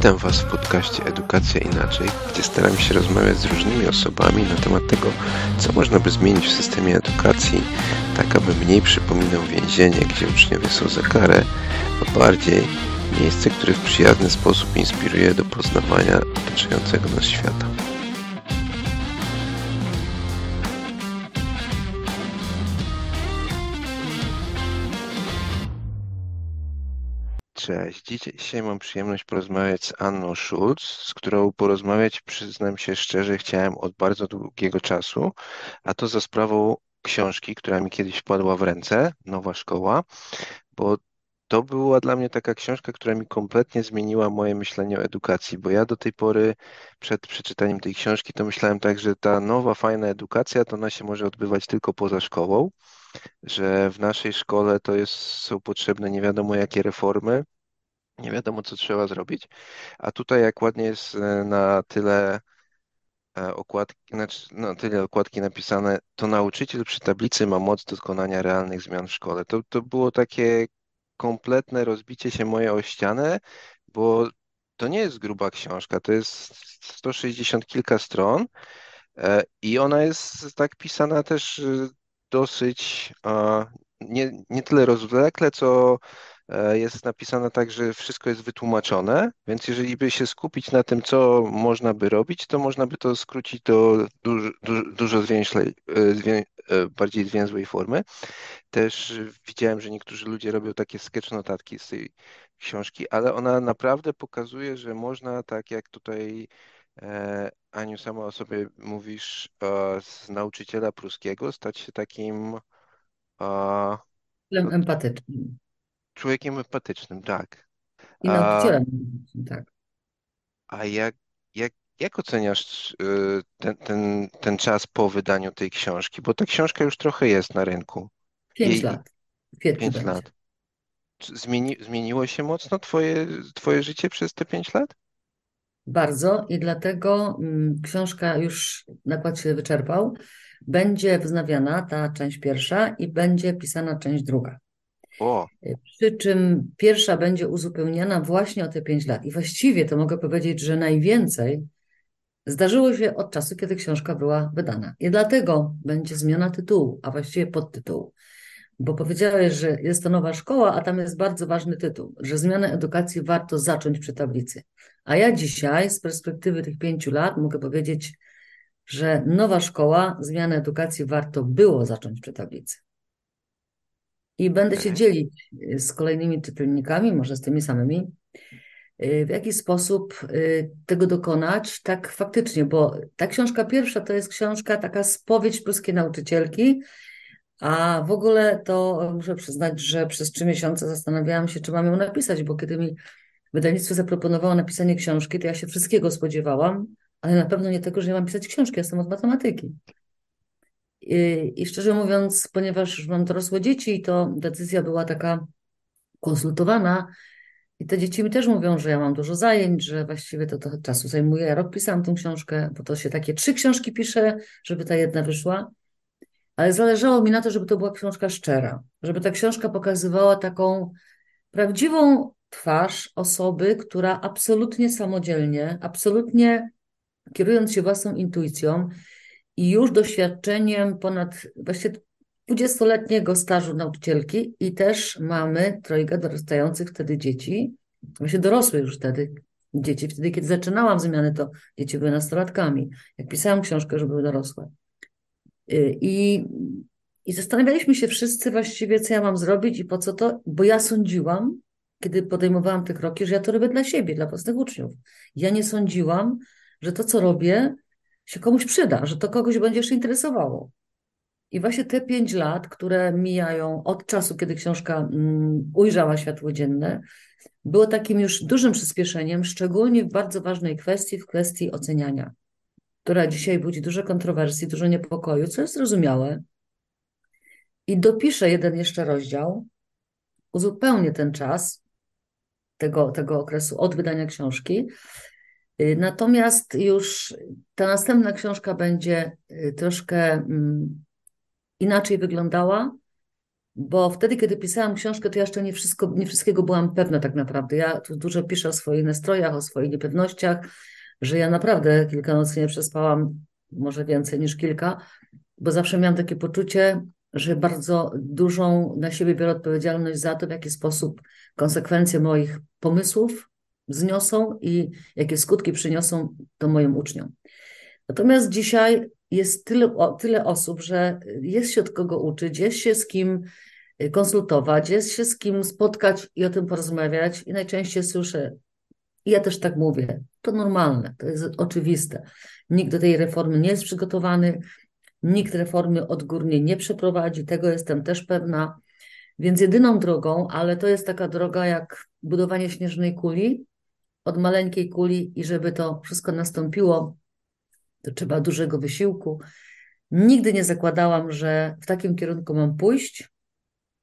Witam Was w podcaście Edukacja Inaczej, gdzie staram się rozmawiać z różnymi osobami na temat tego, co można by zmienić w systemie edukacji, tak aby mniej przypominał więzienie, gdzie uczniowie są za karę, a bardziej miejsce, które w przyjazny sposób inspiruje do poznawania otaczającego nas świata. Cześć. Dzisiaj mam przyjemność porozmawiać z Anną Schulz, z którą porozmawiać, przyznam się szczerze, chciałem od bardzo długiego czasu, a to za sprawą książki, która mi kiedyś wpadła w ręce, Nowa Szkoła, bo to była dla mnie taka książka, która mi kompletnie zmieniła moje myślenie o edukacji, bo ja do tej pory przed przeczytaniem tej książki to myślałem tak, że ta nowa, fajna edukacja to ona się może odbywać tylko poza szkołą, że w naszej szkole to jest, są potrzebne nie wiadomo jakie reformy, nie wiadomo co trzeba zrobić, a tutaj jak ładnie jest e, na tyle e, okładki, znaczy, tyle okładki napisane, to nauczyciel przy tablicy ma moc dokonania realnych zmian w szkole. To, to było takie kompletne rozbicie się moje o ścianę, bo to nie jest gruba książka, to jest 160 kilka stron e, i ona jest tak pisana też dosyć nie, nie tyle rozwlekle, co e, jest napisane tak, że wszystko jest wytłumaczone, więc jeżeli by się skupić na tym, co można by robić, to można by to skrócić do dużo, dużo, zwięźlej, e, zwię, e, bardziej zwięzłej formy. Też widziałem, że niektórzy ludzie robią takie sketch notatki z tej książki, ale ona naprawdę pokazuje, że można, tak jak tutaj Aniu, sama o sobie mówisz, z nauczyciela pruskiego stać się takim Człowiekiem empatycznym. człowiekiem empatycznym, tak. I A, nauczycielem empatycznym, tak. a jak, jak, jak oceniasz ten, ten, ten czas po wydaniu tej książki? Bo ta książka już trochę jest na rynku. Pięć Jej lat. Pięć lat. Zmieni, zmieniło się mocno twoje, twoje życie przez te pięć lat? Bardzo i dlatego mm, książka już nakład się wyczerpał. Będzie wznawiana ta część pierwsza i będzie pisana część druga. O, Przy czym pierwsza będzie uzupełniana właśnie o te pięć lat. I właściwie to mogę powiedzieć, że najwięcej zdarzyło się od czasu, kiedy książka była wydana. I dlatego będzie zmiana tytułu, a właściwie podtytułu. Bo powiedziałeś, że jest to nowa szkoła, a tam jest bardzo ważny tytuł, że zmianę edukacji warto zacząć przy tablicy. A ja dzisiaj, z perspektywy tych pięciu lat, mogę powiedzieć, że nowa szkoła, zmianę edukacji warto było zacząć przy tablicy. I będę się okej. dzielić y, z kolejnymi czytelnikami, może z tymi samymi, y, w jaki sposób y, tego dokonać, tak faktycznie, bo ta książka pierwsza to jest książka taka spowiedź polskiej nauczycielki, a w ogóle to muszę przyznać, że przez trzy miesiące zastanawiałam się, czy mam ją napisać, bo kiedy mi wydawnictwo zaproponowało napisanie książki, to ja się wszystkiego spodziewałam, ale na pewno nie tego, że ja mam pisać książki, ja jestem od matematyki. I, I szczerze mówiąc, ponieważ już mam dorosłe dzieci, to decyzja była taka konsultowana. I te dzieci mi też mówią, że ja mam dużo zajęć, że właściwie to trochę czasu zajmuje. Ja rok pisałam tę książkę, bo to się takie trzy książki pisze, żeby ta jedna wyszła. Ale zależało mi na to, żeby to była książka szczera, żeby ta książka pokazywała taką prawdziwą twarz osoby, która absolutnie samodzielnie, absolutnie kierując się własną intuicją i już doświadczeniem ponad właściwie 20-letniego stażu nauczycielki i też mamy trojga dorastających wtedy dzieci, właśnie dorosłych już wtedy dzieci. Wtedy, kiedy zaczynałam zmiany, to dzieci były nastolatkami. Jak pisałam książkę, że były dorosłe. Y, I, I zastanawialiśmy się wszyscy właściwie, co ja mam zrobić i po co to, bo ja sądziłam, kiedy podejmowałam te kroki, że ja to robię dla siebie, dla własnych uczniów. Ja nie sądziłam, że to, co robię, się komuś przyda, że to kogoś będzie jeszcze interesowało. I właśnie te pięć lat, które mijają od czasu, kiedy książka mm, ujrzała światło dzienne, było takim już dużym przyspieszeniem, szczególnie w bardzo ważnej kwestii, w kwestii oceniania, która dzisiaj budzi dużo kontrowersji, dużo niepokoju, co jest zrozumiałe. I dopiszę jeden jeszcze rozdział, uzupełnię ten czas tego, tego okresu od wydania książki. Y, Natomiast już ta następna książka będzie y, troszkę mm, inaczej wyglądała, bo wtedy, kiedy pisałam książkę, to jeszcze nie, wszystko, nie wszystkiego byłam pewna tak naprawdę. Ja tu dużo piszę o swoich nastrojach, o swoich niepewnościach, że ja naprawdę kilka nocy nie przespałam, może więcej niż kilka, bo zawsze miałam takie poczucie, że bardzo dużą na siebie biorę odpowiedzialność za to, w jaki sposób konsekwencje moich pomysłów zniosą i jakie skutki przyniosą to moim uczniom. Natomiast dzisiaj jest tyle, tyle osób, że jest się od kogo uczyć, jest się z kim konsultować, jest się z kim spotkać i o tym porozmawiać. I najczęściej słyszę, i ja też tak mówię, to normalne, to jest oczywiste. Nikt do tej reformy nie jest przygotowany, nikt reformy odgórnie nie przeprowadzi, tego jestem też pewna. Więc jedyną drogą, ale to jest taka droga jak budowanie śnieżnej kuli, od maleńkiej kuli, i żeby to wszystko nastąpiło, to trzeba dużego wysiłku. Nigdy nie zakładałam, że w takim kierunku mam pójść.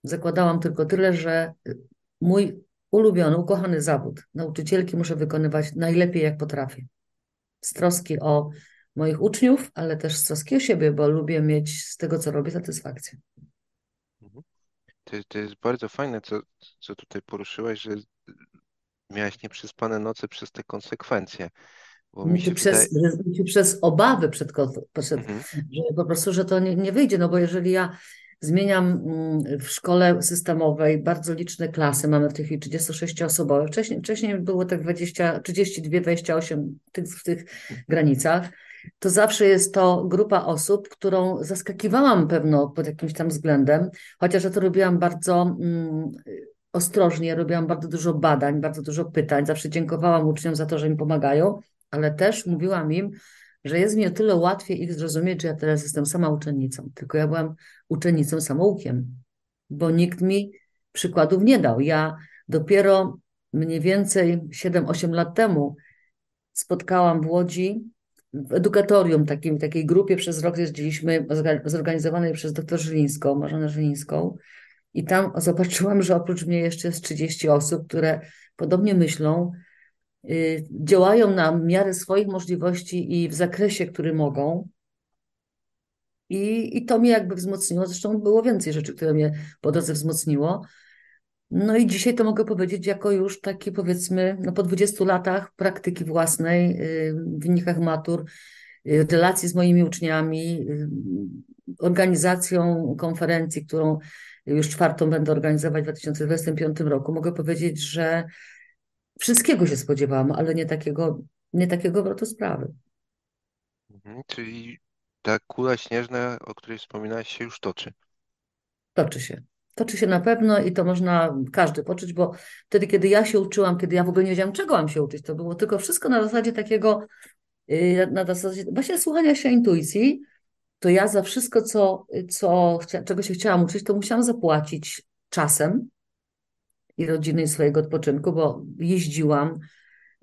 Zakładałam tylko tyle, że mój ulubiony, ukochany zawód nauczycielki muszę wykonywać najlepiej, jak potrafię. Z troski o moich uczniów, ale też z troski o siebie, bo lubię mieć z tego, co robię, satysfakcję. Mhm. To, to jest bardzo fajne, co, co tutaj poruszyłaś, że miałaś nieprzespane noce przez te konsekwencje. Bo mi się przez, wydaje... przez obawy przed, przed mhm. że po prostu, że to nie, nie wyjdzie, no bo jeżeli ja zmieniam mm, w szkole systemowej bardzo liczne klasy, mamy w tej chwili 36-osobowe, wcześniej, wcześniej było tak 20, 32, 28 tych, w tych granicach, to zawsze jest to grupa osób, którą zaskakiwałam pewno pod jakimś tam względem, chociaż ja to robiłam bardzo mm, ostrożnie, robiłam bardzo dużo badań, bardzo dużo pytań, zawsze dziękowałam uczniom za to, że mi pomagają, ale też mówiłam im, że jest mi o tyle łatwiej ich zrozumieć, że ja teraz jestem sama uczennicą, tylko ja byłam uczennicą samoukiem, bo nikt mi przykładów nie dał. Ja dopiero mniej więcej 7-8 lat temu spotkałam w Łodzi w edukatorium, takim, takiej grupie przez rok jeździliśmy, zorganizowanej przez doktor Żylińską, Marzenę Żylińską i tam zobaczyłam, że oprócz mnie jeszcze jest 30 osób, które podobnie myślą, yy, działają na miarę swoich możliwości i w zakresie, który mogą. I, I to mnie jakby wzmocniło. Zresztą było więcej rzeczy, które mnie po drodze wzmocniło. No i dzisiaj to mogę powiedzieć jako już taki powiedzmy, no po 20 latach praktyki własnej, yy, w wynikach matur, yy, relacji z moimi uczniami, yy, organizacją konferencji, którą już czwartą będę organizować w 2025 roku, mogę powiedzieć, że wszystkiego się spodziewałam, ale nie takiego, nie takiego obrotu sprawy. Mhm, czyli ta kula śnieżna, o której wspominałaś, się już toczy. Toczy się. Toczy się na pewno i to można każdy poczuć, bo wtedy, kiedy ja się uczyłam, kiedy ja w ogóle nie wiedziałam, czego mam się uczyć, to było tylko wszystko na zasadzie takiego, y, na zasadzie właśnie słuchania się intuicji, to ja za wszystko, co, co, czego się chciałam uczyć, to musiałam zapłacić czasem i rodziny i swojego odpoczynku, bo jeździłam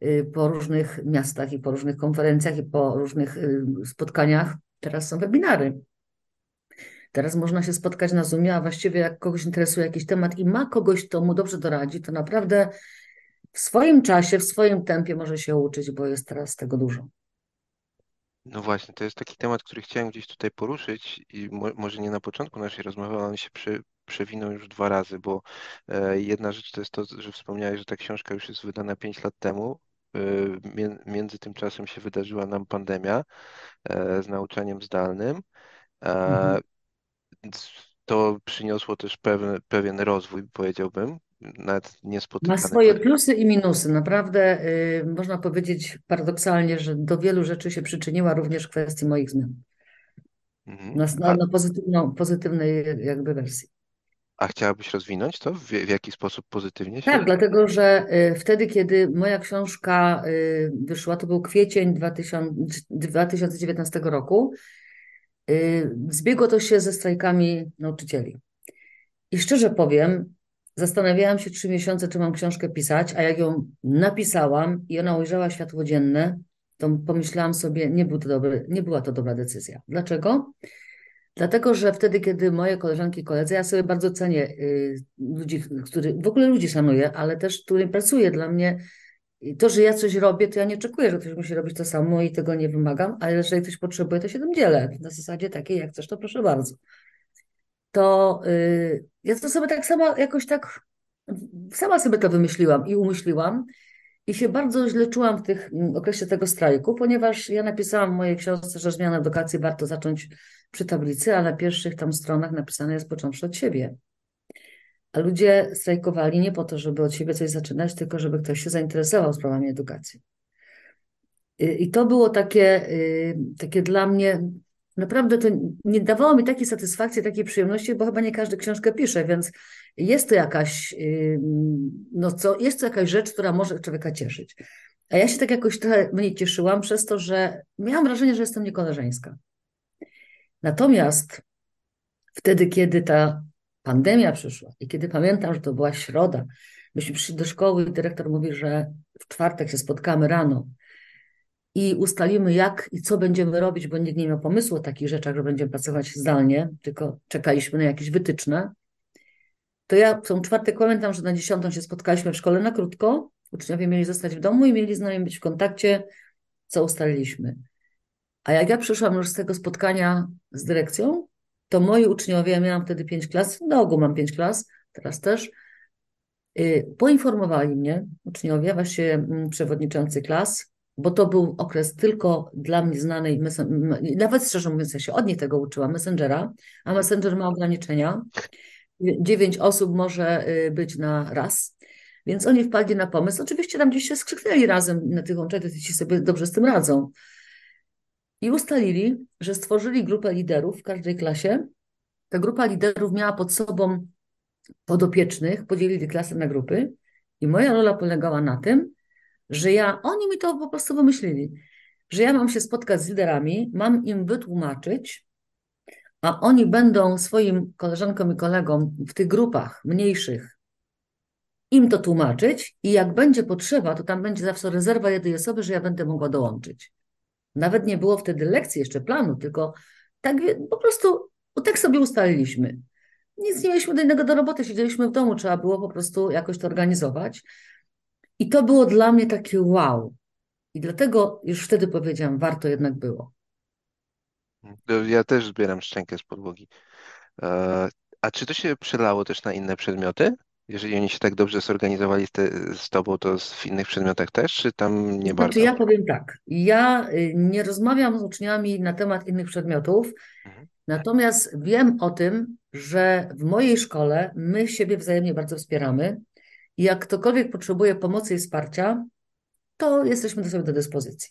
y, po różnych miastach i po różnych konferencjach i po różnych y, spotkaniach. Teraz są webinary. Teraz można się spotkać na Zoomie, a właściwie jak kogoś interesuje jakiś temat i ma kogoś, kto mu dobrze doradzi, to naprawdę w swoim czasie, w swoim tempie może się uczyć, bo jest teraz tego dużo. No właśnie, to jest taki temat, który chciałem gdzieś tutaj poruszyć i mo może nie na początku naszej rozmowy, ale on się przy, przewinął już dwa razy, bo e, jedna rzecz to jest to, że wspomniałeś, że ta książka już jest wydana 5 lat temu. E, między tym czasem się wydarzyła nam pandemia e, z nauczaniem zdalnym. E, mhm. To przyniosło też pewien, pewien rozwój, powiedziałbym, nawet niespotykane. Ma swoje plusy i minusy. Naprawdę y, można powiedzieć paradoksalnie, że do wielu rzeczy się przyczyniła również kwestii moich zmian. Mhm. Na, na, na pozytywną, pozytywnej jakby wersji. A chciałabyś rozwinąć to? W, w jaki sposób pozytywnie się? Tak, dlatego że y, wtedy, kiedy moja książka y, wyszła, to był kwiecień 2000, 2019 roku, zbiegło to się ze strajkami nauczycieli. I szczerze powiem, Zastanawiałam się trzy miesiące, czy mam książkę pisać, a jak ją napisałam i ona ujrzała światło dzienne, to pomyślałam sobie, nie, był to dobry, nie była to dobra decyzja. Dlaczego? Dlatego, że wtedy, kiedy moje koleżanki i koledzy, ja sobie bardzo cenię y, ludzi, którzy, w ogóle ludzi szanuję, ale też, którym pracuję. Dla mnie to, że ja coś robię, to ja nie oczekuję, że ktoś musi robić to samo i tego nie wymagam, ale jeżeli ktoś potrzebuje, to się tym dzielę. Na zasadzie takiej, jak chcesz, to proszę bardzo. to y, ja to sobie tak sama jakoś tak, sama sobie to wymyśliłam i umyśliłam. I się bardzo źle czułam w tych mm, okresie tego strajku, ponieważ ja napisałam w mojej książce, że zmianę edukacji warto zacząć przy tablicy, a na pierwszych tam stronach napisane jest począwszy od siebie. A ludzie strajkowali nie po to, żeby od siebie coś zaczynać, tylko żeby ktoś się zainteresował sprawami edukacji. I to było takie, y, takie dla mnie, naprawdę to nie dawało mi takiej satysfakcji, takiej przyjemności, bo chyba nie każdy książkę pisze, więc jest to jakaś, y, no co, jest to jakaś rzecz, która może człowieka cieszyć. A ja się tak jakoś trochę mniej cieszyłam przez to, że miałam wrażenie, że jestem niekoleżeńska. Natomiast wtedy, kiedy ta pandemia przyszła i kiedy pamiętam, że to była środa, myśmy przyszli do szkoły i dyrektor mówi, że w czwartek się spotkamy rano i ustalimy, jak i co będziemy robić, bo nikt nie miał pomysłu o takich rzeczach, że będziemy pracować zdalnie, tylko czekaliśmy na jakieś wytyczne. To ja w czwartek pamiętam, że na dziesiątą się spotkaliśmy w szkole na krótko. Uczniowie mieli zostać w domu i mieli z nami być w kontakcie, co ustaliliśmy. A jak ja przyszłam już z tego spotkania z dyrekcją, to moi uczniowie, ja miałam wtedy pięć klas, na ogół mam pięć klas, teraz też, yy, poinformowali mnie, uczniowie, właśnie mm, przewodniczący klas, bo to był okres tylko dla mnie znany, nawet szczerze mówiąc, ja się od nich tego uczyłam, Messengera, a Messenger ma ograniczenia. Dziewięć osób może y, być na raz. Więc oni wpadli na pomysł. Oczywiście tam gdzieś się skrzyknęli razem na tych łączach, ci sobie dobrze z tym radzą. I ustalili, że stworzyli grupę liderów w każdej klasie. Ta grupa liderów miała pod sobą podopiecznych, podzielili klasę na grupy. I moja rola polegała na tym, że ja, oni mi to po prostu wymyślili, że ja mam się spotkać z liderami, mam im wytłumaczyć, a oni będą swoim koleżankom i kolegom w tych grupach mniejszych im to tłumaczyć i jak będzie potrzeba, to tam będzie zawsze rezerwa jednej osoby, że ja będę mogła dołączyć. Nawet nie było wtedy lekcji, jeszcze planu, tylko tak po prostu tak sobie ustaliliśmy. Nic nie mieliśmy do innego do roboty, siedzieliśmy w domu, trzeba było po prostu jakoś to organizować. I to było dla mnie takie wow. I dlatego już wtedy powiedziałam, warto jednak było. Ja też zbieram szczękę z podłogi. E, a czy to się przelało też na inne przedmioty? Jeżeli oni się tak dobrze zorganizowali z, te, z tobą, to w innych przedmiotach też, czy tam nie znaczy, bardzo? Ja powiem tak. Ja y, nie rozmawiam z uczniami na temat innych przedmiotów, mhm. natomiast wiem o tym, że w mojej szkole my siebie wzajemnie bardzo wspieramy. I jak ktokolwiek potrzebuje pomocy i wsparcia, to jesteśmy do sobie do dyspozycji.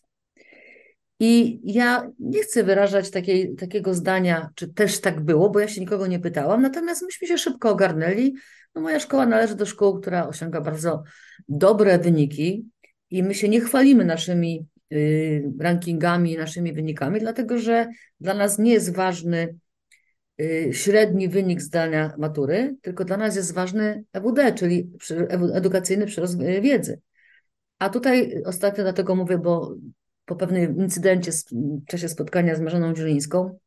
I ja nie chcę wyrażać takiej, takiego zdania, czy też tak było, bo ja się nikogo nie pytałam, natomiast myśmy się szybko ogarnęli. No moja szkoła należy do szkół, która osiąga bardzo dobre wyniki i my się nie chwalimy naszymi y, rankingami, naszymi wynikami, dlatego że dla nas nie jest ważny y, średni wynik zdania matury, tylko dla nas jest ważny EWD, czyli edukacyjny przyrost y, wiedzy. A tutaj ostatnio dlatego mówię, bo po pewnym incydencie w czasie spotkania z Marzeną Dzielińską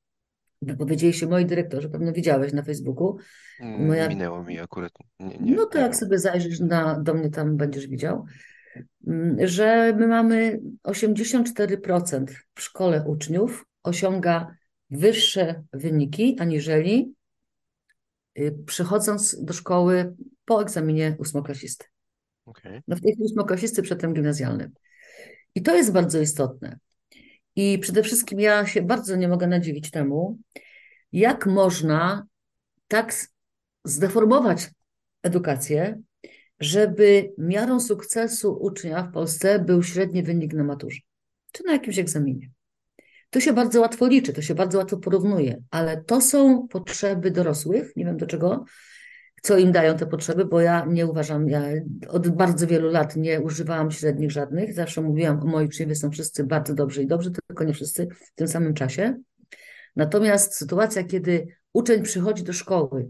wypowiedzieli się moi dyrektorzy, pewno widziałeś na Facebooku. Mm, Moja... Minęło mi akurat. Nie, nie, no to jak sobie zajrzysz na, do mnie, tam będziesz widział, mm, że my mamy 84% w szkole uczniów osiąga wyższe wyniki aniżeli y, przychodząc do szkoły po egzaminie ósmoklasisty. Okay. No w tej chwili ósmoklasisty przedtem gimnazjalnym. I to jest bardzo istotne. I przede wszystkim ja się bardzo nie mogę nadziwić temu, jak można tak zdeformować edukację, żeby miarą sukcesu ucznia w Polsce był średni wynik na maturze czy na jakimś egzaminie. To się bardzo łatwo liczy, to się bardzo łatwo porównuje, ale to są potrzeby dorosłych, nie wiem do czego, co im dają te potrzeby, bo ja nie uważam, ja od bardzo wielu lat nie używałam średnich żadnych. Zawsze mówiłam, moi uczniowie są wszyscy bardzo dobrzy i dobrzy, tylko nie wszyscy w tym samym czasie. Natomiast sytuacja, kiedy uczeń przychodzi do szkoły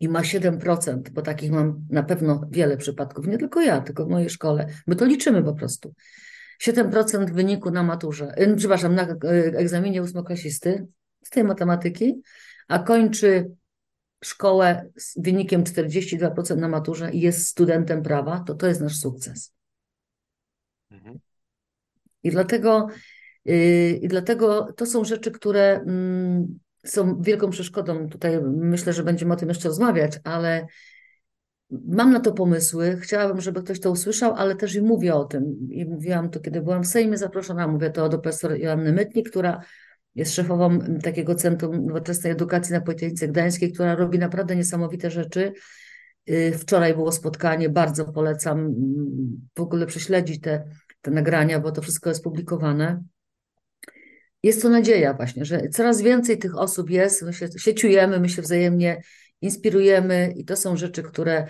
i ma 7%, bo takich mam na pewno wiele przypadków, nie tylko ja, tylko w mojej szkole, my to liczymy po prostu. 7% wyniku na maturze, y, przepraszam, na y, egzaminie ósmoklasisty z tej matematyki, a kończy szkołę z wynikiem 42% na maturze i jest studentem prawa, to to jest nasz sukces. Mhm. I dlatego, yy, I dlatego to są rzeczy, które mm, są wielką przeszkodą. Tutaj myślę, że będziemy o tym jeszcze rozmawiać, ale mam na to pomysły. Chciałabym, żeby ktoś to usłyszał, ale też i mówię o tym. I mówiłam to, kiedy byłam w Sejmie zaproszona. Mówię to do profesor Joanny Mytnik, która jest szefową takiego Centrum Nowoczesnej Edukacji na Politechnice Gdańskiej, która robi naprawdę niesamowite rzeczy. Y, wczoraj było spotkanie, bardzo polecam mm, w ogóle prześledzić te, te nagrania, bo to wszystko jest publikowane. Jest to nadzieja właśnie, że coraz więcej tych osób jest, my się sieciujemy, my się wzajemnie inspirujemy i to są rzeczy, które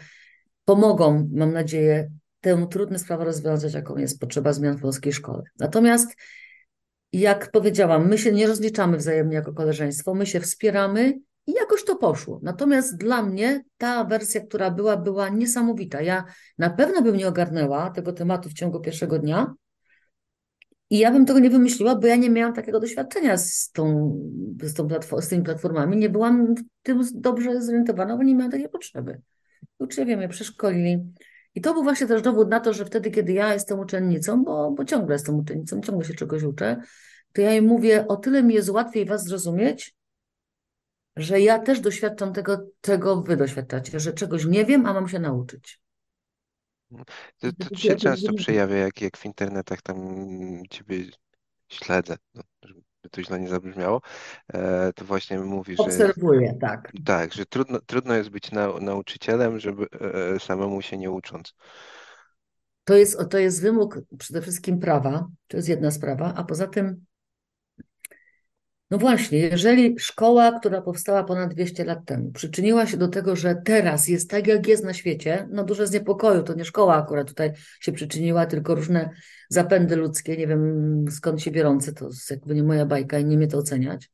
pomogą, mam nadzieję, tę trudną sprawę rozwiązać, jaką jest potrzeba zmian w polskiej szkole. Natomiast jak powiedziałam, my się nie rozliczamy wzajemnie jako koleżeństwo, my się wspieramy i jakoś to poszło. Natomiast dla mnie ta wersja, która była, była niesamowita. Ja na pewno bym nie ogarnęła tego tematu w ciągu pierwszego dnia i ja bym tego nie wymyśliła, bo ja nie miałam takiego doświadczenia z, tą, z, tą z tymi platformami. Nie byłam w tym dobrze zorientowana, bo nie miałam takiej potrzeby. Uczniowie mnie przeszkolili. I to był właśnie też dowód na to, że wtedy, kiedy ja jestem uczennicą, bo, bo ciągle jestem uczennicą, ciągle się czegoś uczę, to ja im mówię, o tyle mi jest łatwiej was zrozumieć, że ja też doświadczam tego, czego wy doświadczacie, że czegoś nie wiem, a mam się nauczyć. To, to się często przejawia, jak, jak w internetach tam ciebie śledzę, no, żeby to źle nie zabrzmiało, e, to właśnie mówi, że Obserwuję, tak. tak, że trudno, trudno jest być nau- nauczycielem, żeby e, e, samemu się nie ucząc. To jest, to jest wymóg przede wszystkim prawa, to jest jedna sprawa, a poza tym no właśnie, jeżeli szkoła, która powstała ponad 200 lat temu, przyczyniła się do tego, że teraz jest tak, jak jest na świecie, no duże z niepokoju, to nie szkoła akurat tutaj się przyczyniła, tylko różne zapędy ludzkie, nie wiem skąd się biorące, to jest jakby nie moja bajka i nie mnie to oceniać,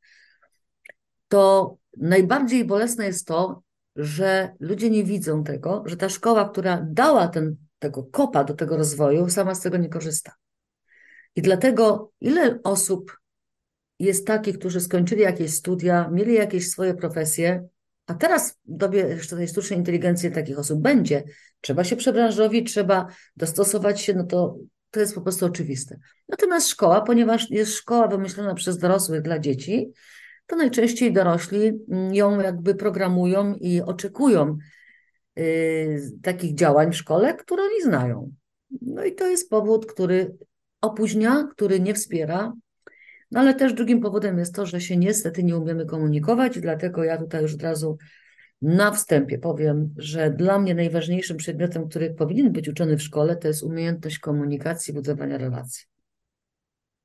to najbardziej bolesne jest to, że ludzie nie widzą tego, że ta szkoła, która dała ten, tego kopa do tego rozwoju, sama z tego nie korzysta. I dlatego ile osób jest takich, którzy skończyli jakieś studia, mieli jakieś swoje profesje, a teraz w dobie tej sztucznej inteligencji takich osób będzie. Trzeba się przebranżowić, trzeba dostosować się, no to, to jest po prostu oczywiste. Natomiast szkoła, ponieważ jest szkoła wymyślona przez dorosłych dla dzieci, to najczęściej dorośli ją jakby programują i oczekują yy, takich działań w szkole, które oni znają. No i to jest powód, który opóźnia, który nie wspiera no ale też drugim powodem jest to, że się niestety nie umiemy komunikować, dlatego ja tutaj już od razu na wstępie powiem, że dla mnie najważniejszym przedmiotem, który powinien być uczony w szkole, to jest umiejętność komunikacji, budowania relacji.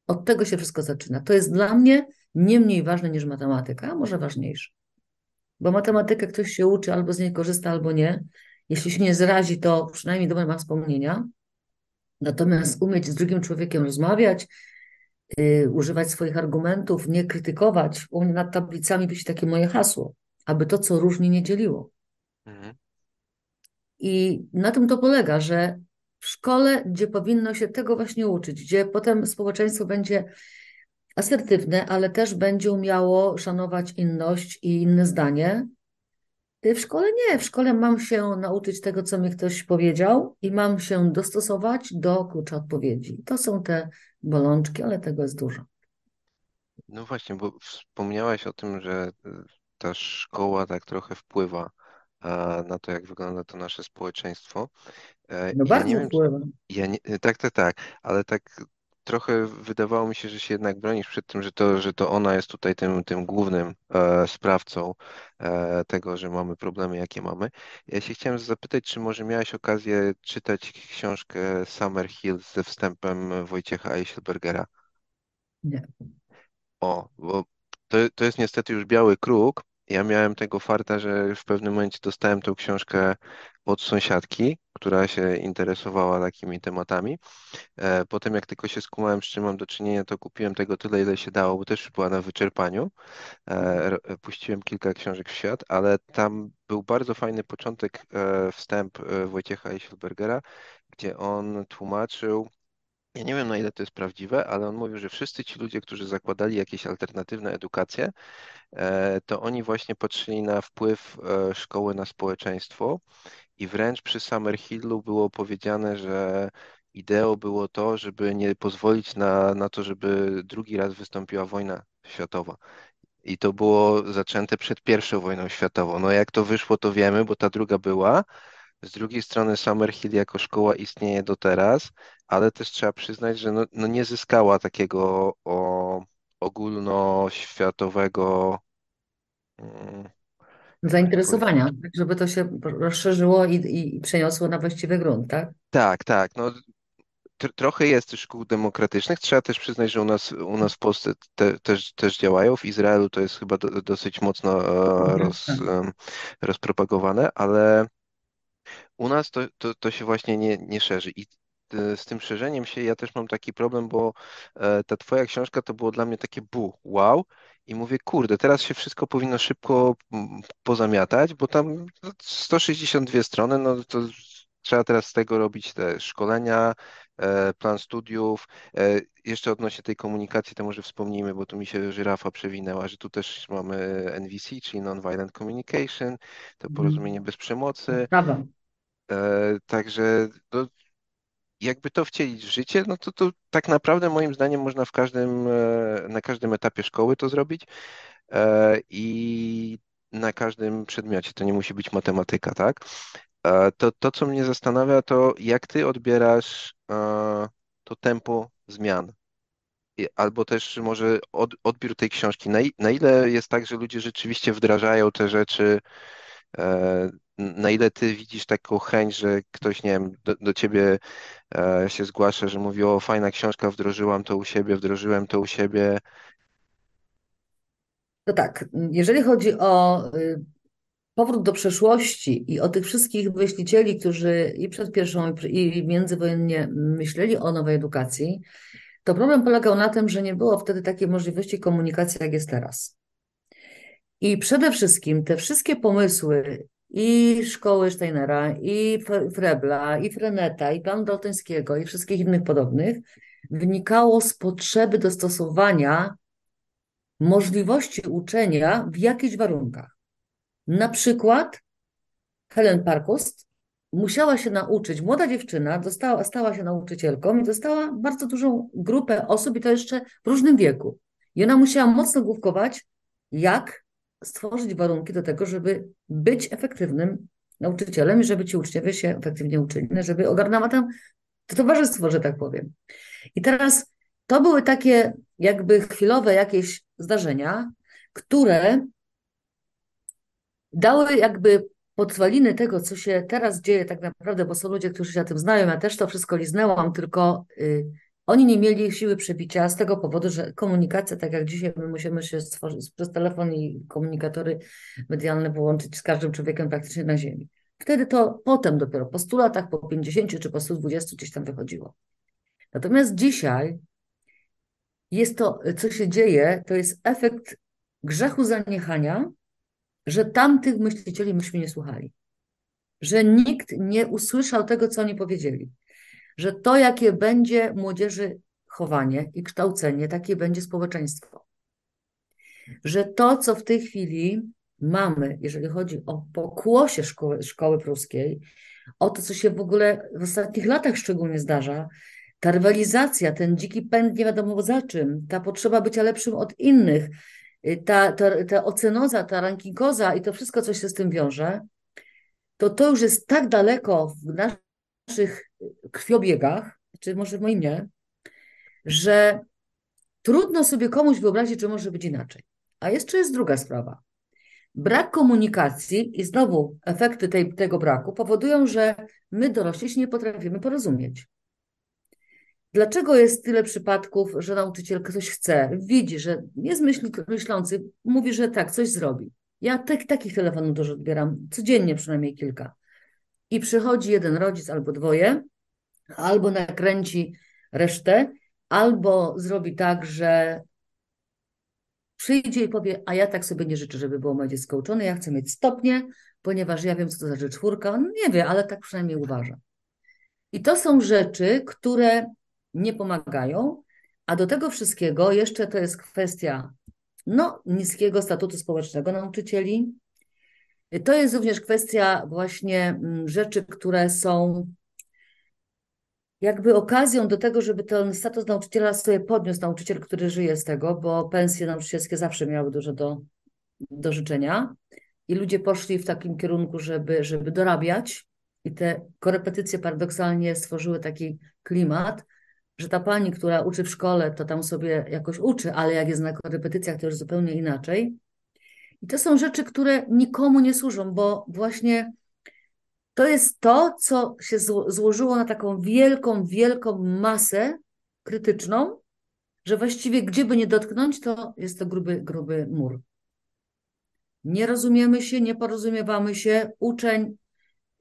Od tego się wszystko zaczyna. To jest dla mnie nie mniej ważne niż matematyka, a może ważniejsze. Bo matematykę ktoś się uczy, albo z niej korzysta, albo nie. Jeśli się nie zrazi, to przynajmniej dobre ma wspomnienia. Natomiast umieć z drugim człowiekiem rozmawiać, używać swoich argumentów, nie krytykować. U mnie nad tablicami wisi takie moje hasło, aby to, co różni, nie dzieliło. Mhm. I na tym to polega, że w szkole, gdzie powinno się tego właśnie uczyć, gdzie potem społeczeństwo będzie asertywne, ale też będzie umiało szanować inność i inne zdanie, w szkole nie. W szkole mam się nauczyć tego, co mi ktoś powiedział i mam się dostosować do klucza odpowiedzi. To są te bolączki, ale tego jest dużo. No właśnie, bo wspomniałaś o tym, że ta szkoła tak trochę wpływa na to, jak wygląda to nasze społeczeństwo. E, no ja bardzo nie wiem, wpływa. Ja nie, tak, tak, tak, ale tak trochę wydawało mi się, że się jednak bronisz przed tym, że to, że to ona jest tutaj tym, tym głównym e, sprawcą e, tego, że mamy problemy, jakie mamy. Ja się chciałem zapytać, czy może miałeś okazję czytać książkę Summer Hill ze wstępem Wojciecha Eichelbergera? Nie. O, bo to, to jest niestety już biały kruk. Ja miałem tego farta, że w pewnym momencie dostałem tą książkę od sąsiadki, która się interesowała takimi tematami. E, potem jak tylko się skumałem, z czym mam do czynienia, to kupiłem tego tyle, ile się dało, bo też była na wyczerpaniu. E, puściłem kilka książek w świat, ale tam był bardzo fajny początek, e, wstęp Wojciecha Eichelbergera, gdzie on tłumaczył, ja nie wiem na ile to jest prawdziwe, ale on mówił, że wszyscy ci ludzie, którzy zakładali jakieś alternatywne edukacje, to oni właśnie patrzyli na wpływ szkoły na społeczeństwo i wręcz przy Summerhillu było powiedziane, że ideą było to, żeby nie pozwolić na, na to, żeby drugi raz wystąpiła wojna światowa. I to było zaczęte przed pierwszą wojną światową. No jak to wyszło, to wiemy, bo ta druga była. Z drugiej strony Summerhill jako szkoła istnieje do teraz, ale też trzeba przyznać, że no, no nie zyskała takiego o, ogólnoświatowego mm, Zainteresowania, tak żeby to się rozszerzyło i, i przeniosło na właściwy grunt, tak? Tak, tak. No, tr trochę jest też szkół demokratycznych. Trzeba też przyznać, że u nas, u nas w Polsce te, też, też działają. W Izraelu to jest chyba do, dosyć mocno e, roz, Tak. rozpropagowane, ale u nas to, to, to się właśnie nie, nie szerzy. I e, z tym szerzeniem się ja też mam taki problem, bo e, ta twoja książka to było dla mnie takie bu, wow. I mówię, kurde, teraz się wszystko powinno szybko pozamiatać, bo tam 162 strony, no to trzeba teraz z tego robić te szkolenia, e, plan studiów. Jeszcze odnośnie tej komunikacji, to może wspomnijmy, bo tu mi się żyrafa przewinęła, że tu też mamy NVC, czyli Non-Violent Communication, to porozumienie Mhm. bez przemocy. Prawa. E, Także no, jakby to wcielić w życie, no to, to tak naprawdę moim zdaniem można w każdym, e, na każdym etapie szkoły to zrobić e, i na każdym przedmiocie. To nie musi być matematyka, tak? To, to co mnie zastanawia, to jak ty odbierasz to tempo zmian? Albo też może od, odbiór tej książki. Na, na ile jest tak, że ludzie rzeczywiście wdrażają te rzeczy Na ile ty widzisz taką chęć, że ktoś, nie wiem, do, do ciebie e, się zgłasza, że mówi, o fajna książka, wdrożyłam to u siebie, wdrożyłem to u siebie. To tak, jeżeli chodzi o y, powrót do przeszłości i o tych wszystkich myślicieli, którzy i przed pierwszą, i międzywojennie myśleli o nowej edukacji, to problem polegał na tym, że nie było wtedy takiej możliwości komunikacji, jak jest teraz. I przede wszystkim te wszystkie pomysły i szkoły Steinera, i Frebla, i Freneta, i planu Daltońskiego, i wszystkich innych podobnych, wynikało z potrzeby dostosowania możliwości uczenia w jakichś warunkach. Na przykład Helen Parkhurst musiała się nauczyć, młoda dziewczyna dostała, stała się nauczycielką i dostała bardzo dużą grupę osób i to jeszcze w różnym wieku. I ona musiała mocno główkować, jak stworzyć warunki do tego, żeby być efektywnym nauczycielem i żeby ci uczniowie się efektywnie uczyli, żeby ogarnęła tam to towarzystwo, że tak powiem. I teraz to były takie jakby chwilowe jakieś zdarzenia, które dały jakby podwaliny tego, co się teraz dzieje tak naprawdę, bo są ludzie, którzy się na tym znają, ja też to wszystko liznęłam, tylko y, oni nie mieli siły przebicia z tego powodu, że komunikacja, tak jak dzisiaj my musimy się stworzyć przez telefon i komunikatory medialne połączyć z każdym człowiekiem praktycznie na ziemi. Wtedy to potem dopiero po 100 latach, po 50 czy po 120 gdzieś tam wychodziło. Natomiast dzisiaj jest to, co się dzieje, to jest efekt grzechu zaniechania, że tamtych myślicieli myśmy nie słuchali. Że nikt nie usłyszał tego, co oni powiedzieli. Że to, jakie będzie młodzieży chowanie i kształcenie, takie będzie społeczeństwo. Że to, co w tej chwili mamy, jeżeli chodzi o pokłosie szkoły, szkoły pruskiej, o to, co się w ogóle w ostatnich latach szczególnie zdarza, ta rywalizacja, ten dziki pęd nie wiadomo za czym, ta potrzeba bycia lepszym od innych, ta, ta, ta ocenoza, ta rankingoza i to wszystko, co się z tym wiąże, to to już jest tak daleko w naszych krwiobiegach, czy może w moim nie, że trudno sobie komuś wyobrazić, że może być inaczej. A jeszcze jest druga sprawa. Brak komunikacji i znowu efekty tej, tego braku powodują, że my dorośli się nie potrafimy porozumieć. Dlaczego jest tyle przypadków, że nauczyciel coś chce, widzi, że jest myśl, myślący, mówi, że tak, coś zrobi. Ja tak, takich telefonów dużo odbieram, codziennie przynajmniej kilka. I przychodzi jeden rodzic albo dwoje, albo nakręci resztę, albo zrobi tak, że przyjdzie i powie, a ja tak sobie nie życzę, żeby było moje dziecko uczone, ja chcę mieć stopnie, ponieważ ja wiem, co to znaczy czwórka. On nie wie, ale tak przynajmniej uważa. I to są rzeczy, które nie pomagają, a do tego wszystkiego jeszcze to jest kwestia no, niskiego statutu społecznego nauczycieli. To jest również kwestia właśnie rzeczy, które są jakby okazją do tego, żeby ten status nauczyciela sobie podniósł nauczyciel, który żyje z tego, bo pensje nauczycielskie zawsze miały dużo do, do życzenia i ludzie poszli w takim kierunku, żeby, żeby dorabiać i te korepetycje paradoksalnie stworzyły taki klimat, że ta pani, która uczy w szkole, to tam sobie jakoś uczy, ale jak jest na korepetycjach, to już zupełnie inaczej. I to są rzeczy, które nikomu nie służą, bo właśnie to jest to, co się złożyło na taką wielką, wielką masę krytyczną, że właściwie gdzie by nie dotknąć, to jest to gruby, gruby mur. Nie rozumiemy się, nie porozumiewamy się, uczeń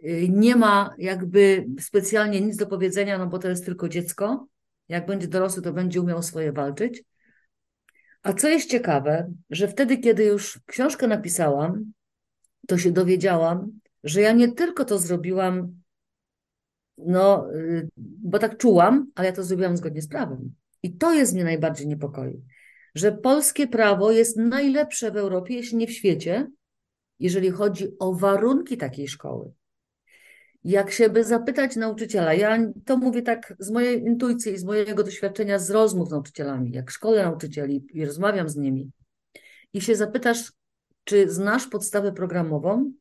y, nie ma jakby specjalnie nic do powiedzenia, no bo to jest tylko dziecko. Jak będzie dorosły, to będzie umiał swoje walczyć. A co jest ciekawe, że wtedy, kiedy już książkę napisałam, to się dowiedziałam, że ja nie tylko to zrobiłam, no, y, bo tak czułam, ale ja to zrobiłam zgodnie z prawem. I to jest mnie najbardziej niepokoi, że polskie prawo jest najlepsze w Europie, jeśli nie w świecie, jeżeli chodzi o warunki takiej szkoły. Jak się by zapytać nauczyciela, ja to mówię tak z mojej intuicji i z mojego doświadczenia z rozmów z nauczycielami, jak szkole nauczycieli i rozmawiam z nimi, i się zapytasz, czy znasz podstawę programową,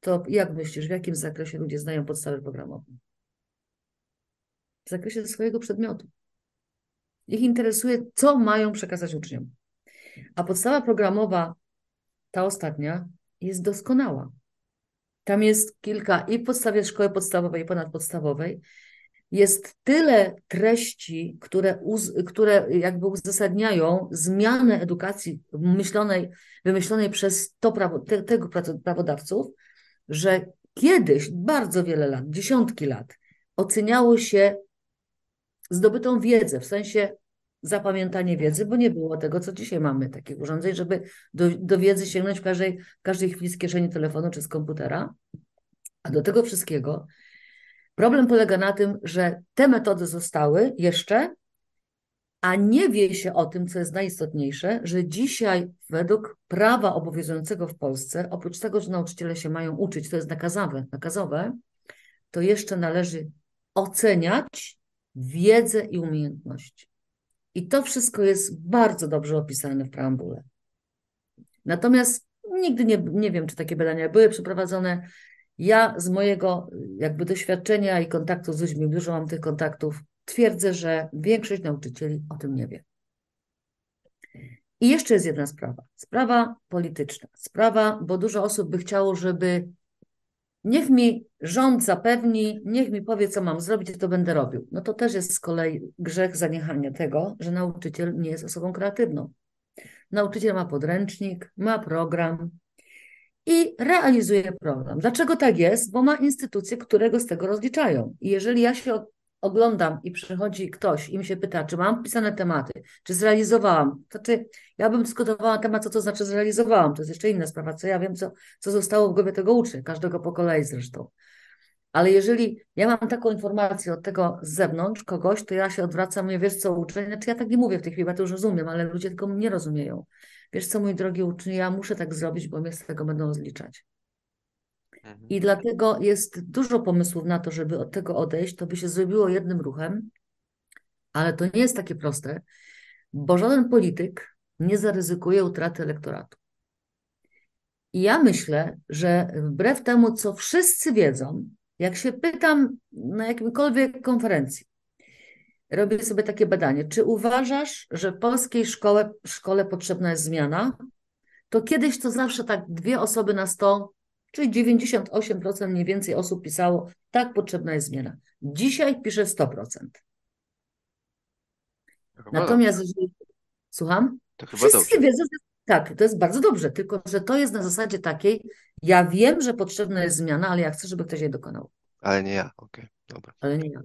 to jak myślisz, w jakim zakresie ludzie znają podstawę programową? W zakresie swojego przedmiotu. Ich interesuje, co mają przekazać uczniom. A podstawa programowa, ta ostatnia, jest doskonała. Tam jest kilka i w podstawie szkoły podstawowej, i ponadpodstawowej. Jest tyle treści, które, uz, które jakby uzasadniają zmianę edukacji myślonej, wymyślonej przez to prawo, te, tego prawodawców, że kiedyś, bardzo wiele lat, dziesiątki lat, oceniało się zdobytą wiedzę, w sensie zapamiętanie wiedzy, bo nie było tego, co dzisiaj mamy, takich urządzeń, żeby do, do wiedzy sięgnąć w każdej, każdej chwili z kieszeni telefonu czy z komputera. A do tego wszystkiego problem polega na tym, że te metody zostały jeszcze, a nie wie się o tym, co jest najistotniejsze, że dzisiaj według prawa obowiązującego w Polsce, oprócz tego, że nauczyciele się mają uczyć, to jest nakazowe, nakazowe to jeszcze należy oceniać wiedzę i umiejętności. I to wszystko jest bardzo dobrze opisane w preambule. Natomiast nigdy nie, nie wiem, czy takie badania były przeprowadzone. Ja z mojego jakby doświadczenia i kontaktu z ludźmi, dużo mam tych kontaktów, twierdzę, że większość nauczycieli o tym nie wie. I jeszcze jest jedna sprawa. Sprawa polityczna. Sprawa, bo dużo osób by chciało, żeby niech mi rząd zapewni, niech mi powie, co mam zrobić, to będę robił. No to też jest z kolei grzech zaniechania tego, że nauczyciel nie jest osobą kreatywną. Nauczyciel ma podręcznik, ma program i realizuje program. Dlaczego tak jest? Bo ma instytucje, które go z tego rozliczają. I jeżeli ja się oglądam i przychodzi ktoś i mi się pyta, czy mam pisane tematy, czy zrealizowałam, to czy ja bym dyskutowała temat, co to znaczy zrealizowałam. To jest jeszcze inna sprawa, co ja wiem, co, co zostało w głowie tego ucznia, każdego po kolei zresztą. Ale jeżeli ja mam taką informację od tego z zewnątrz, kogoś, to ja się odwracam, nie wiesz co uczeń, znaczy ja tak nie mówię w tej chwili, ja to już rozumiem, ale ludzie tylko mnie rozumieją. Wiesz co, mój drogi uczeń, ja muszę tak zrobić, bo mnie z tego będą rozliczać. Mhm. I dlatego jest dużo pomysłów na to, żeby od tego odejść. To by się zrobiło jednym ruchem, ale to nie jest takie proste, bo żaden polityk nie zaryzykuje utraty elektoratu. I ja myślę, że wbrew temu, co wszyscy wiedzą, jak się pytam na jakimkolwiek konferencji, robię sobie takie badanie, czy uważasz, że polskiej szkole, szkole potrzebna jest zmiana? To kiedyś to zawsze tak dwie osoby na sto Czyli 98% mniej więcej osób pisało, tak, potrzebna jest zmiana. Dzisiaj pisze 100%. Natomiast jeżeli... Słucham? To chyba Wszyscy dobrze. wiedzą, że tak, to jest bardzo dobrze, tylko że to jest na zasadzie takiej, ja wiem, że potrzebna jest zmiana, ale ja chcę, żeby ktoś jej dokonał. Ale nie ja, okej, okay, dobra. Ale nie ja.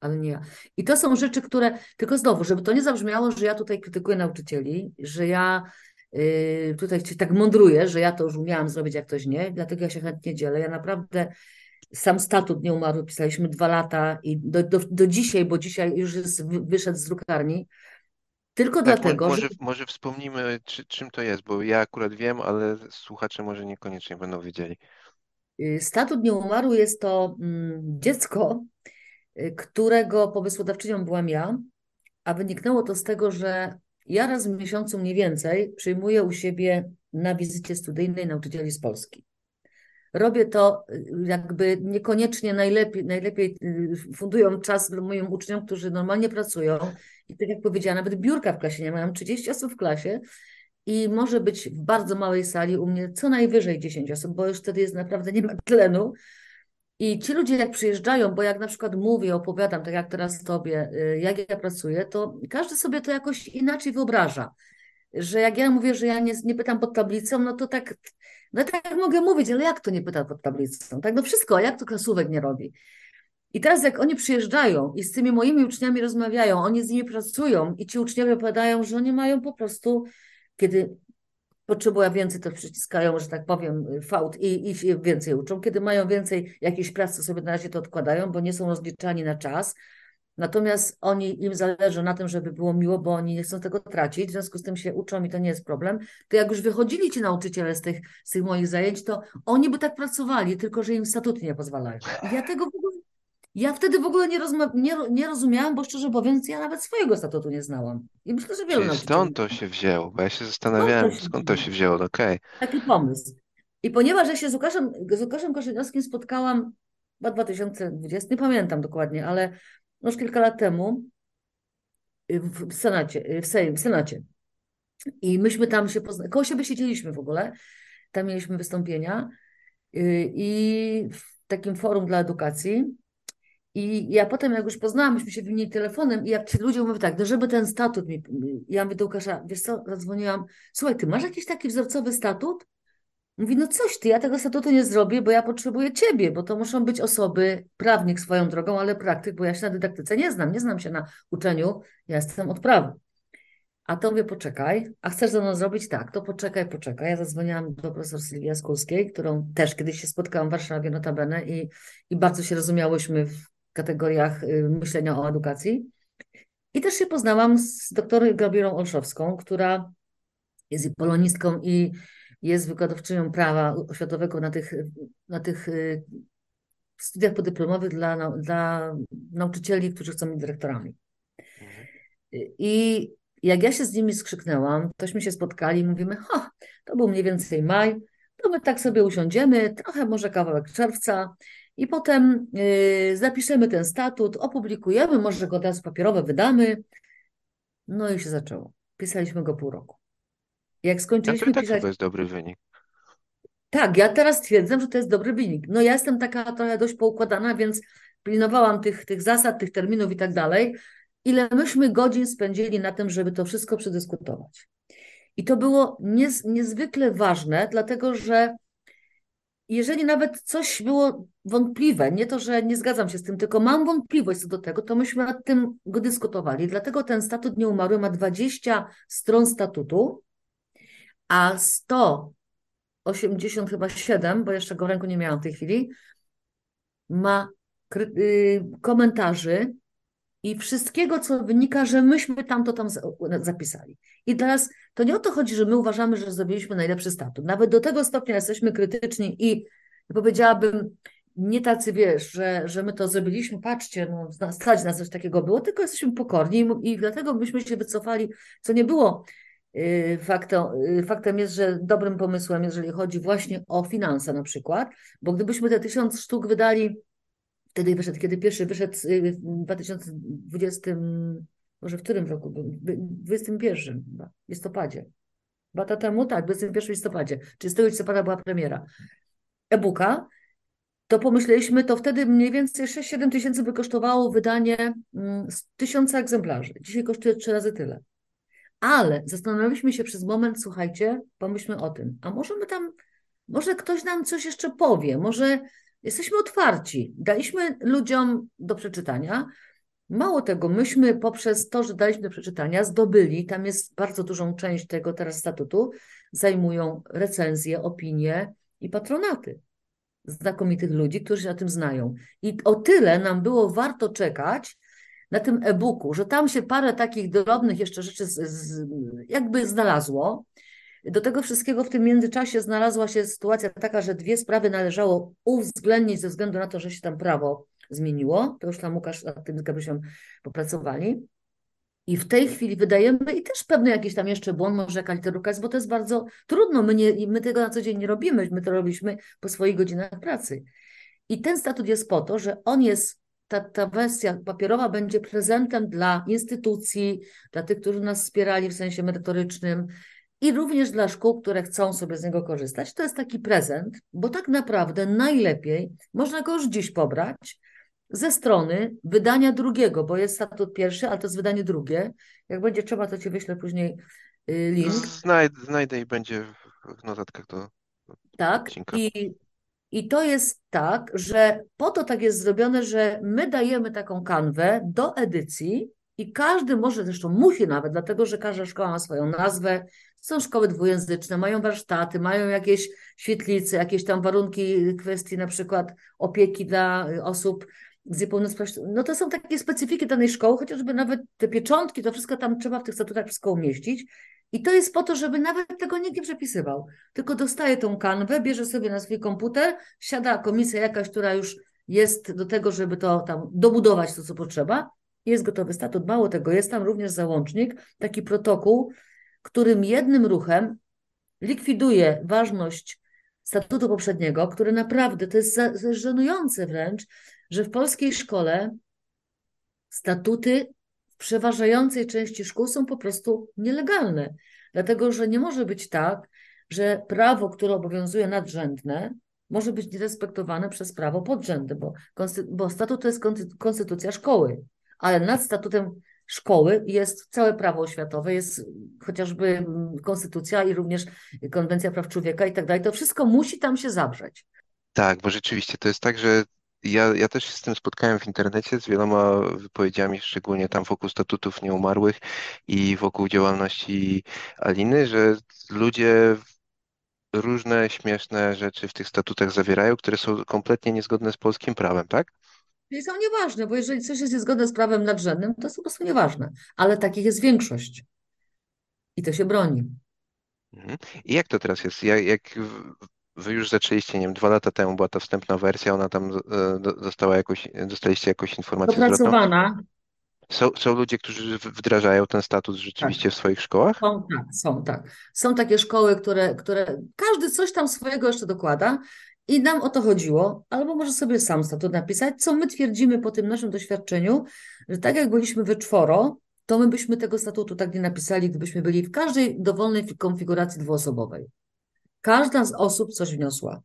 Ale nie ja. I to są rzeczy, które, tylko znowu, żeby to nie zabrzmiało, że ja tutaj krytykuję nauczycieli, że ja tutaj się tak mądruję, że ja to już umiałam zrobić, jak ktoś nie, dlatego ja się chętnie dzielę. Ja naprawdę sam statut nie umarł, pisaliśmy dwa lata i do, do, do dzisiaj, bo dzisiaj już jest, wyszedł z drukarni, tylko tak, dlatego, może, że... Może wspomnimy, czy, czym to jest, bo ja akurat wiem, ale słuchacze może niekoniecznie będą wiedzieli. Yy, statut nie umarł jest to mm, dziecko którego pomysłodawczynią byłam ja, a wyniknęło to z tego, że ja raz w miesiącu mniej więcej przyjmuję u siebie na wizycie studyjnej nauczycieli z Polski. Robię to y, jakby niekoniecznie najlepiej, najlepiej y, fundują czas moim uczniom, którzy normalnie pracują. I tak jak powiedziałam, nawet biurka w klasie nie mają 30 osób w klasie i może być w bardzo małej sali u mnie co najwyżej 10 osób, bo już wtedy jest naprawdę nie ma tlenu. I ci ludzie, jak przyjeżdżają, bo jak na przykład mówię, opowiadam, tak jak teraz tobie, y, jak ja pracuję, to każdy sobie to jakoś inaczej wyobraża. Że jak ja mówię, że ja nie, nie pytam pod tablicą, no to tak, no tak mogę mówić, ale jak to nie pytam pod tablicą? Tak, no wszystko, jak to klasówek nie robi? I teraz jak oni przyjeżdżają i z tymi moimi uczniami rozmawiają, oni z nimi pracują i ci uczniowie opowiadają, że oni mają po prostu, kiedy potrzebują więcej, to przyciskają, że tak powiem, fałd i, i więcej uczą. Kiedy mają więcej jakiejś pracy, sobie na razie to odkładają, bo nie są rozliczani na czas. Natomiast oni, im zależy na tym, żeby było miło, bo oni nie chcą tego tracić, w związku z tym się uczą i to nie jest problem. To jak już wychodzili ci nauczyciele z tych, z tych moich zajęć, to oni by tak pracowali, tylko że im statuty nie pozwalają. Ja tego w ja wtedy w ogóle nie, nie, nie rozumiałam, bo szczerze mówiąc, ja nawet swojego statutu nie znałam. I myślę, że wielu Czyli stąd to się wzięło, bo ja się zastanawiałem, skąd to się, skąd to się wzięło, okej. Okay. Taki pomysł. I ponieważ ja się z Łukaszem, z Łukaszem Koszeniowskim spotkałam w 2020, nie pamiętam dokładnie, ale już kilka lat temu w Senacie, w Sejm, w Senacie. I myśmy tam się poznali, koło siebie siedzieliśmy w ogóle, tam mieliśmy wystąpienia y, i w takim forum dla edukacji i ja potem, jak już poznałam, myśmy się wymienili telefonem i jak ci ludzie mówią tak, no żeby ten statut mi, ja mówię do Łukasza, wiesz co, zadzwoniłam, słuchaj, ty masz jakiś taki wzorcowy statut? Mówi, no coś ty, ja tego statutu nie zrobię, bo ja potrzebuję ciebie, bo to muszą być osoby, prawnik swoją drogą, ale praktyk, bo ja się na dydaktyce nie znam, nie znam się na uczeniu, ja jestem od prawa. A to mówię, poczekaj, a chcesz ze mną zrobić? Tak, to poczekaj, poczekaj. Ja zadzwoniłam do profesor Sylwii Skulskiej, którą też kiedyś się spotkałam w Warszawie notabene i, i bardzo się rozumiałyśmy w kategoriach y, myślenia o edukacji. I też się poznałam z doktorem Gabrielą Olszowską, która jest polonistką i jest wykładowczynią prawa oświatowego na tych, na tych y, studiach podyplomowych dla, dla nauczycieli, którzy chcą być dyrektorami. I jak ja się z nimi skrzyknęłam, tośmy się spotkali i mówimy, ha, to był mniej więcej maj, to my tak sobie usiądziemy, trochę może kawałek czerwca i potem y, zapiszemy ten statut, opublikujemy, może go teraz papierowo wydamy. No i się zaczęło. Pisaliśmy go pół roku. Jak skończyliśmy tak pisać... to jest dobry wynik. Tak, ja teraz twierdzę, że to jest dobry wynik. No ja jestem taka trochę dość poukładana, więc pilnowałam tych, tych zasad, tych terminów i tak dalej. Ile myśmy godzin spędzili na tym, żeby to wszystko przedyskutować. I to było niez, niezwykle ważne, dlatego że jeżeli nawet coś było wątpliwe, nie to, że nie zgadzam się z tym, tylko mam wątpliwość co do tego, to myśmy nad tym go dyskutowali. Dlatego ten statut nieumarły ma 20 stron statutu, a 180 chyba 7, bo jeszcze go w ręku nie miałam w tej chwili, ma y, komentarzy i wszystkiego, co wynika, że myśmy tam to tam zapisali. I teraz to nie o to chodzi, że my uważamy, że zrobiliśmy najlepszy statut. Nawet do tego stopnia jesteśmy krytyczni i powiedziałabym, nie tacy, wiesz, że, że my to zrobiliśmy, patrzcie, no, stać na coś takiego było, tylko jesteśmy pokorni i, i dlatego byśmy się wycofali, co nie było y, faktem, y, faktem jest, że dobrym pomysłem, jeżeli chodzi właśnie o finanse na przykład, bo gdybyśmy te tysiąc sztuk wydali wtedy wyszedł, kiedy pierwszy wyszedł y, w 2020, może w którym roku? W 2021 chyba, listopadzie. Lata temu, tak, w 21 listopadzie. 30 listopada była premiera e-booka. To pomyśleliśmy, to wtedy mniej więcej 6-7 tysięcy by kosztowało wydanie mm, tysiąca egzemplarzy. Dzisiaj kosztuje trzy razy tyle. Ale zastanowiliśmy się przez moment, słuchajcie, pomyślmy o tym, a może my tam, może ktoś nam coś jeszcze powie, może Jesteśmy otwarci. Daliśmy ludziom do przeczytania. Mało tego, myśmy poprzez to, że daliśmy do przeczytania, zdobyli, tam jest bardzo dużą część tego teraz statutu, zajmują recenzje, opinie i patronaty znakomitych ludzi, którzy się na tym znają. I o tyle nam było warto czekać na tym e-booku, że tam się parę takich drobnych jeszcze rzeczy z, z, jakby znalazło, do tego wszystkiego w tym międzyczasie znalazła się sytuacja taka, że dwie sprawy należało uwzględnić ze względu na to, że się tam prawo zmieniło. To już tam Łukasz nad tym Gabrysią popracowali. I w tej chwili wydajemy, i też pewny jakiś tam jeszcze błąd, może jakaś literówka jest, bo to jest bardzo trudno. My, nie, my tego na co dzień nie robimy, my to robiliśmy po swoich godzinach pracy. I ten statut jest po to, że on jest, ta, ta wersja papierowa będzie prezentem dla instytucji, dla tych, którzy nas wspierali w sensie merytorycznym i również dla szkół, które chcą sobie z niego korzystać. To jest taki prezent, bo tak naprawdę najlepiej można go już dziś pobrać ze strony wydania drugiego, bo jest statut pierwszy, ale to jest wydanie drugie. Jak będzie trzeba, to Ci wyślę później y, link. Znajdę, znajdę i będzie w notatkach do Tak, odcinka. i, i to jest tak, że po to tak jest zrobione, że my dajemy taką kanwę do edycji i każdy może, zresztą musi nawet, dlatego że każda szkoła ma swoją nazwę, są szkoły dwujęzyczne, mają warsztaty, mają jakieś świetlice, jakieś tam warunki, kwestii na przykład opieki dla osób z niepełnosprawnością. No to są takie specyfiki danej szkoły, chociażby nawet te pieczątki, to wszystko tam trzeba w tych statutach wszystko umieścić. I to jest po to, żeby nawet tego nikt nie przepisywał, tylko dostaje tą kanwę, bierze sobie na swój komputer, siada komisja jakaś, która już jest do tego, żeby to tam dobudować to, co potrzeba. Jest gotowy statut. Mało tego, jest tam również załącznik, taki protokół, którym jednym ruchem likwiduje ważność statutu poprzedniego, który naprawdę to jest żenujące wręcz, że w polskiej szkole statuty w przeważającej części szkół są po prostu nielegalne, dlatego że nie może być tak, że prawo, które obowiązuje nadrzędne, może być nierespektowane przez prawo podrzędne, bo, bo statut to jest konstytucja szkoły, ale nad statutem szkoły jest całe prawo oświatowe, jest chociażby konstytucja i również konwencja praw człowieka i tak dalej. To wszystko musi tam się zabrzeć. Tak, bo rzeczywiście to jest tak, że ja, ja też się z tym spotkałem w internecie, z wieloma wypowiedziami, szczególnie tam wokół statutów nieumarłych i wokół działalności Aliny, że ludzie różne śmieszne rzeczy w tych statutach zawierają, które są kompletnie niezgodne z polskim prawem, tak? Czyli są nieważne, bo jeżeli coś jest niezgodne z prawem nadrzędnym, to jest po prostu nieważne. Ale takich jest większość. I to się broni. Mhm. I jak to teraz jest? Jak, jak wy już zaczęliście, nie wiem, dwa lata temu była ta wstępna wersja, ona tam e, dostała jakoś, dostaliście jakąś informację Dopracowana. Są, są ludzie, którzy wdrażają ten status rzeczywiście tak. w swoich szkołach? Są, tak, są, tak. Są takie szkoły, które, które każdy coś tam swojego jeszcze dokłada i nam o to chodziło, albo może sobie sam statut napisać, co my twierdzimy po tym naszym doświadczeniu, że tak jak byliśmy we czworo, to my byśmy tego statutu tak nie napisali, gdybyśmy byli w każdej dowolnej konfiguracji dwuosobowej. Każda z osób coś wniosła.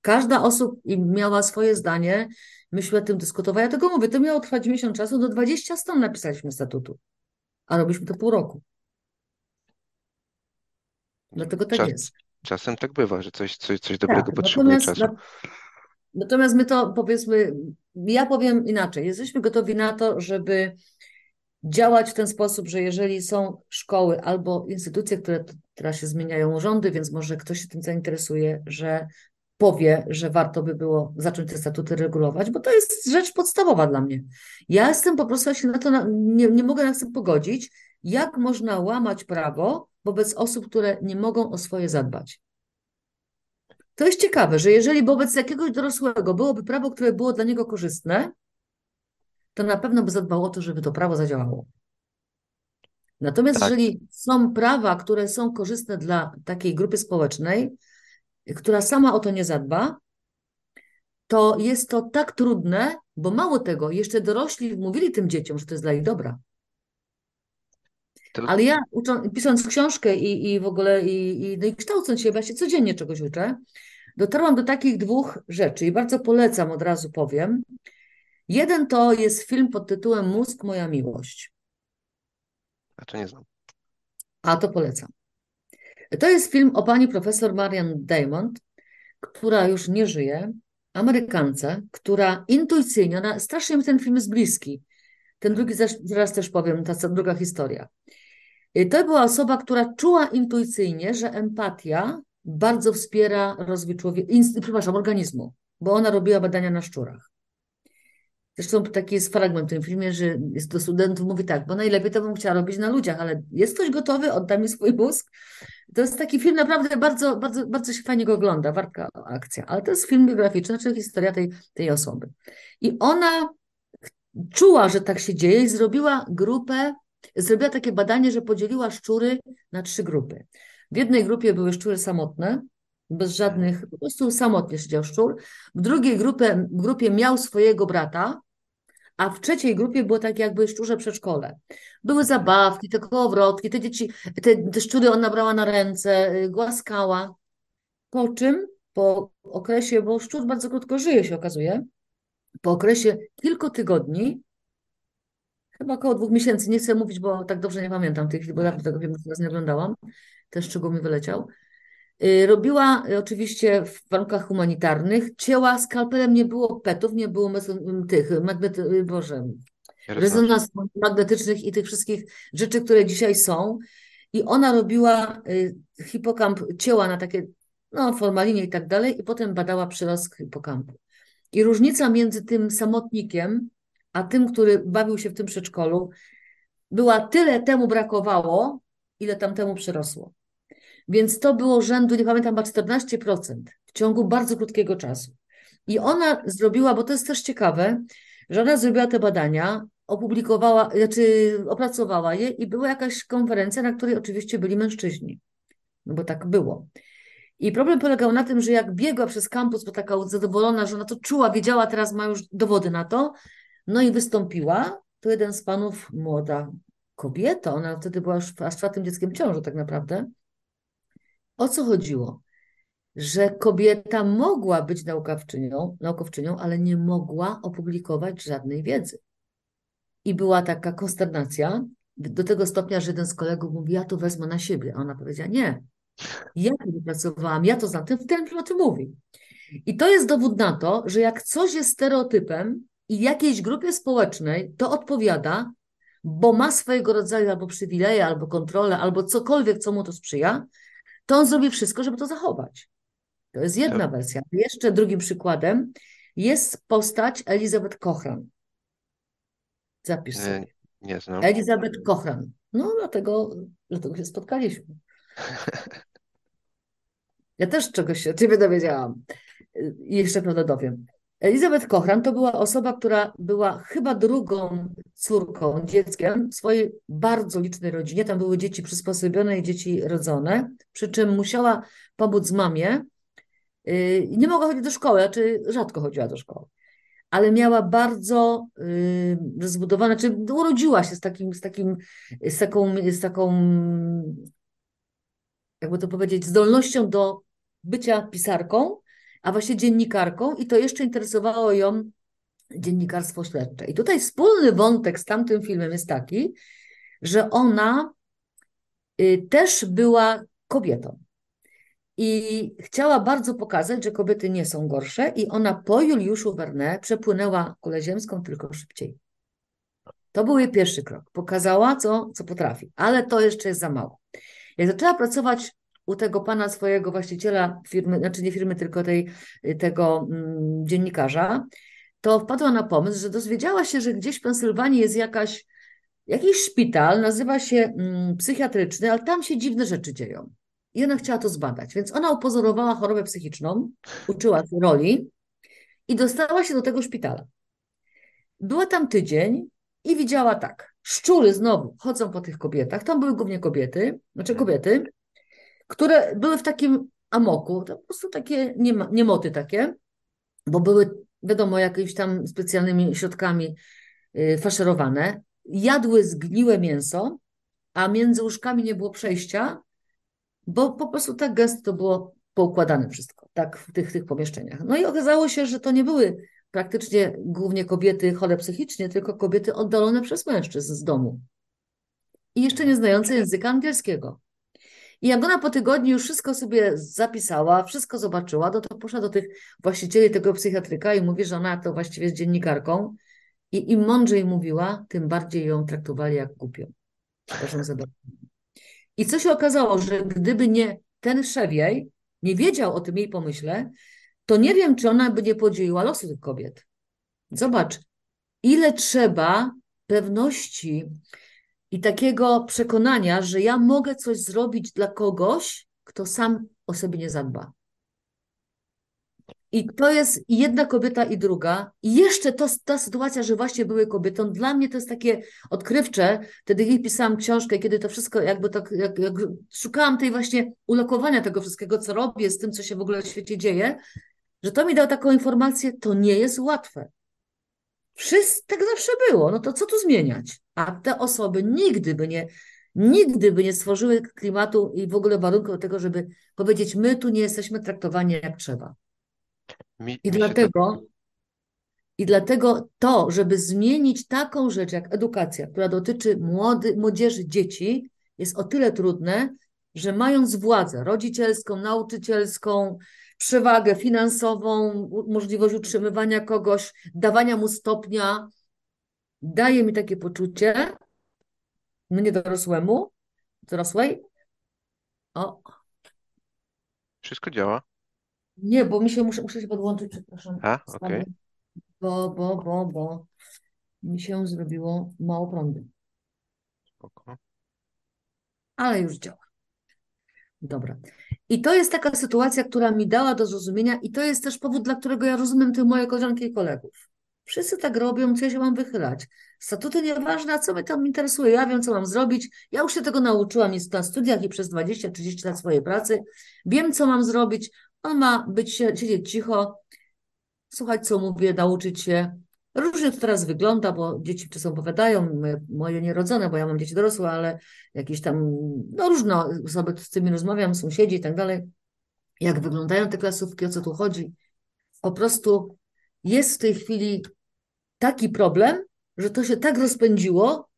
Każda osób miała swoje zdanie, myśmy o tym dyskutowali. Ja tego mówię, to miało trwać miesiąc czasu, do 20 stron napisaliśmy statutu, a robiliśmy to pół roku. Dlatego tak Czas, jest. Czasem tak bywa, że coś, coś, coś dobrego tak, potrzebuje czasu. Natomiast my to powiedzmy, ja powiem inaczej. Jesteśmy gotowi na to, żeby działać w ten sposób, że jeżeli są szkoły albo instytucje, które teraz się zmieniają rządy, więc może ktoś się tym zainteresuje, że powie, że warto by było zacząć te statuty regulować, bo to jest rzecz podstawowa dla mnie. Ja jestem po prostu, ja się na to na, nie, nie mogę na to pogodzić, jak można łamać prawo wobec osób, które nie mogą o swoje zadbać. To jest ciekawe, że jeżeli wobec jakiegoś dorosłego byłoby prawo, które było dla niego korzystne, to na pewno by zadbał o to, żeby to prawo zadziałało. Natomiast tak. jeżeli są prawa, które są korzystne dla takiej grupy społecznej, która sama o to nie zadba, to jest to tak trudne, bo mało tego, jeszcze dorośli mówili tym dzieciom, że to jest dla ich dobra. Ale ja uczą, pisząc książkę i, i w ogóle i, i, no i kształcąc się, właśnie codziennie czegoś uczę, dotarłam do takich dwóch rzeczy i bardzo polecam, od razu powiem. Jeden to jest film pod tytułem Mózg, moja miłość. A to nie znam. A to polecam. To jest film o pani profesor Marian Diamond, która już nie żyje, Amerykance, która intuicyjnie, ona, strasznie mi ten film jest bliski. Ten drugi zaraz też powiem, ta druga historia. To była osoba, która czuła intuicyjnie, że empatia bardzo wspiera rozwój człowieka, przepraszam, organizmu, bo ona robiła badania na szczurach. Zresztą taki jest fragment w tym filmie, że jest do studentów mówi tak, bo najlepiej to bym chciała robić na ludziach, ale jest ktoś gotowy, odda mi swój mózg. To jest taki film naprawdę bardzo, bardzo, bardzo się fajnie go ogląda, wartka akcja, ale to jest film biograficzny, czyli historia tej, tej osoby. I ona czuła, że tak się dzieje i zrobiła grupę, zrobiła takie badanie, że podzieliła szczury na trzy grupy. W jednej grupie były szczury samotne, bez żadnych, po prostu samotnie siedział szczur. W drugiej grupie, grupie miał swojego brata, a w trzeciej grupie było tak jakby szczurze przedszkole. Były zabawki, te kołowrotki, te dzieci, te, te szczury ona brała na ręce, y, głaskała. Po czym, po okresie, bo szczur bardzo krótko żyje się okazuje, po okresie kilku tygodni, chyba około dwóch miesięcy, nie chcę mówić, bo tak dobrze nie pamiętam tych chwili, bo dawno tego filmu teraz nie oglądałam, ten szczegół mi wyleciał, y, Robiła y, oczywiście w warunkach humanitarnych, cięła skalpelem, nie było petów, nie było tych magnety, y, boże, rezonansów magnetycznych i tych wszystkich rzeczy, które dzisiaj są. I ona robiła hipokamp, cięła na takie no, formalinie i tak dalej, i potem badała przyrost hipokampu. I różnica między tym samotnikiem, a tym, który bawił się w tym przedszkolu, była tyle temu brakowało, ile tam temu przyrosło. Więc to było rzędu, nie pamiętam, chyba 14% w ciągu bardzo krótkiego czasu. I ona zrobiła, bo to jest też ciekawe, że ona zrobiła te badania, opublikowała, znaczy opracowała je i była jakaś konferencja, na której oczywiście byli mężczyźni. No bo tak było. I problem polegał na tym, że jak biegła przez kampus, bo taka zadowolona, że ona to czuła, wiedziała, teraz ma już dowody na to, no i wystąpiła, to jeden z panów, młoda kobieta, ona wtedy była już aż czwartym dzieckiem ciąży tak naprawdę. O co chodziło? Że kobieta mogła być naukowczynią, naukowczynią, ale nie mogła opublikować żadnej wiedzy. I była taka konsternacja do tego stopnia, że jeden z kolegów mówi, ja to wezmę na siebie. A ona powiedziała, nie, ja to wypracowałam, ja to znam, ten, ten o tym mówi. I to jest dowód na to, że jak coś jest stereotypem i jakiejś grupie społecznej to odpowiada, bo ma swojego rodzaju albo przywileje, albo kontrolę, albo cokolwiek, co mu to sprzyja, to on zrobi wszystko, żeby to zachować. To jest jedna tak. wersja. Jeszcze drugim przykładem jest postać Elizabeth Cochran. Zapisz sobie. Nie, nie znam. Elizabeth Cochran. No, dlatego, dlatego się spotkaliśmy. Ja też czegoś się od ciebie dowiedziałam. I jeszcze pewno dowiem. Elizabeth Cochran to była osoba, która była chyba drugą córką, dzieckiem w swojej bardzo licznej rodzinie. Tam były dzieci przysposobione i dzieci rodzone, przy czym musiała pomóc mamie. Y, nie mogła chodzić do szkoły, czy rzadko chodziła do szkoły, ale miała bardzo y, rozbudowane, czy urodziła się z takim, z takim, z taką, z taką, jakby to powiedzieć, zdolnością do bycia pisarką, a właśnie dziennikarką i to jeszcze interesowało ją dziennikarstwo śledcze. I tutaj wspólny wątek z tamtym filmem jest taki, że ona y, też była kobietą. I chciała bardzo pokazać, że kobiety nie są gorsze, i ona po Juliuszu Verne przepłynęła kulę ziemską tylko szybciej. To był jej pierwszy krok. Pokazała, co, co potrafi, ale to jeszcze jest za mało. Jak zaczęła pracować u tego pana swojego właściciela firmy, znaczy nie firmy, tylko tej, tego mm, dziennikarza, to wpadła na pomysł, że dowiedziała się, że gdzieś w Pensylwanii jest jakaś, jakiś szpital, nazywa się mm, psychiatryczny, ale tam się dziwne rzeczy dzieją. I ona chciała to zbadać, więc ona upozorowała chorobę psychiczną, uczyła się roli i dostała się do tego szpitala. Była tam tydzień i widziała tak, szczury znowu chodzą po tych kobietach, tam były głównie kobiety, znaczy kobiety, które były w takim amoku, to po prostu takie niemoty takie, bo były, wiadomo, jakimiś tam specjalnymi środkami y, faszerowane, jadły zgniłe mięso, a między łóżkami nie było przejścia, bo po prostu tak gęsto to było poukładane wszystko, tak w tych, tych pomieszczeniach. No i okazało się, że to nie były praktycznie głównie kobiety chore psychicznie, tylko kobiety oddalone przez mężczyzn z domu. I jeszcze nie znające języka angielskiego. I jak ona po tygodniu już wszystko sobie zapisała, wszystko zobaczyła, to, to poszła do tych właścicieli tego psychiatryka i mówi, że ona to właściwie jest dziennikarką. I im mądrzej mówiła, tym bardziej ją traktowali jak głupią. I co się okazało, że gdyby nie ten szef jej, nie wiedział o tym jej pomyśle, to nie wiem, czy ona by nie podzieliła losu tych kobiet. Zobacz, ile trzeba pewności i takiego przekonania, że ja mogę coś zrobić dla kogoś, kto sam o sobie nie zadba. I to jest jedna kobieta i druga. I jeszcze to, ta sytuacja, że właśnie były kobietą, dla mnie to jest takie odkrywcze. Wtedy jej pisałam książkę, kiedy to wszystko jakby tak, jak, jak szukałam tej właśnie ulokowania tego wszystkiego, co robię, z tym, co się w ogóle w świecie dzieje, że to mi dało taką informację, to nie jest łatwe. Wszyscy, tak zawsze było, no to co tu zmieniać? A te osoby nigdy by nie, nigdy by nie stworzyły klimatu i w ogóle warunków do tego, żeby powiedzieć, my tu nie jesteśmy traktowani jak trzeba. Mi, I mi dlatego, to... I dlatego to, żeby zmienić taką rzecz jak edukacja, która dotyczy młody, młodzieży, dzieci, jest o tyle trudne, że mając władzę rodzicielską, nauczycielską, przewagę finansową, możliwość utrzymywania kogoś, dawania mu stopnia, daje mi takie poczucie, mnie dorosłemu, dorosłej, o. Wszystko działa? Nie, bo mi się muszę, muszę się podłączyć, przepraszam. A, okej. Okay. Bo, bo, bo, bo mi się zrobiło mało prądu. Spoko. Ale już działa. Dobra. I to jest taka sytuacja, która mi dała do zrozumienia, i to jest też powód, dla którego ja rozumiem te moje koleżanki i kolegów. Wszyscy tak robią, co ja się mam wychylać. Statuty nieważne, a co mnie tam interesuje. Ja wiem, co mam zrobić. Ja już się tego nauczyłam jest na studiach i przez 20-30 lat swojej pracy. Wiem, co mam zrobić. On ma być, siedzieć cicho, słuchać, co mówię, nauczyć się. Różnie to teraz wygląda, bo dzieci czasem opowiadają, moje nierodzone, bo ja mam dzieci dorosłe, ale jakieś tam, no różne osoby, z którymi rozmawiam, sąsiedzi i tak dalej, jak wyglądają te klasówki, o co tu chodzi. Po prostu jest w tej chwili taki problem, że to się tak rozpędziło,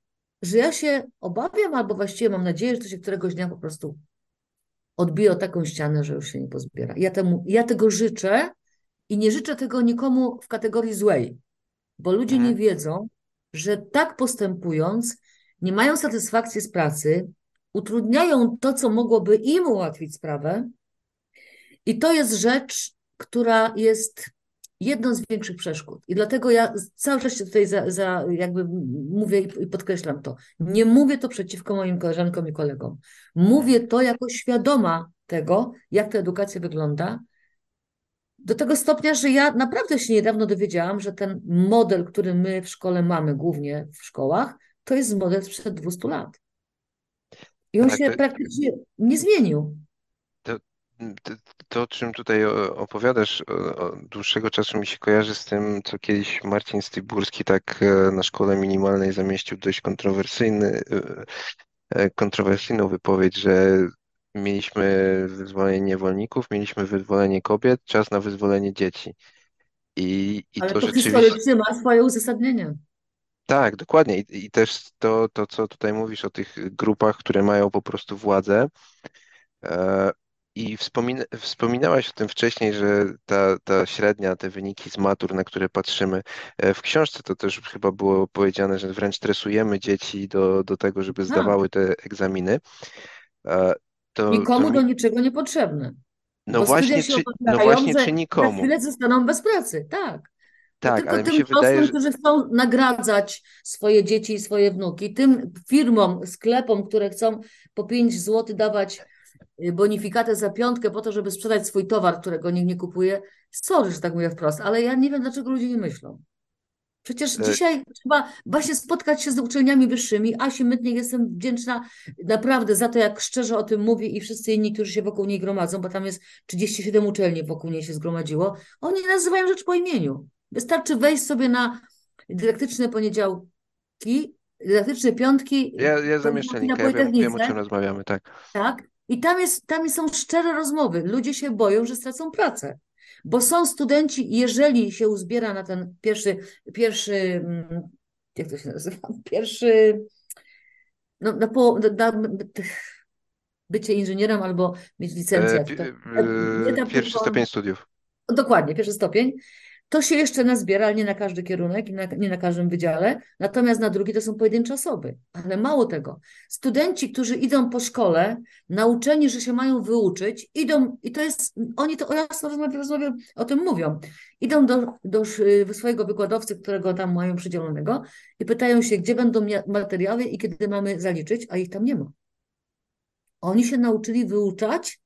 że ja się obawiam, albo właściwie mam nadzieję, że to się któregoś dnia po prostu odbije o taką ścianę, że już się nie pozbiera. Ja, temu, ja tego życzę i nie życzę tego nikomu w kategorii złej, bo ludzie nie Mhm. wiedzą, że tak postępując, nie mają satysfakcji z pracy, utrudniają to, co mogłoby im ułatwić sprawę. I to jest rzecz, która jest jedną z większych przeszkód. I dlatego ja cały czas się tutaj za, za jakby mówię i podkreślam to. Nie mówię to przeciwko moim koleżankom i kolegom. Mówię to jako świadoma tego, jak ta edukacja wygląda. Do tego stopnia, że ja naprawdę się niedawno dowiedziałam, że ten model, który my w szkole mamy, głównie w szkołach, to jest model sprzed 200 lat. I on Tak, się to, praktycznie nie zmienił. to, to, to, o czym tutaj opowiadasz, od dłuższego czasu mi się kojarzy z tym, co kiedyś Marcin Styburski tak e, na szkole minimalnej zamieścił dość kontrowersyjny, e, e, kontrowersyjną wypowiedź, że mieliśmy wyzwolenie niewolników, mieliśmy wyzwolenie kobiet, czas na wyzwolenie dzieci. I, i Ale to to rzeczywiście. historycznie ma swoje uzasadnienie. Tak, dokładnie. I, i też to, to, co tutaj mówisz o tych grupach, które mają po prostu władzę. E, I wspomina, wspominałaś o tym wcześniej, że ta, ta średnia, te wyniki z matur, na które patrzymy, e, w książce to też chyba było powiedziane, że wręcz stresujemy dzieci do, do tego, żeby Tak. zdawały te egzaminy. E, To, to Nikomu do mi, niczego niepotrzebne. no Bo studia właśnie, czy, no właśnie, czy za nikomu? chwilę zostaną bez pracy. Tak. To Tak, tylko ale mi tym się wydaje, że którzy chcą nagradzać swoje dzieci i swoje wnuki, tym firmom, sklepom, które chcą po 5 zł dawać y, bonifikatę za piątkę po to, żeby sprzedać swój towar, którego nikt nie kupuje. Sorry, że tak mówię wprost, ale ja nie wiem, dlaczego ludzie nie myślą. Przecież e, dzisiaj trzeba właśnie spotkać się z uczelniami wyższymi. Asi Mytnik jestem wdzięczna naprawdę za to, jak szczerze o tym mówi i wszyscy inni, którzy się wokół niej gromadzą, bo tam jest 37 uczelni wokół niej się zgromadziło. Oni nazywają rzecz po imieniu. Wystarczy wejść sobie na dydaktyczne poniedziałki, dydaktyczne piątki, ja, ja zamieszczę linka, ja wiem, wiem o czym rozmawiamy, tak. tak? I tam jest, tam są szczere rozmowy. Ludzie się boją, że stracą pracę. Bo są studenci, jeżeli się uzbiera na ten pierwszy, pierwszy, mm, jak to się nazywa? Pierwszy, no, na, po, na, na bycie inżynierem albo mieć licencję. E, e, tam Pierwszy stopień studiów. dokładnie, pierwszy stopień. To się jeszcze nazbiera, ale nie na każdy kierunek i nie na każdym wydziale, natomiast na drugi to są pojedyncze osoby. Ale mało tego, studenci, którzy idą po szkole, nauczeni, że się mają wyuczyć, idą, i to jest, oni to jasno rozmawiają, o tym mówią, idą do, do swojego wykładowcy, którego tam mają przydzielonego i pytają się, gdzie będą materiały i kiedy mamy zaliczyć, a ich tam nie ma. Oni się nauczyli wyuczać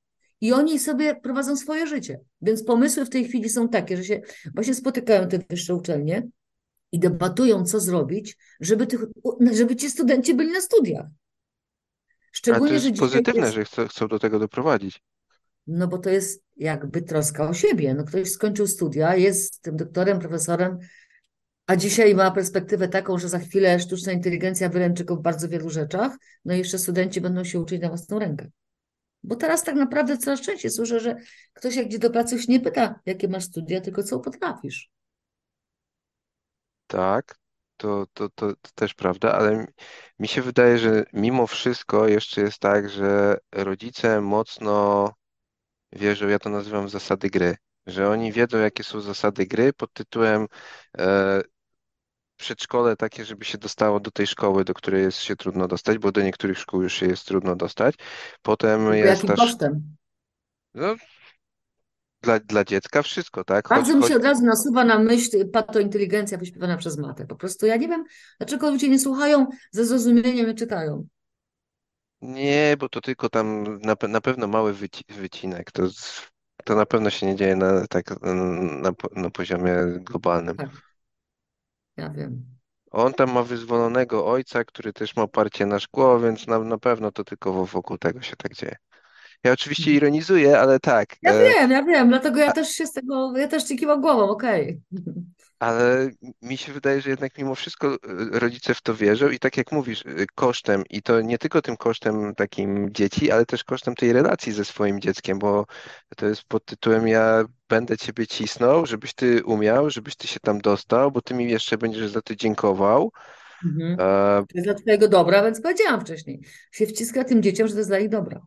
i oni sobie prowadzą swoje życie. Więc pomysły w tej chwili są takie, że się właśnie spotykają te wyższe uczelnie i debatują, co zrobić, żeby, tych, żeby ci studenci byli na studiach. Szczególnie, Ale to jest że pozytywne, jest... że chcą, chcą do tego doprowadzić. No bo to jest jakby troska o siebie. No ktoś skończył studia, jest tym doktorem, profesorem, a dzisiaj ma perspektywę taką, że za chwilę sztuczna inteligencja wyręczy go w bardzo wielu rzeczach, no i jeszcze studenci będą się uczyć na własną rękę. Bo teraz tak naprawdę coraz częściej słyszę, że ktoś jak idzie do pracy już nie pyta, jakie masz studia, tylko co potrafisz. Tak, to, to, to, to też prawda, ale mi się wydaje, że mimo wszystko jeszcze jest tak, że rodzice mocno wierzą, ja to nazywam zasady gry, że oni wiedzą, jakie są zasady gry pod tytułem e, przedszkole takie, żeby się dostało do tej szkoły, do której jest się trudno dostać, bo do niektórych szkół już się jest trudno dostać. Potem Tylko jest jakim kosztem? No, dla, dla dziecka wszystko, tak? Choć, Bardzo mi się od razu nasuwa na myśl patointeligencja wyśpiewana przez matę. Po prostu ja nie wiem, dlaczego ludzie nie słuchają, ze zrozumieniem i czytają. Nie, bo to tylko tam na, na pewno mały wyci wycinek. To, to na pewno się nie dzieje na, tak, na, na poziomie globalnym. Tak. Ja wiem. On tam ma wyzwolonego ojca, który też ma oparcie na szkło, więc na, na pewno to tylko wokół tego się tak dzieje. Ja oczywiście ironizuję, ale tak. Ja e, wiem, ja wiem, dlatego ja też się z tego, ja też ci kiwam głową, okej. Ale mi się wydaje, że jednak mimo wszystko e, rodzice w to wierzą i tak jak mówisz, e, kosztem, i to nie tylko tym kosztem takim dzieci, ale też kosztem tej relacji ze swoim dzieckiem, bo to jest pod tytułem ja będę ciebie cisnął, żebyś ty umiał, żebyś ty się tam dostał, bo ty mi jeszcze będziesz za to dziękował. Mhm. To jest dla twojego dobra, więc powiedziałam wcześniej. Się wciska tym dzieciom, że to jest dla ich dobra.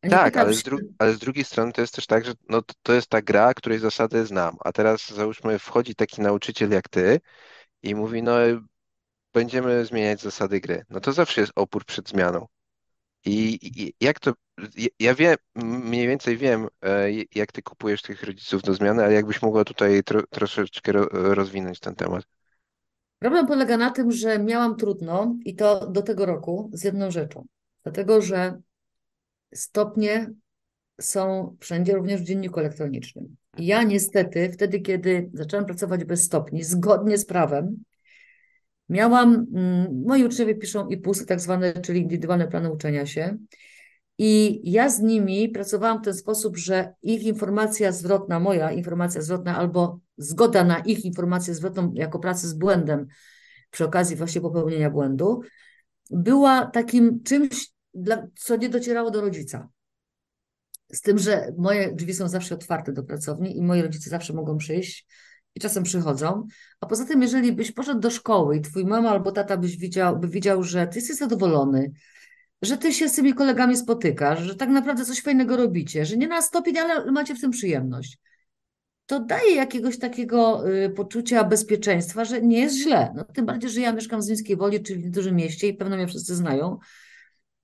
Tak, ale z, ale z drugiej strony to jest też tak, że no, to, to jest ta gra, której zasady znam. A teraz załóżmy, wchodzi taki nauczyciel jak ty i mówi, no będziemy zmieniać zasady gry. No to zawsze jest opór przed zmianą. I, i jak to, ja wiem, mniej więcej wiem, e, jak ty kupujesz tych rodziców do zmiany, ale jakbyś mogła tutaj tro, troszeczkę rozwinąć ten temat. Problem polega na tym, że miałam trudno i to do tego roku z jedną rzeczą. Dlatego, że stopnie są wszędzie, również w dzienniku elektronicznym. Ja niestety wtedy, kiedy zaczęłam pracować bez stopni, zgodnie z prawem, miałam, mm, moi uczniowie piszą IPUS, tak zwane, czyli indywidualne plany uczenia się. I ja z nimi pracowałam w ten sposób, że ich informacja zwrotna, moja informacja zwrotna, albo zgoda na ich informację zwrotną jako pracy z błędem przy okazji właśnie popełnienia błędu, była takim czymś, dla, co nie docierało do rodzica. Z tym, że moje drzwi są zawsze otwarte do pracowni i moi rodzice zawsze mogą przyjść i czasem przychodzą. A poza tym, jeżeli byś poszedł do szkoły i twój mama albo tata byś widział, by widział, że ty jesteś zadowolony, że ty się z tymi kolegami spotykasz, że tak naprawdę coś fajnego robicie, że nie na stopień, ale macie w tym przyjemność, to daje jakiegoś takiego y, poczucia bezpieczeństwa, że nie jest źle. No, tym bardziej, że ja mieszkam w Zimskiej Woli, czyli w dużym mieście i pewno mnie wszyscy znają.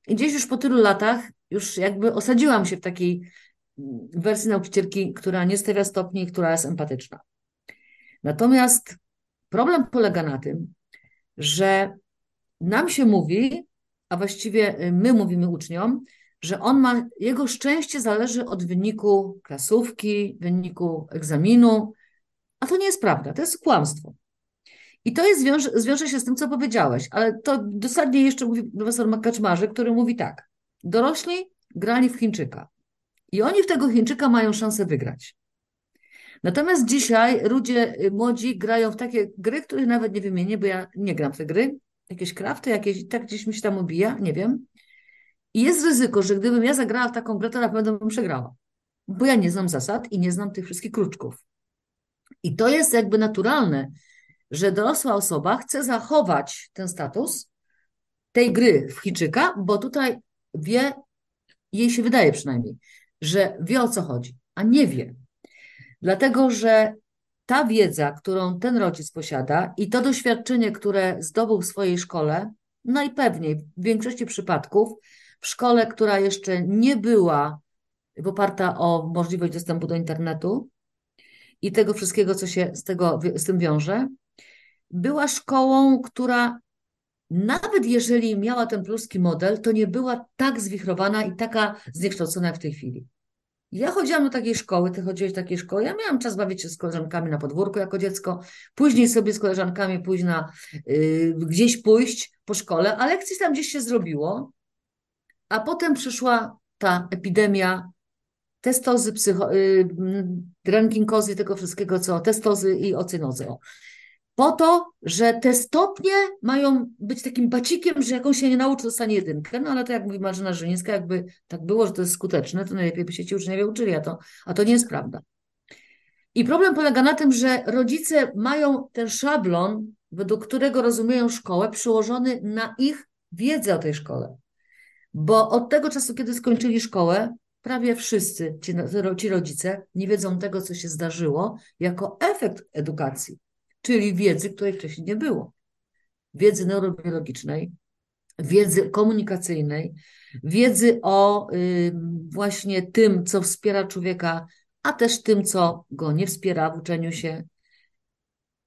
I gdzieś już po tylu latach już jakby osadziłam się w takiej wersji nauczycielki, która nie stawia stopni, która jest empatyczna. Natomiast problem polega na tym, że nam się mówi, a właściwie my mówimy uczniom, że on ma, jego szczęście zależy od wyniku klasówki, wyniku egzaminu, a to nie jest prawda, to jest kłamstwo. I to jest, wiąże, zwiąże się z tym, co powiedziałeś, ale to dosadnie jeszcze mówi profesor Makaczmarzy, który mówi tak. Dorośli grali w Chińczyka i oni w tego Chińczyka mają szansę wygrać. Natomiast dzisiaj ludzie y, młodzi grają w takie gry, których nawet nie wymienię, bo ja nie gram w te gry. Jakieś krafty, jakieś, tak gdzieś mi się tam obija, nie wiem. I jest ryzyko, że gdybym ja zagrała w taką grę, to na pewno bym przegrała. Bo ja nie znam zasad i nie znam tych wszystkich kruczków. I to jest jakby naturalne, że dorosła osoba chce zachować ten status tej gry w Chińczyka, bo tutaj wie, jej się wydaje przynajmniej, że wie o co chodzi, a nie wie. Dlatego, że ta wiedza, którą ten rodzic posiada i to doświadczenie, które zdobył w swojej szkole, najpewniej w większości przypadków w szkole, która jeszcze nie była oparta o możliwość dostępu do internetu i tego wszystkiego, co się z, tego, z tym wiąże, była szkołą, która nawet jeżeli miała ten pruski model, to nie była tak zwichrowana i taka zniekształcona jak w tej chwili. Ja chodziłam do takiej szkoły, ty chodziłeś do takiej szkoły. Ja miałam czas bawić się z koleżankami na podwórku jako dziecko, później sobie z koleżankami pójść na, yy, gdzieś pójść po szkole, a lekcji tam gdzieś się zrobiło, a potem przyszła ta epidemia testozy, psycho, yy, rankingozy, tego wszystkiego, co testozy i ocynozy. Po to, że te stopnie mają być takim bacikiem, że jak on się nie nauczy, dostanie jedynkę. No ale to jak mówi Marzena Żylińska, jakby tak było, że to jest skuteczne, to najlepiej by się ci uczniowie uczyli, a to, a to nie jest prawda. I problem polega na tym, że rodzice mają ten szablon, według którego rozumieją szkołę, przyłożony na ich wiedzę o tej szkole. Bo od tego czasu, kiedy skończyli szkołę, prawie wszyscy ci, ci rodzice nie wiedzą tego, co się zdarzyło, jako efekt edukacji czyli wiedzy, której wcześniej nie było. Wiedzy neurobiologicznej, wiedzy komunikacyjnej, wiedzy o y, właśnie tym, co wspiera człowieka, a też tym, co go nie wspiera w uczeniu się.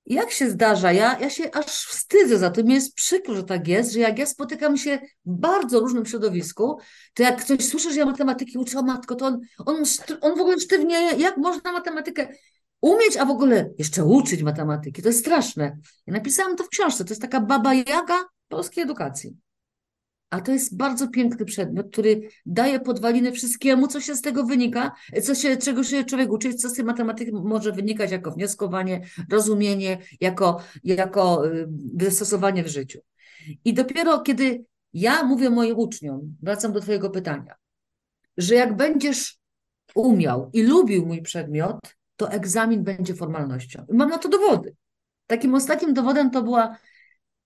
Jak się zdarza, ja, ja się aż wstydzę za to, mi jest przykro, że tak jest, że jak ja spotykam się w bardzo różnym środowisku, to jak ktoś słyszy, że ja matematyki uczę, matko, to on, on, on w ogóle sztywnieje, jak można matematykę? Umieć, a w ogóle jeszcze uczyć matematyki. To jest straszne. Ja napisałam to w książce. To jest taka baba jaga polskiej edukacji. A to jest bardzo piękny przedmiot, który daje podwaliny wszystkiemu, co się z tego wynika, co się, czego się człowiek uczy, co z tej matematyki może wynikać jako wnioskowanie, rozumienie, jako, jako y, wystosowanie w życiu. I dopiero kiedy ja mówię moim uczniom, wracam do Twojego pytania, że jak będziesz umiał i lubił mój przedmiot, to egzamin będzie formalnością. Mam na to dowody. Takim ostatnim dowodem to była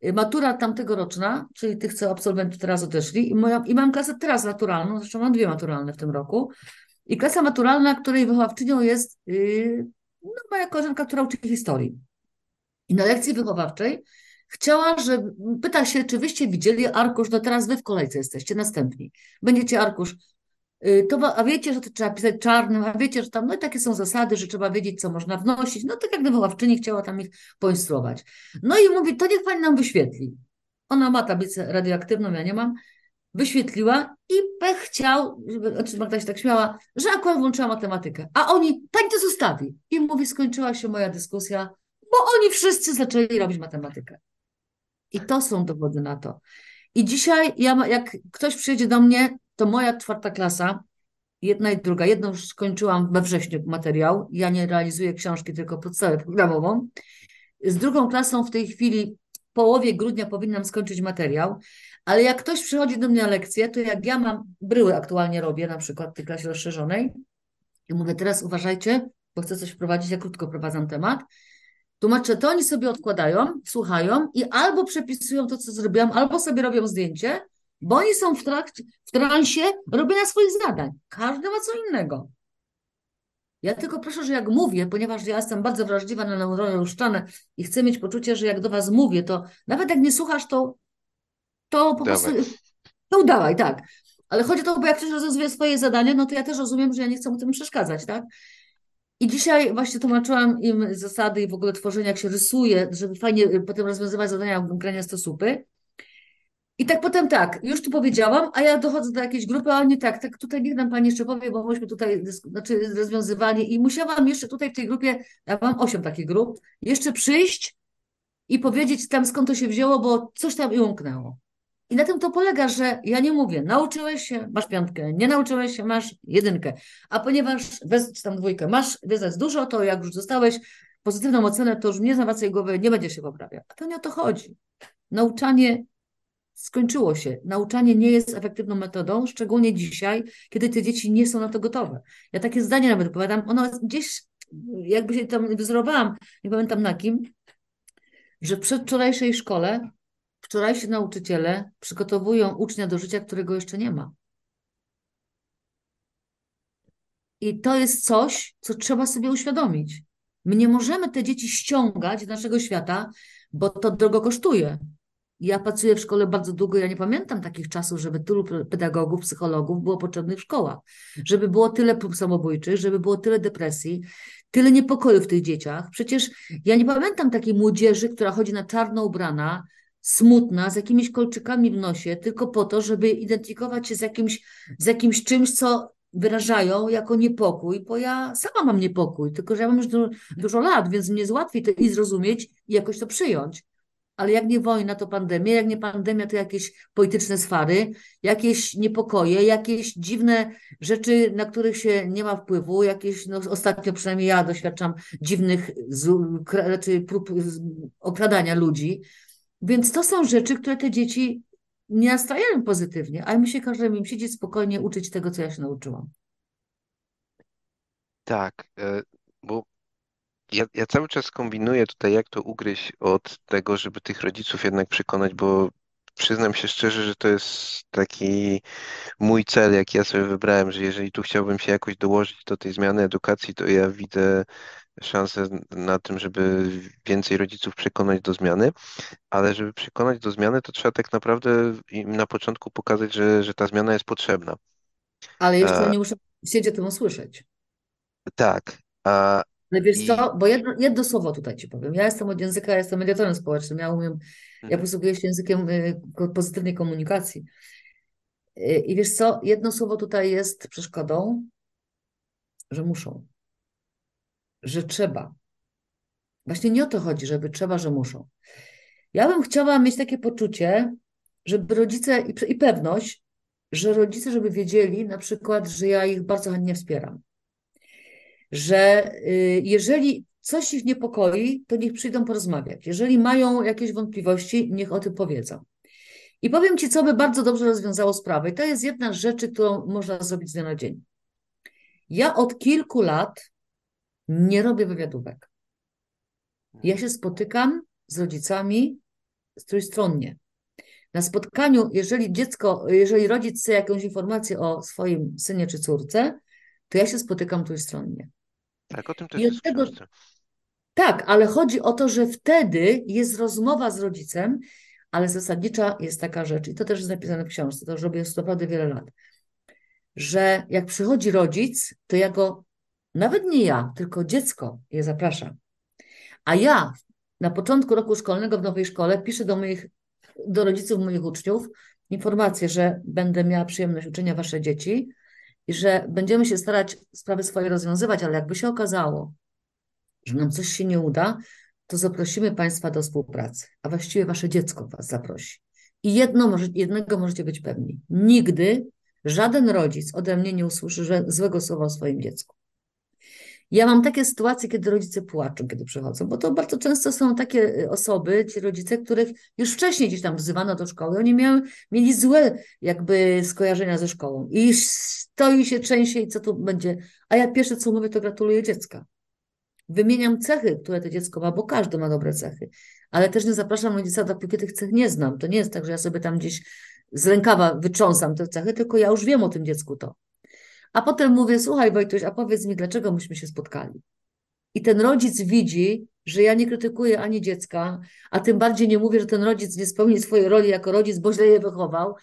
y, matura tamtego roczna, czyli tych, co absolwentów teraz odeszli. I, moja, I mam klasę teraz naturalną, zresztą mam dwie maturalne w tym roku. I klasa maturalna, której wychowawczynią jest yy, no, moja koleżanka, która uczy historii. I na lekcji wychowawczej chciała, że pyta się, czy wyście widzieli arkusz, no teraz wy w kolejce jesteście, następni. Będziecie arkusz to, a wiecie, że to trzeba pisać czarnym, a wiecie, że tam, no i takie są zasady, że trzeba wiedzieć, co można wnosić. No tak jak wychowawczyni chciała tam ich poinstruować. No i mówi, to niech pani nam wyświetli. Ona ma tablicę radioaktywną, ja nie mam. Wyświetliła i pech chciał, znaczy Magda się tak śmiała, że akurat włączyła matematykę. A oni, pani to zostawi. I mówi, skończyła się moja dyskusja, bo oni wszyscy zaczęli robić matematykę. I to są dowody na to. I dzisiaj, ja, jak ktoś przyjedzie do mnie, to moja czwarta klasa, jedna i druga, jedną już skończyłam we wrześniu materiał, ja nie realizuję książki, tylko podstawę programową. Z drugą klasą w tej chwili w połowie grudnia powinnam skończyć materiał, ale jak ktoś przychodzi do mnie na lekcję, to jak ja mam bryły aktualnie robię, na przykład w tej klasie rozszerzonej, i mówię, teraz uważajcie, bo chcę coś wprowadzić, ja krótko prowadzam temat, tłumaczę, to oni sobie odkładają, słuchają i albo przepisują to, co zrobiłam, albo sobie robią zdjęcie, bo oni są w, trakcie, w transie robienia swoich zadań. Każdy ma co innego. Ja tylko proszę, że jak mówię, ponieważ ja jestem bardzo wrażliwa na neurony luszczane i chcę mieć poczucie, że jak do was mówię, to nawet jak nie słuchasz, to, to po prostu to udawaj, tak. Ale chodzi o to, bo jak ktoś rozwiązuje swoje zadanie, no to ja też rozumiem, że ja nie chcę mu tym przeszkadzać, tak? I dzisiaj właśnie tłumaczyłam im zasady i w ogóle tworzenia, jak się rysuje, żeby fajnie potem rozwiązywać zadania grania stosupy. I tak potem tak, już tu powiedziałam, a ja dochodzę do jakiejś grupy, a nie tak, tak tutaj niech nam Pani jeszcze powie, bo myśmy tutaj, znaczy rozwiązywanie i musiałam jeszcze tutaj w tej grupie, ja mam osiem takich grup, jeszcze przyjść i powiedzieć tam skąd to się wzięło, bo coś tam i umknęło. I na tym to polega, że ja nie mówię, nauczyłeś się, masz piątkę, nie nauczyłeś się, masz jedynkę. A ponieważ, czy tam dwójkę, masz wiedzy dużo, to jak już dostałeś pozytywną ocenę, to już nie zawracaj głowy, nie będziesz się poprawiał. A to nie o to chodzi. Nauczanie skończyło się. Nauczanie nie jest efektywną metodą, szczególnie dzisiaj, kiedy te dzieci nie są na to gotowe. Ja takie zdanie nawet opowiadam, ono gdzieś, jakby się tam wyzorowałam, nie pamiętam na kim, że w przedwczorajszej szkole wczorajsi nauczyciele przygotowują ucznia do życia, którego jeszcze nie ma. I to jest coś, co trzeba sobie uświadomić. My nie możemy te dzieci ściągać z naszego świata, bo to drogo kosztuje. Ja pracuję w szkole bardzo długo, ja nie pamiętam takich czasów, żeby tylu pedagogów, psychologów było potrzebnych w szkołach, żeby było tyle prób samobójczych, żeby było tyle depresji, tyle niepokoju w tych dzieciach. Przecież ja nie pamiętam takiej młodzieży, która chodzi na czarno ubrana, smutna, z jakimiś kolczykami w nosie, tylko po to, żeby identyfikować się z jakimś, z jakimś czymś, co wyrażają jako niepokój, bo ja sama mam niepokój, tylko że ja mam już dużo, dużo lat, więc mnie jest łatwiej to i zrozumieć i jakoś to przyjąć. Ale jak nie wojna, to pandemia, jak nie pandemia, to jakieś polityczne swary, jakieś niepokoje, jakieś dziwne rzeczy, na których się nie ma wpływu, jakieś, no ostatnio przynajmniej ja doświadczam dziwnych raczej prób okradania ludzi. Więc to są rzeczy, które te dzieci nie nastrajają pozytywnie, ale my się każemy im siedzieć spokojnie, uczyć tego, co ja się nauczyłam. Tak, e, bo ja, ja cały czas kombinuję tutaj, jak to ugryźć od tego, żeby tych rodziców jednak przekonać, bo przyznam się szczerze, że to jest taki mój cel, jaki ja sobie wybrałem, że jeżeli tu chciałbym się jakoś dołożyć do tej zmiany edukacji, to ja widzę szansę na tym, żeby więcej rodziców przekonać do zmiany, ale żeby przekonać do zmiany, to trzeba tak naprawdę im na początku pokazać, że, że ta zmiana jest potrzebna. Ale jeszcze A, nie muszę o tym usłyszeć. Tak. A, ale wiesz i... co, bo jedno, jedno słowo tutaj ci powiem. Ja jestem od języka, ja jestem mediatorem społecznym, ja umiem, mhm. ja posługuję się językiem y, pozytywnej komunikacji. Y, I wiesz co, jedno słowo tutaj jest przeszkodą, że muszą że trzeba. Właśnie nie o to chodzi, żeby trzeba, że muszą. Ja bym chciała mieć takie poczucie, żeby rodzice i, i pewność, że rodzice, żeby wiedzieli na przykład, że ja ich bardzo chętnie wspieram. Że y, jeżeli coś ich niepokoi, to niech przyjdą porozmawiać. Jeżeli mają jakieś wątpliwości, niech o tym powiedzą. I powiem Ci, co by bardzo dobrze rozwiązało sprawę. I to jest jedna z rzeczy, którą można zrobić z dnia na dzień. Ja od kilku lat nie robię wywiadówek. Ja się spotykam z rodzicami trójstronnie. Na spotkaniu, jeżeli dziecko, jeżeli rodzic chce jakąś informację o swoim synie czy córce, to ja się spotykam trójstronnie. Tak, o tym też jest tego, Tak, ale chodzi o to, że wtedy jest rozmowa z rodzicem, ale zasadnicza jest taka rzecz, i to też jest napisane w książce, to już robię już naprawdę wiele lat, że jak przychodzi rodzic, to ja go nawet nie ja, tylko dziecko je zaprasza. A ja na początku roku szkolnego w nowej szkole piszę do moich, do rodziców moich uczniów informację, że będę miała przyjemność uczenia wasze dzieci i że będziemy się starać sprawy swoje rozwiązywać, ale jakby się okazało, że nam coś się nie uda, to zaprosimy Państwa do współpracy, a właściwie Wasze dziecko Was zaprosi. I jedno jednego możecie być pewni. Nigdy żaden rodzic ode mnie nie usłyszy złego słowa o swoim dziecku. Ja mam takie sytuacje, kiedy rodzice płaczą, kiedy przychodzą, bo to bardzo często są takie y, osoby, ci rodzice, których już wcześniej gdzieś tam wzywano do szkoły. Oni miały, mieli złe jakby skojarzenia ze szkołą i stoi się częściej, co tu będzie. A ja pierwsze co mówię, to gratuluję dziecka. Wymieniam cechy, które to dziecko ma, bo każdy ma dobre cechy, ale też nie zapraszam rodzica, dopóki tych cech nie znam. To nie jest tak, że ja sobie tam gdzieś z rękawa wytrząsam te cechy, tylko ja już wiem o tym dziecku to. A potem mówię, słuchaj Wojtuś, a powiedz mi, dlaczego myśmy się spotkali? I ten rodzic widzi, że ja nie krytykuję ani dziecka, a tym bardziej nie mówię, że ten rodzic nie spełni swojej roli jako rodzic, bo źle je wychował,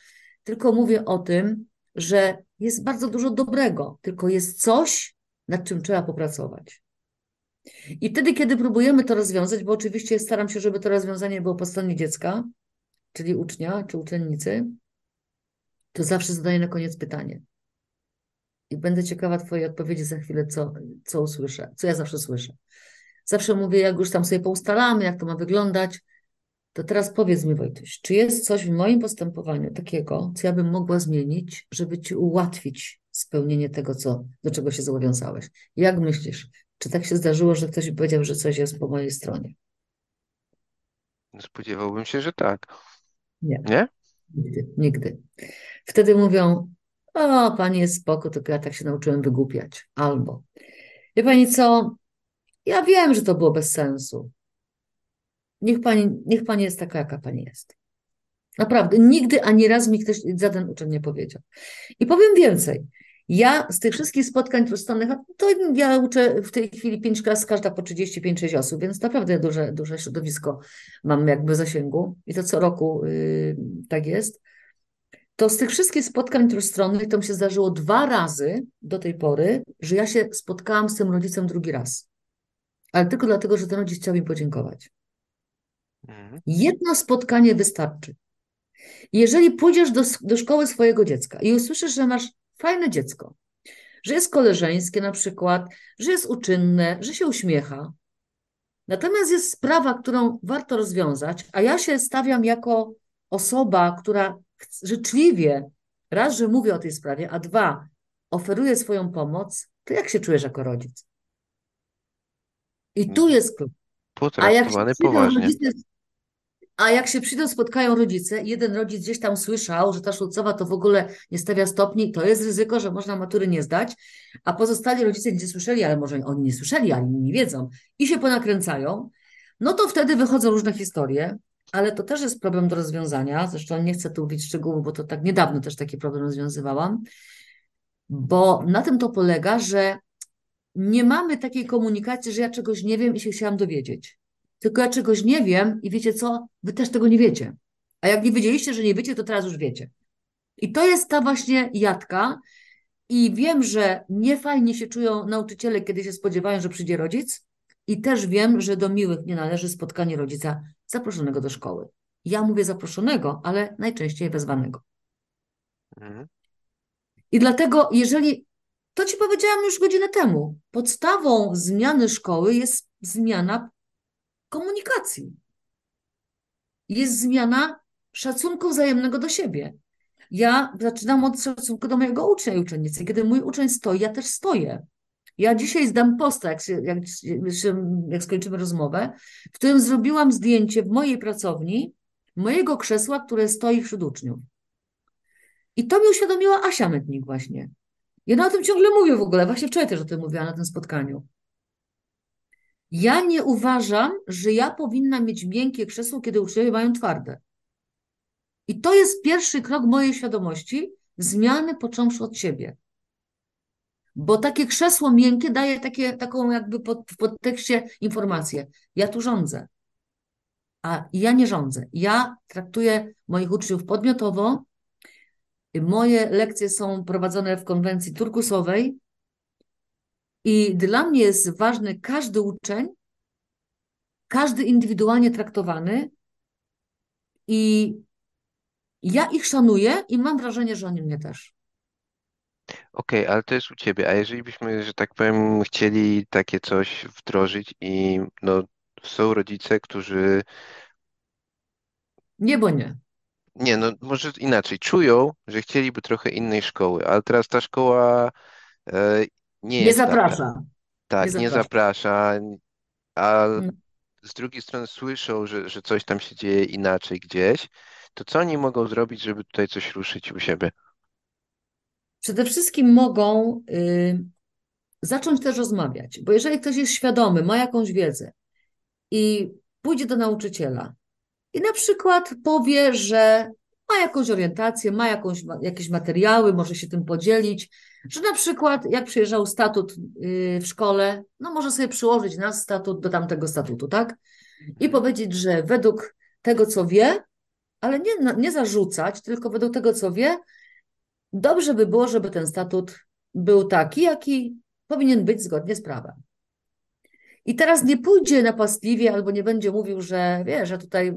tylko mówię o tym, że jest bardzo dużo dobrego, tylko jest coś, nad czym trzeba popracować. I wtedy, kiedy próbujemy to rozwiązać, bo oczywiście staram się, żeby to rozwiązanie było po stronie dziecka, czyli ucznia czy uczennicy, to zawsze zadaję na koniec pytanie i będę ciekawa Twojej odpowiedzi za chwilę, co, co usłyszę, co ja zawsze słyszę. Zawsze mówię, jak już tam sobie poustalamy, jak to ma wyglądać, to teraz powiedz mi, Wojtuś, czy jest coś w moim postępowaniu takiego, co ja bym mogła zmienić, żeby Ci ułatwić spełnienie tego, co, do czego się zobowiązałeś? Jak myślisz, czy tak się zdarzyło, że ktoś powiedział, że coś jest po mojej stronie? Spodziewałbym się, że tak. Nie. Nie? Nigdy, nigdy. Wtedy mówią, o, pani jest spoko, tylko ja tak się nauczyłem wygłupiać. Albo, wie pani co, ja wiem, że to było bez sensu. Niech pani, niech pani jest taka, jaka pani jest. Naprawdę, nigdy ani raz mi ktoś, żaden uczeń nie powiedział. I powiem więcej. Ja z tych wszystkich spotkań trójstronnych, to ja uczę w tej chwili pięć klas, każda po 35 osób, więc naprawdę duże, duże środowisko mam jakby zasięgu i to co roku yy, tak jest. To z tych wszystkich spotkań trójstronnych to mi się zdarzyło dwa razy do tej pory, że ja się spotkałam z tym rodzicem drugi raz. Ale tylko dlatego, że ten rodzic chciał mi podziękować. Mhm. Jedno spotkanie wystarczy. Jeżeli pójdziesz do, do szkoły swojego dziecka i usłyszysz, że masz fajne dziecko, że jest koleżeńskie na przykład, że jest uczynne, że się uśmiecha. Natomiast jest sprawa, którą warto rozwiązać, a ja się stawiam jako osoba, która życzliwie, raz, że mówię o tej sprawie, a dwa, oferuje swoją pomoc, to jak się czujesz jako rodzic? I tu jest klucz. A jak się poważnie. Rodzice, a jak się przyjdą, spotkają rodzice, jeden rodzic gdzieś tam słyszał, że ta szulcowa to w ogóle nie stawia stopni, to jest ryzyko, że można matury nie zdać, a pozostali rodzice nie słyszeli, ale może oni nie słyszeli, ale nie wiedzą i się ponakręcają, no to wtedy wychodzą różne historie, ale to też jest problem do rozwiązania. Zresztą nie chcę tu mówić szczegółów, bo to tak niedawno też taki problem rozwiązywałam, bo na tym to polega, że nie mamy takiej komunikacji, że ja czegoś nie wiem i się chciałam dowiedzieć. Tylko ja czegoś nie wiem i wiecie co? Wy też tego nie wiecie. A jak nie wiedzieliście, że nie wiecie, to teraz już wiecie. I to jest ta właśnie jadka. I wiem, że niefajnie się czują nauczyciele, kiedy się spodziewają, że przyjdzie rodzic. I też wiem, że do miłych nie należy spotkanie rodzica zaproszonego do szkoły. Ja mówię zaproszonego, ale najczęściej wezwanego. Mhm. I dlatego, jeżeli to ci powiedziałam już godzinę temu, podstawą zmiany szkoły jest zmiana komunikacji. Jest zmiana szacunku wzajemnego do siebie. Ja zaczynam od szacunku do mojego ucznia i uczennicy. Kiedy mój uczeń stoi, ja też stoję. Ja dzisiaj zdam posta, jak, się, jak, jak skończymy rozmowę, w którym zrobiłam zdjęcie w mojej pracowni mojego krzesła, które stoi wśród uczniów. I to mi uświadomiła Asia Metnik właśnie. Ja o tym ciągle mówię w ogóle, właśnie wczoraj też o tym mówiłam na tym spotkaniu. Ja nie uważam, że ja powinna mieć miękkie krzesło, kiedy uczniowie mają twarde. I to jest pierwszy krok mojej świadomości, zmiany począwszy od siebie. Bo takie krzesło miękkie daje takie, taką jakby pod, w podtekście informację. Ja tu rządzę. A ja nie rządzę. Ja traktuję moich uczniów podmiotowo. Moje lekcje są prowadzone w konwencji turkusowej, i dla mnie jest ważny każdy uczeń, każdy indywidualnie traktowany i ja ich szanuję i mam wrażenie, że oni mnie też. Okej, ale to jest u ciebie. A jeżeli byśmy, że tak powiem, chcieli takie coś wdrożyć i no, są rodzice, którzy. Nie, bo nie. Nie, no może inaczej. Czują, że chcieliby trochę innej szkoły, ale teraz ta szkoła e, nie Nie jest zaprasza. Tak, nie zaprasza, a no. z drugiej strony słyszą, że, że coś tam się dzieje inaczej gdzieś, to co oni mogą zrobić, żeby tutaj coś ruszyć u siebie? Przede wszystkim mogą y, zacząć też rozmawiać, bo jeżeli ktoś jest świadomy, ma jakąś wiedzę i pójdzie do nauczyciela i na przykład powie, że ma jakąś orientację, ma jakąś, jakieś materiały, może się tym podzielić, że na przykład jak przyjeżdżał statut y, w szkole, no może sobie przyłożyć nasz statut do tamtego statutu, tak? I powiedzieć, że według tego, co wie, ale nie, nie zarzucać, tylko według tego, co wie, dobrze by było, żeby ten statut był taki, jaki powinien być zgodnie z prawem. I teraz nie pójdzie napastliwie albo nie będzie mówił, że wie, że tutaj,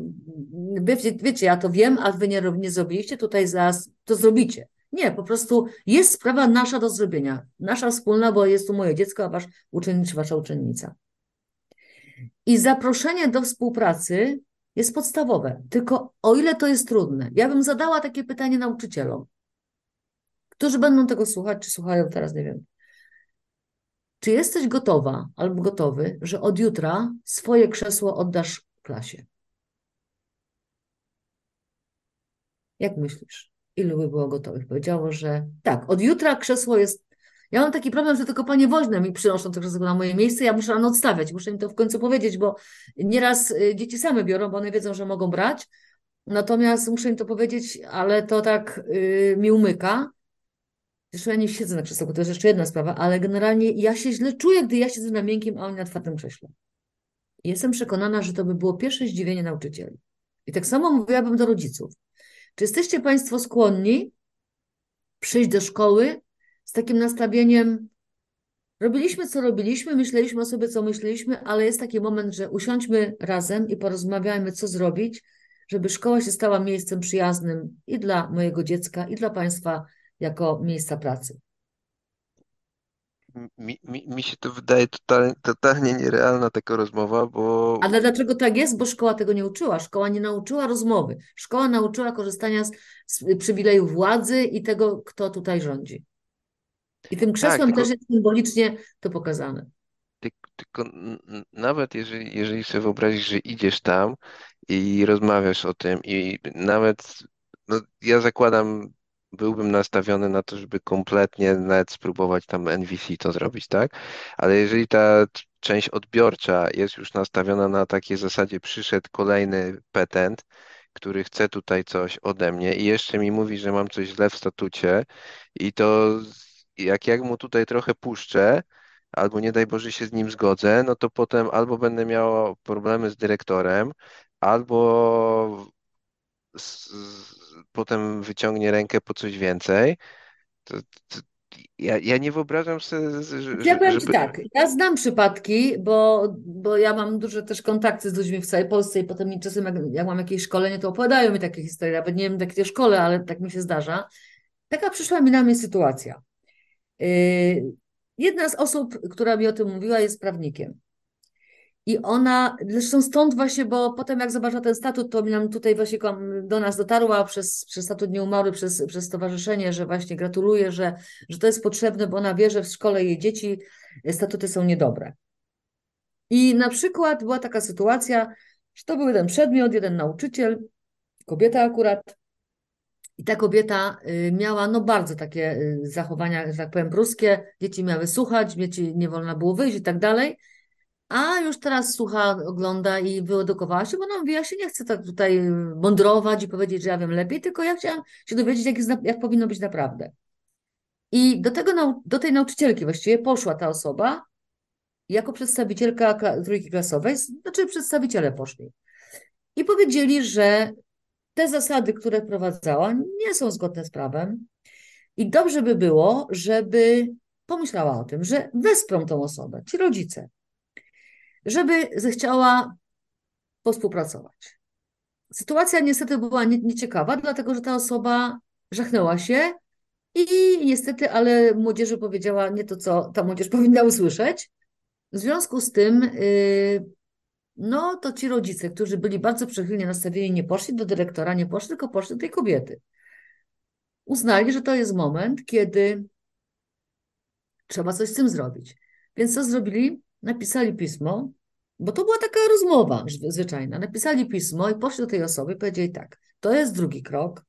wiecie, wiecie, ja to wiem, a wy nie, nie zrobiliście, tutaj zaraz to zrobicie. Nie, po prostu jest sprawa nasza do zrobienia. Nasza wspólna, bo jest tu moje dziecko, a wasz uczeń czy wasza uczennica. I zaproszenie do współpracy jest podstawowe. Tylko o ile to jest trudne, ja bym zadała takie pytanie nauczycielom, którzy będą tego słuchać, czy słuchają teraz, nie wiem. Czy jesteś gotowa albo gotowy, że od jutra swoje krzesło oddasz klasie? Jak myślisz? Ilu by było gotowych? Powiedziało, że tak, od jutra krzesło jest. Ja mam taki problem, że tylko panie woźne mi przynoszą to krzesło na moje miejsce, ja muszę rano odstawiać, muszę im to w końcu powiedzieć, bo nieraz y, dzieci same biorą, bo one wiedzą, że mogą brać, natomiast muszę im to powiedzieć, ale to tak yy, mi umyka. Zresztą ja nie siedzę na krzesełku, to jest jeszcze jedna sprawa, ale generalnie ja się źle czuję, gdy ja siedzę na miękkim, a oni na twardym krześle. Jestem przekonana, że to by było pierwsze zdziwienie nauczycieli. I tak samo mówiłabym do rodziców. Czy jesteście Państwo skłonni przyjść do szkoły z takim nastawieniem, robiliśmy co robiliśmy, myśleliśmy o sobie co myśleliśmy, ale jest taki moment, że usiądźmy razem i porozmawiajmy, co zrobić, żeby szkoła się stała miejscem przyjaznym i dla mojego dziecka, i dla Państwa jako miejsca pracy. Mi, mi, mi się to wydaje totalnie, totalnie nierealna taka rozmowa, bo Ale dlaczego tak jest? Bo szkoła tego nie uczyła. Szkoła nie nauczyła rozmowy. Szkoła nauczyła korzystania z, z przywilejów władzy i tego, kto tutaj rządzi. I tym krzesłem tak, tylko, też jest symbolicznie to pokazane. ty- tylko n- nawet jeżeli, jeżeli sobie wyobrazisz, że idziesz tam i rozmawiasz o tym i nawet, no ja zakładam, byłbym nastawiony na to, żeby kompletnie nawet spróbować tam NVC to zrobić, tak? Ale jeżeli ta część odbiorcza jest już nastawiona na takiej zasadzie, przyszedł kolejny petent, który chce tutaj coś ode mnie i jeszcze mi mówi, że mam coś źle w statucie i to jak jak mu tutaj trochę puszczę, albo nie daj Boże się z nim zgodzę, no to potem albo będę miał problemy z dyrektorem, albo z, potem wyciągnie rękę po coś więcej. To, to, ja, ja nie wyobrażam sobie, że, Ja powiem żeby. tak, ja znam przypadki, bo, bo ja mam duże też kontakty z ludźmi w całej Polsce i potem mi czasem jak, jak mam jakieś szkolenie, to opowiadają mi takie historie, nawet nie wiem jakie szkole, ale tak mi się zdarza. Taka przyszła mi na mnie sytuacja. Yy, Jedna z osób, która mi o tym mówiła, jest prawnikiem. I ona, zresztą stąd właśnie, bo potem jak zobaczyła ten statut, to nam tutaj właśnie do nas dotarła przez, przez statut nieumały, przez, przez stowarzyszenie, że właśnie gratuluje, że, że to jest potrzebne, bo ona wie, że w szkole jej dzieci statuty są niedobre. I na przykład była taka sytuacja, że to był jeden przedmiot, jeden nauczyciel, kobieta akurat, i ta kobieta y, miała no bardzo takie y, zachowania, że tak powiem, bruskie. Dzieci miały słuchać, dzieci nie wolno było wyjść i tak dalej. A już teraz słucha, ogląda i wyedukowała się, bo mówi, ja się nie chcę tak tutaj mądrować i powiedzieć, że ja wiem lepiej, tylko ja chciałam się dowiedzieć, jak, jest, jak powinno być naprawdę. I do, tego, do tej nauczycielki właściwie poszła ta osoba jako przedstawicielka trójki klasowej, znaczy przedstawiciele poszli. I powiedzieli, że te zasady, które wprowadzała, nie są zgodne z prawem i dobrze by było, żeby pomyślała o tym, że wesprą tą osobę, ci rodzice, żeby zechciała współpracować. Sytuacja niestety była nie- nieciekawa, dlatego że ta osoba żachnęła się i niestety, ale młodzieży powiedziała nie to, co ta młodzież powinna usłyszeć. W związku z tym, yy, no to ci rodzice, którzy byli bardzo przychylnie nastawieni, nie poszli do dyrektora, nie poszli, tylko poszli do tej kobiety. Uznali, że to jest moment, kiedy trzeba coś z tym zrobić. Więc co zrobili? Napisali pismo, bo to była taka rozmowa zwy- zwyczajna. Napisali pismo i poszli do tej osoby i powiedzieli tak, to jest drugi krok.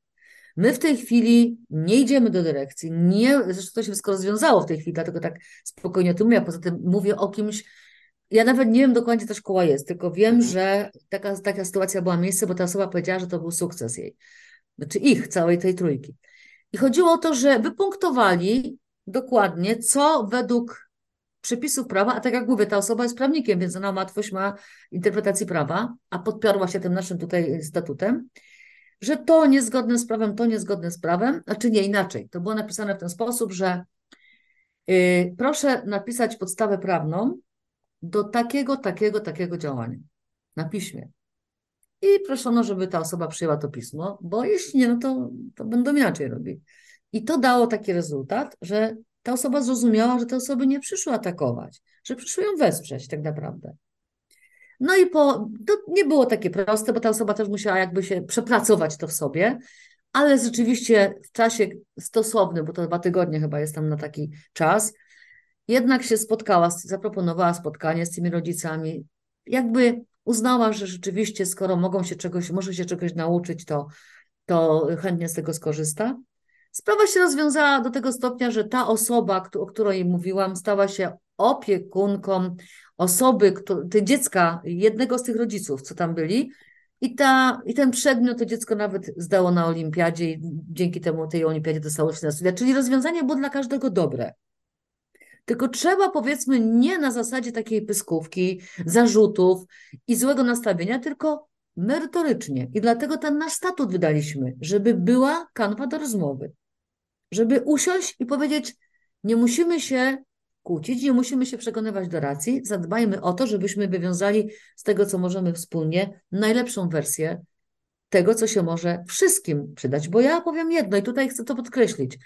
My w tej chwili nie idziemy do dyrekcji, nie, zresztą to się wszystko rozwiązało w tej chwili, dlatego tak spokojnie o tym mówię, a poza tym mówię o kimś, ja nawet nie wiem dokładnie, gdzie ta szkoła jest, tylko wiem, Mhm. że taka, taka sytuacja była miejsce, bo ta osoba powiedziała, że to był sukces jej, znaczy ich, całej tej trójki. I chodziło o to, że wypunktowali dokładnie, co według przepisów prawa, a tak jak mówię, ta osoba jest prawnikiem, więc ona łatwość ma interpretacji prawa, a podpiorła się tym naszym tutaj statutem, że to niezgodne z prawem, to niezgodne z prawem, znaczy nie inaczej. To było napisane w ten sposób, że y, proszę napisać podstawę prawną do takiego, takiego, takiego działania na piśmie. I proszono, żeby ta osoba przyjęła to pismo, bo jeśli nie, no to, to będą inaczej robić. I to dało taki rezultat, że ta osoba zrozumiała, że te osoby nie przyszły atakować, że przyszły ją wesprzeć tak naprawdę. No i po, to nie było takie proste, bo ta osoba też musiała jakby się przepracować to w sobie, ale rzeczywiście w czasie stosownym, bo to dwa tygodnie chyba jest tam na taki czas, jednak się spotkała, zaproponowała spotkanie z tymi rodzicami, jakby uznała, że rzeczywiście skoro mogą się czegoś, może się czegoś nauczyć, to, to chętnie z tego skorzysta. Sprawa się rozwiązała do tego stopnia, że ta osoba, o której mówiłam, stała się opiekunką osoby, tej dziecka, jednego z tych rodziców, co tam byli, I, ta, I ten przedmiot to dziecko nawet zdało na olimpiadzie i dzięki temu tej olimpiadzie dostało się na studia. Czyli rozwiązanie było dla każdego dobre. Tylko trzeba, powiedzmy, nie na zasadzie takiej pyskówki, zarzutów i złego nastawienia, tylko merytorycznie. I dlatego ten nasz statut wydaliśmy, żeby była kanwa do rozmowy. Żeby usiąść i powiedzieć, nie musimy się kłócić, nie musimy się przekonywać do racji, zadbajmy o to, żebyśmy wywiązali z tego, co możemy wspólnie, najlepszą wersję tego, co się może wszystkim przydać. Bo ja powiem jedno i tutaj chcę to podkreślić.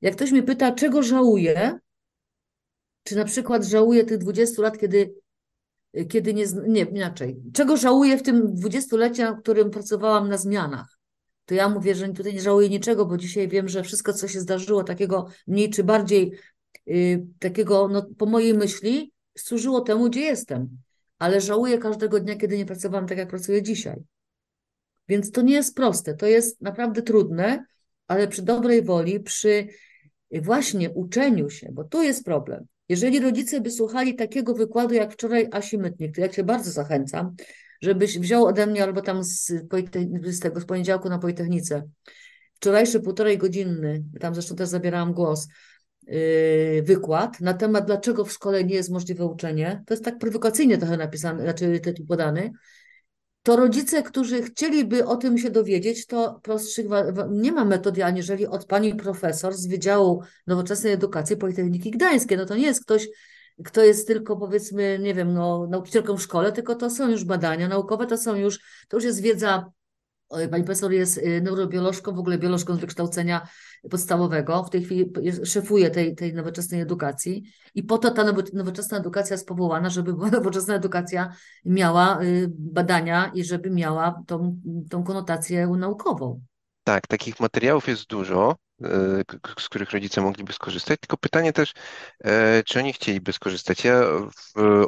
Jak ktoś mnie pyta, czego żałuję, czy na przykład żałuję tych 20 lat, kiedy, kiedy nie, nie, inaczej, czego żałuję w tym dwudziestoleciu, w którym pracowałam na zmianach? To ja mówię, że tutaj nie żałuję niczego, bo dzisiaj wiem, że wszystko, co się zdarzyło, takiego mniej czy bardziej, yy, takiego, no, po mojej myśli, służyło temu, gdzie jestem. Ale żałuję każdego dnia, kiedy nie pracowałam tak, jak pracuję dzisiaj. Więc to nie jest proste, to jest naprawdę trudne, ale przy dobrej woli, przy właśnie uczeniu się, bo tu jest problem. Jeżeli rodzice by słuchali takiego wykładu jak wczoraj Asi Mytnik, to ja Cię bardzo zachęcam, żebyś wziął ode mnie albo tam z, z tego, z poniedziałku na Politechnice, wczorajszy półtorej godzinny, tam zresztą też zabierałam głos, yy, wykład na temat, dlaczego w szkole nie jest możliwe uczenie. To jest tak prowokacyjnie trochę napisane, znaczy tytuł podany, to rodzice, którzy chcieliby o tym się dowiedzieć, to prostszych nie ma metody, aniżeli od pani profesor z Wydziału Nowoczesnej Edukacji Politechniki Gdańskiej. No to nie jest ktoś, kto jest tylko powiedzmy, nie wiem, no, nauczycielką w szkole, tylko to są już badania naukowe, to są już, to już jest wiedza Pani profesor jest y, neurobiolożką, w ogóle biolożką z wykształcenia podstawowego. W tej chwili szefuje tej, tej nowoczesnej edukacji i po to ta nowoczesna edukacja jest powołana, żeby nowoczesna edukacja miała y, badania i żeby miała tą, tą konotację naukową. Tak, takich materiałów jest dużo, y, z których rodzice mogliby skorzystać. Tylko pytanie też, e, czy oni chcieliby skorzystać. Ja w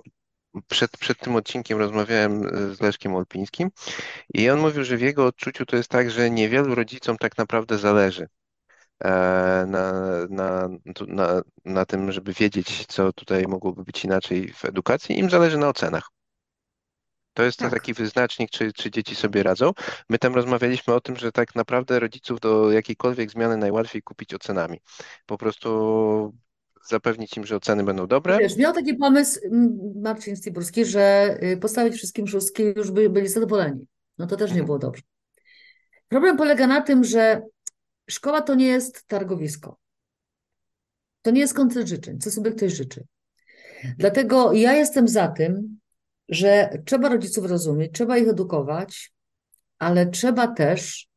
przed, przed tym odcinkiem rozmawiałem e, z Leszkiem Olpińskim i on mówił, że w jego odczuciu to jest tak, że niewielu rodzicom tak naprawdę zależy e, na, na, na, na tym, żeby wiedzieć, co tutaj mogłoby być inaczej w edukacji. Im zależy na ocenach. To jest tak. taki wyznacznik, czy, czy dzieci sobie radzą. My tam rozmawialiśmy o tym, że tak naprawdę rodziców do jakiejkolwiek zmiany najłatwiej kupić ocenami. Po prostu zapewnić im, że oceny będą dobre. Wiesz, miał taki pomysł Marcin Stiburski, że y, postawić wszystkim szóstki już by byli zadowoleni. No to też nie było dobrze. Problem polega na tym, że szkoła to nie jest targowisko. To nie jest koncert życzeń, co sobie ktoś życzy. Dlatego ja jestem za tym, że trzeba rodziców rozumieć, trzeba ich edukować, ale trzeba też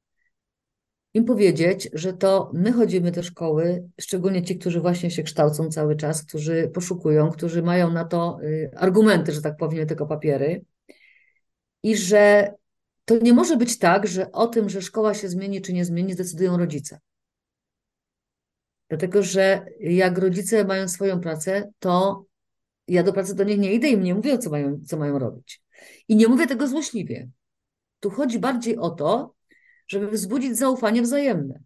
im powiedzieć, że to my chodzimy do szkoły, szczególnie ci, którzy właśnie się kształcą cały czas, którzy poszukują, którzy mają na to y, argumenty, że tak powiem, tylko papiery, i że to nie może być tak, że o tym, że szkoła się zmieni czy nie zmieni, decydują rodzice. Dlatego, że jak rodzice mają swoją pracę, to ja do pracy do nich nie idę i im nie mówię, co mają, co mają robić. I nie mówię tego złośliwie. Tu chodzi bardziej o to, żeby wzbudzić zaufanie wzajemne,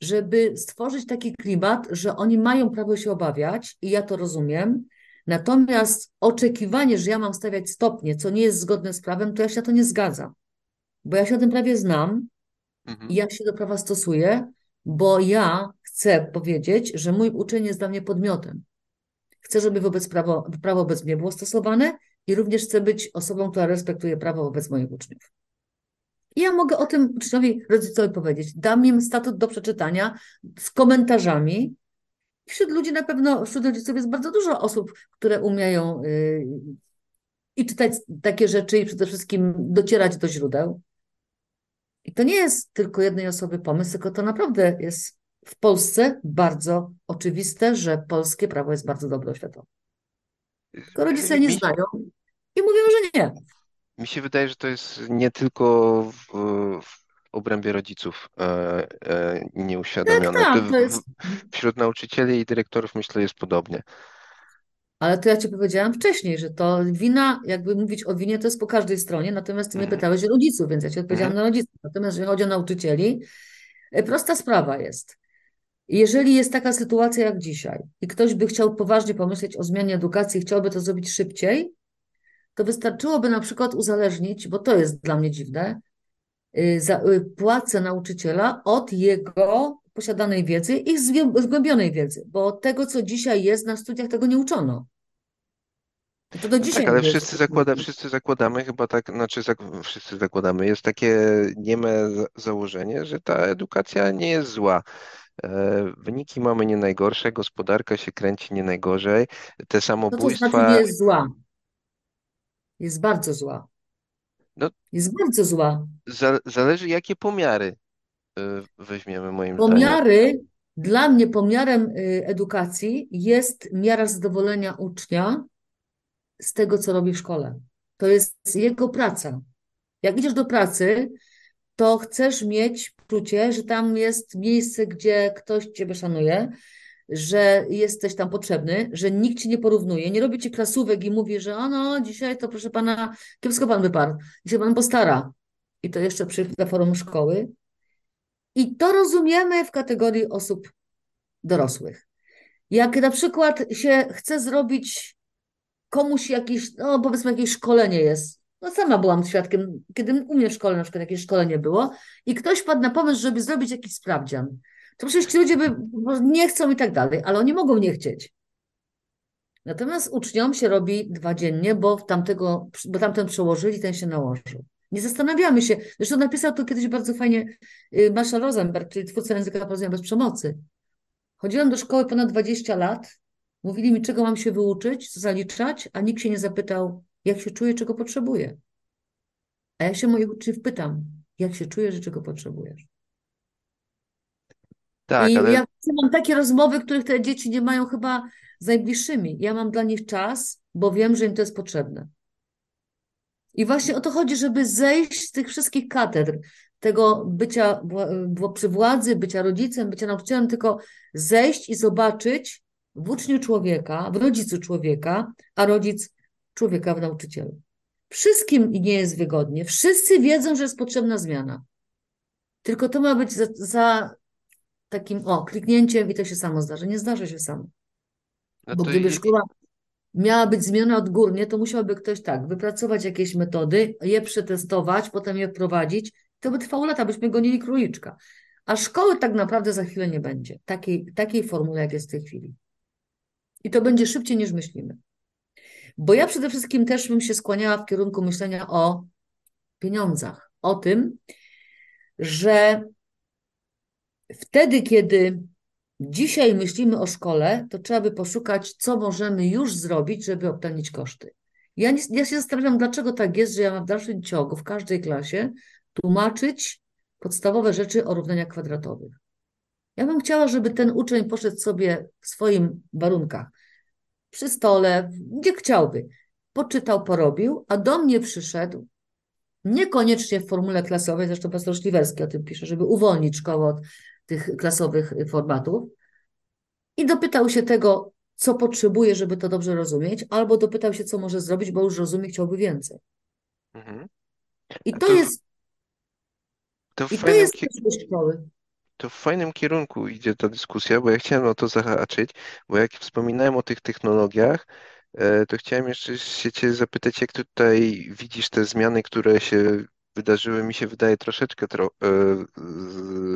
żeby stworzyć taki klimat, że oni mają prawo się obawiać i ja to rozumiem. Natomiast oczekiwanie, że ja mam stawiać stopnie, co nie jest zgodne z prawem, to ja się na to nie zgadzam. Bo ja się o tym prawie znam mhm. i ja się do prawa stosuję, bo ja chcę powiedzieć, że mój uczeń jest dla mnie podmiotem. Chcę, żeby wobec prawo, prawo wobec mnie było stosowane i również chcę być osobą, która respektuje prawo wobec moich uczniów. I ja mogę o tym uczniowi, rodzicowi powiedzieć. Dam im statut do przeczytania z komentarzami. Wśród ludzi na pewno, wśród rodziców jest bardzo dużo osób, które umieją yy, i czytać takie rzeczy i przede wszystkim docierać do źródeł. I to nie jest tylko jednej osoby pomysł, tylko to naprawdę jest w Polsce bardzo oczywiste, że polskie prawo jest bardzo dobre oświatowe. Tylko rodzice nie znają i mówią, że nie. Mi się wydaje, że to jest nie tylko w, w obrębie rodziców e, e, nieuświadomione. Tak, tak, to jest... Wśród nauczycieli i dyrektorów myślę jest podobnie. Ale to ja ci powiedziałam wcześniej, że to wina, jakby mówić o winie, to jest po każdej stronie, natomiast ty mnie mhm. pytałeś o rodziców, więc ja ci odpowiedziałam mhm. na rodziców. Natomiast jeżeli chodzi o nauczycieli, e, prosta sprawa jest. Jeżeli jest taka sytuacja jak dzisiaj i ktoś by chciał poważnie pomyśleć o zmianie edukacji, chciałby to zrobić szybciej, to wystarczyłoby na przykład uzależnić, bo to jest dla mnie dziwne, y, y, płacę nauczyciela od jego posiadanej wiedzy i zgłębionej wiedzy, bo tego, co dzisiaj jest na studiach, tego nie uczono. To do No dzisiaj tak, ale wszyscy, zakłada, wszyscy zakładamy chyba tak, znaczy zak, wszyscy zakładamy, jest takie nieme za- założenie, że ta edukacja nie jest zła. E, Wyniki mamy nie najgorsze, gospodarka się kręci nie najgorzej. Te No to znaczy samobójstwa, jest zła. Jest bardzo zła. no Jest bardzo zła. za, zależy jakie pomiary e, weźmiemy moim zdaniem. Pomiary, dla mnie pomiarem y, edukacji jest miara zadowolenia ucznia z tego, co robi w szkole. To jest jego praca. Jak idziesz do pracy, to chcesz mieć poczucie, że tam jest miejsce, gdzie ktoś ciebie szanuje, że jesteś tam potrzebny, że nikt ci nie porównuje, nie robi ci klasówek i mówi, że o no, dzisiaj to proszę pana, kiepsko pan wyparł, dzisiaj pan postara. I to jeszcze przy forum szkoły. I to rozumiemy w kategorii osób dorosłych. Jak na przykład się chce zrobić komuś jakieś, no powiedzmy jakieś szkolenie jest. No sama byłam świadkiem, kiedy u mnie w szkole na przykład jakieś szkolenie było i ktoś padł na pomysł, żeby zrobić jakiś sprawdzian. To przecież ci ludzie by, nie chcą i tak dalej, ale oni mogą nie chcieć. Natomiast uczniom się robi dwa dziennie, bo tamtego, bo tamten przełożyli, ten się nałożył. Nie zastanawiamy się. Zresztą napisał to kiedyś bardzo fajnie y, Marshall Rosenberg, czyli twórca języka porozumienia bez przemocy. Chodziłam do szkoły ponad 20 lat. Mówili mi, czego mam się wyuczyć, co zaliczać, a nikt się nie zapytał, jak się czuję, czego potrzebuję. A ja się moich uczniów pytam, jak się czujesz, że czego potrzebujesz. Tak, I ale ja mam takie rozmowy, których te dzieci nie mają chyba z najbliższymi. Ja mam dla nich czas, bo wiem, że im to jest potrzebne. I właśnie o to chodzi, żeby zejść z tych wszystkich katedr, tego bycia przy władzy, bycia rodzicem, bycia nauczycielem, tylko zejść i zobaczyć w uczniu człowieka, w rodzicu człowieka, a rodzic człowieka w nauczycielu. Wszystkim nie jest wygodnie. Wszyscy wiedzą, że jest potrzebna zmiana. Tylko to ma być za, za takim, o, kliknięciem i to się samo zdarzy. Nie zdarzy się samo. Bo gdyby szkoła miała być zmieniona odgórnie, to musiałby ktoś tak, wypracować jakieś metody, je przetestować, potem je wprowadzić. To by trwało lata, byśmy gonili króliczka. A szkoły tak naprawdę za chwilę nie będzie. Takiej, takiej formuły, jak jest w tej chwili. I to będzie szybciej niż myślimy. Bo ja przede wszystkim też bym się skłaniała w kierunku myślenia o pieniądzach. O tym, że wtedy, kiedy dzisiaj myślimy o szkole, to trzeba by poszukać, co możemy już zrobić, żeby obtanić koszty. Ja, nie, ja się zastanawiam, dlaczego tak jest, że ja mam w dalszym ciągu w każdej klasie tłumaczyć podstawowe rzeczy o równaniach kwadratowych. Ja bym chciała, żeby ten uczeń poszedł sobie w swoim warunkach, przy stole, gdzie chciałby, poczytał, porobił, a do mnie przyszedł, niekoniecznie w formule klasowej, zresztą pastor Szliwerski o tym pisze, żeby uwolnić szkołę od tych klasowych formatów i dopytał się tego, co potrzebuje, żeby to dobrze rozumieć, albo dopytał się, co może zrobić, bo już rozumie, chciałby więcej. Mhm. I to to- jest, To i to jest szkoły. To w fajnym kierunku idzie ta dyskusja, bo ja chciałem o to zahaczyć, bo jak wspominałem o tych technologiach, e, to chciałem jeszcze się Cię zapytać, jak tutaj widzisz te zmiany, które się wydarzyły, mi się wydaje troszeczkę tro, e,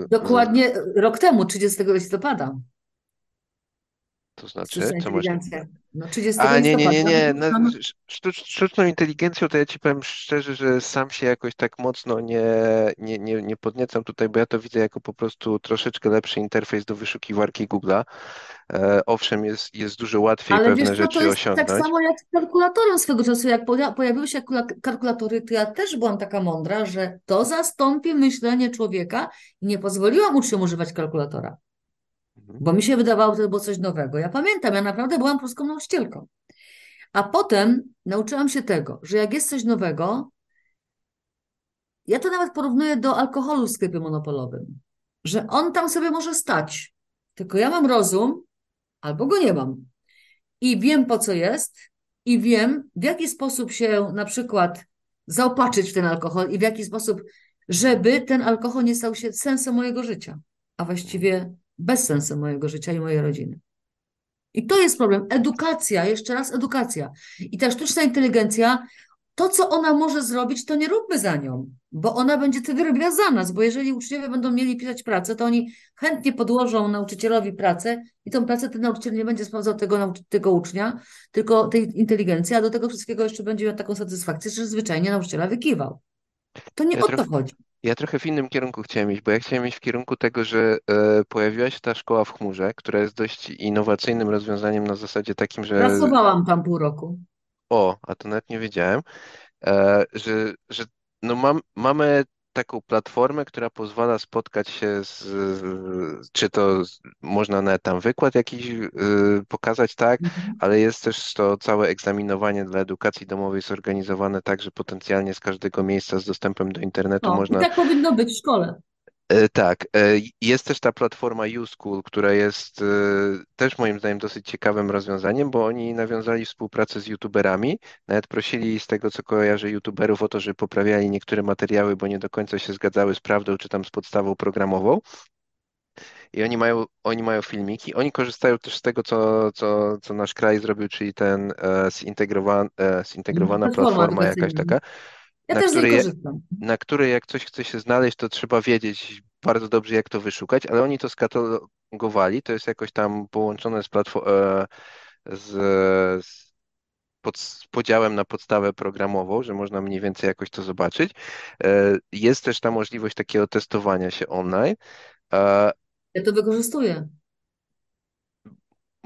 Dokładnie rok temu, 30 listopada, to znaczy, co masz inteligencja. No 30 A nie, nie, nie, nie. No, sztuc, sztuczną inteligencją to ja ci powiem szczerze, że sam się jakoś tak mocno nie, nie, nie, nie podniecam tutaj, bo ja to widzę jako po prostu troszeczkę lepszy interfejs do wyszukiwarki Google'a. E, owszem, jest, jest dużo łatwiej Ale pewne wiesz rzeczy to jest tak osiągnąć. samo jak z kalkulatorem swego czasu. Jak poja- pojawiły się kula- kalkulatory, to ja też byłam taka mądra, że to zastąpi myślenie człowieka i nie pozwoliłam uczniom używać kalkulatora. Bo mi się wydawało, że to było coś nowego. Ja pamiętam, ja naprawdę byłam polską nauczycielką. A potem nauczyłam się tego, że jak jest coś nowego, ja to nawet porównuję do alkoholu w sklepie monopolowym, że on tam sobie może stać, tylko ja mam rozum albo go nie mam. I wiem po co jest, i wiem w jaki sposób się na przykład zaopatrzyć w ten alkohol i w jaki sposób, żeby ten alkohol nie stał się sensem mojego życia, a właściwie bezsensem mojego życia i mojej rodziny. I to jest problem. Edukacja, jeszcze raz edukacja. I ta sztuczna inteligencja, to co ona może zrobić, to nie róbmy za nią, bo ona będzie wtedy robiła za nas, bo jeżeli uczniowie będą mieli pisać pracę, to oni chętnie podłożą nauczycielowi pracę i tą pracę ten nauczyciel nie będzie sprawdzał tego, tego ucznia, tylko tej inteligencji, a do tego wszystkiego jeszcze będzie miał taką satysfakcję, że zwyczajnie nauczyciela wykiwał. To nie Ja o to chodzi. ja trochę w innym kierunku chciałem iść, bo ja chciałem iść w kierunku tego, że e, pojawiła się ta szkoła w chmurze, która jest dość innowacyjnym rozwiązaniem na zasadzie takim, że Pracowałam tam pół roku. o, a to nawet nie wiedziałem, e, że, że no mam, mamy taką platformę, która pozwala spotkać się z, czy to można nawet tam wykład jakiś y, pokazać, tak, Mhm. ale jest też to całe egzaminowanie dla edukacji domowej zorganizowane tak, że potencjalnie z każdego miejsca z dostępem do internetu No, i można tak powinno być w szkole. E, Tak, e, jest też ta platforma YouSchool, która jest e, też moim zdaniem dosyć ciekawym rozwiązaniem, bo oni nawiązali współpracę z youtuberami, nawet prosili z tego co kojarzę youtuberów o to, żeby poprawiali niektóre materiały, bo nie do końca się zgadzały z prawdą czy tam z podstawą programową. I oni mają, oni mają filmiki, oni korzystają też z tego, co, co, co nasz kraj zrobił, czyli ten e, zintegrowan, e, zintegrowana Platforma platforma jakaś taka, Ja na też korzystam. na której jak coś chce się znaleźć, to trzeba wiedzieć bardzo dobrze, jak to wyszukać, ale oni to skatalogowali, to jest jakoś tam połączone z, e, z, z, pod, z podziałem na podstawę programową, że można mniej więcej jakoś to zobaczyć. E, Jest też ta możliwość takiego testowania się online. E, Ja to wykorzystuję.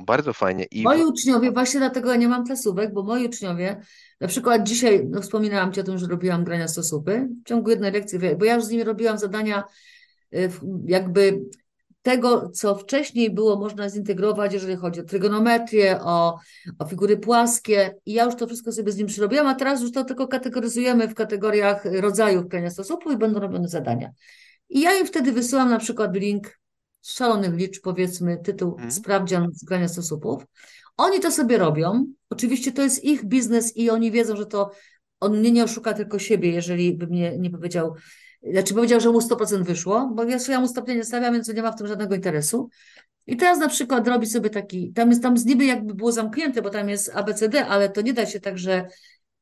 Bardzo fajnie. I. Moi uczniowie, właśnie dlatego ja nie mam klasówek, bo moi uczniowie, na przykład dzisiaj, no wspominałam Ci o tym, że robiłam grania stosupy w ciągu jednej lekcji, bo ja już z nimi robiłam zadania y, jakby tego, co wcześniej było można zintegrować, jeżeli chodzi o trygonometrię, o, o figury płaskie. I ja już to wszystko sobie z nim przyrobiłam, a teraz już to tylko kategoryzujemy w kategoriach rodzajów grania stosupu i będą robione zadania. I ja im wtedy wysyłam na przykład link szalonych liczb, powiedzmy, tytuł Mhm, Sprawdzian z grania stosupów. Oni to sobie robią. Oczywiście to jest ich biznes i oni wiedzą, że to on mnie nie oszuka tylko siebie, jeżeli by mnie nie powiedział, znaczy powiedział, że mu 100% wyszło, bo ja, ja mu stopnia nie stawiam, więc nie ma w tym żadnego interesu. I teraz na przykład robi sobie taki, tam jest tam z niby jakby było zamknięte, bo tam jest ABCD, ale to nie da się tak, że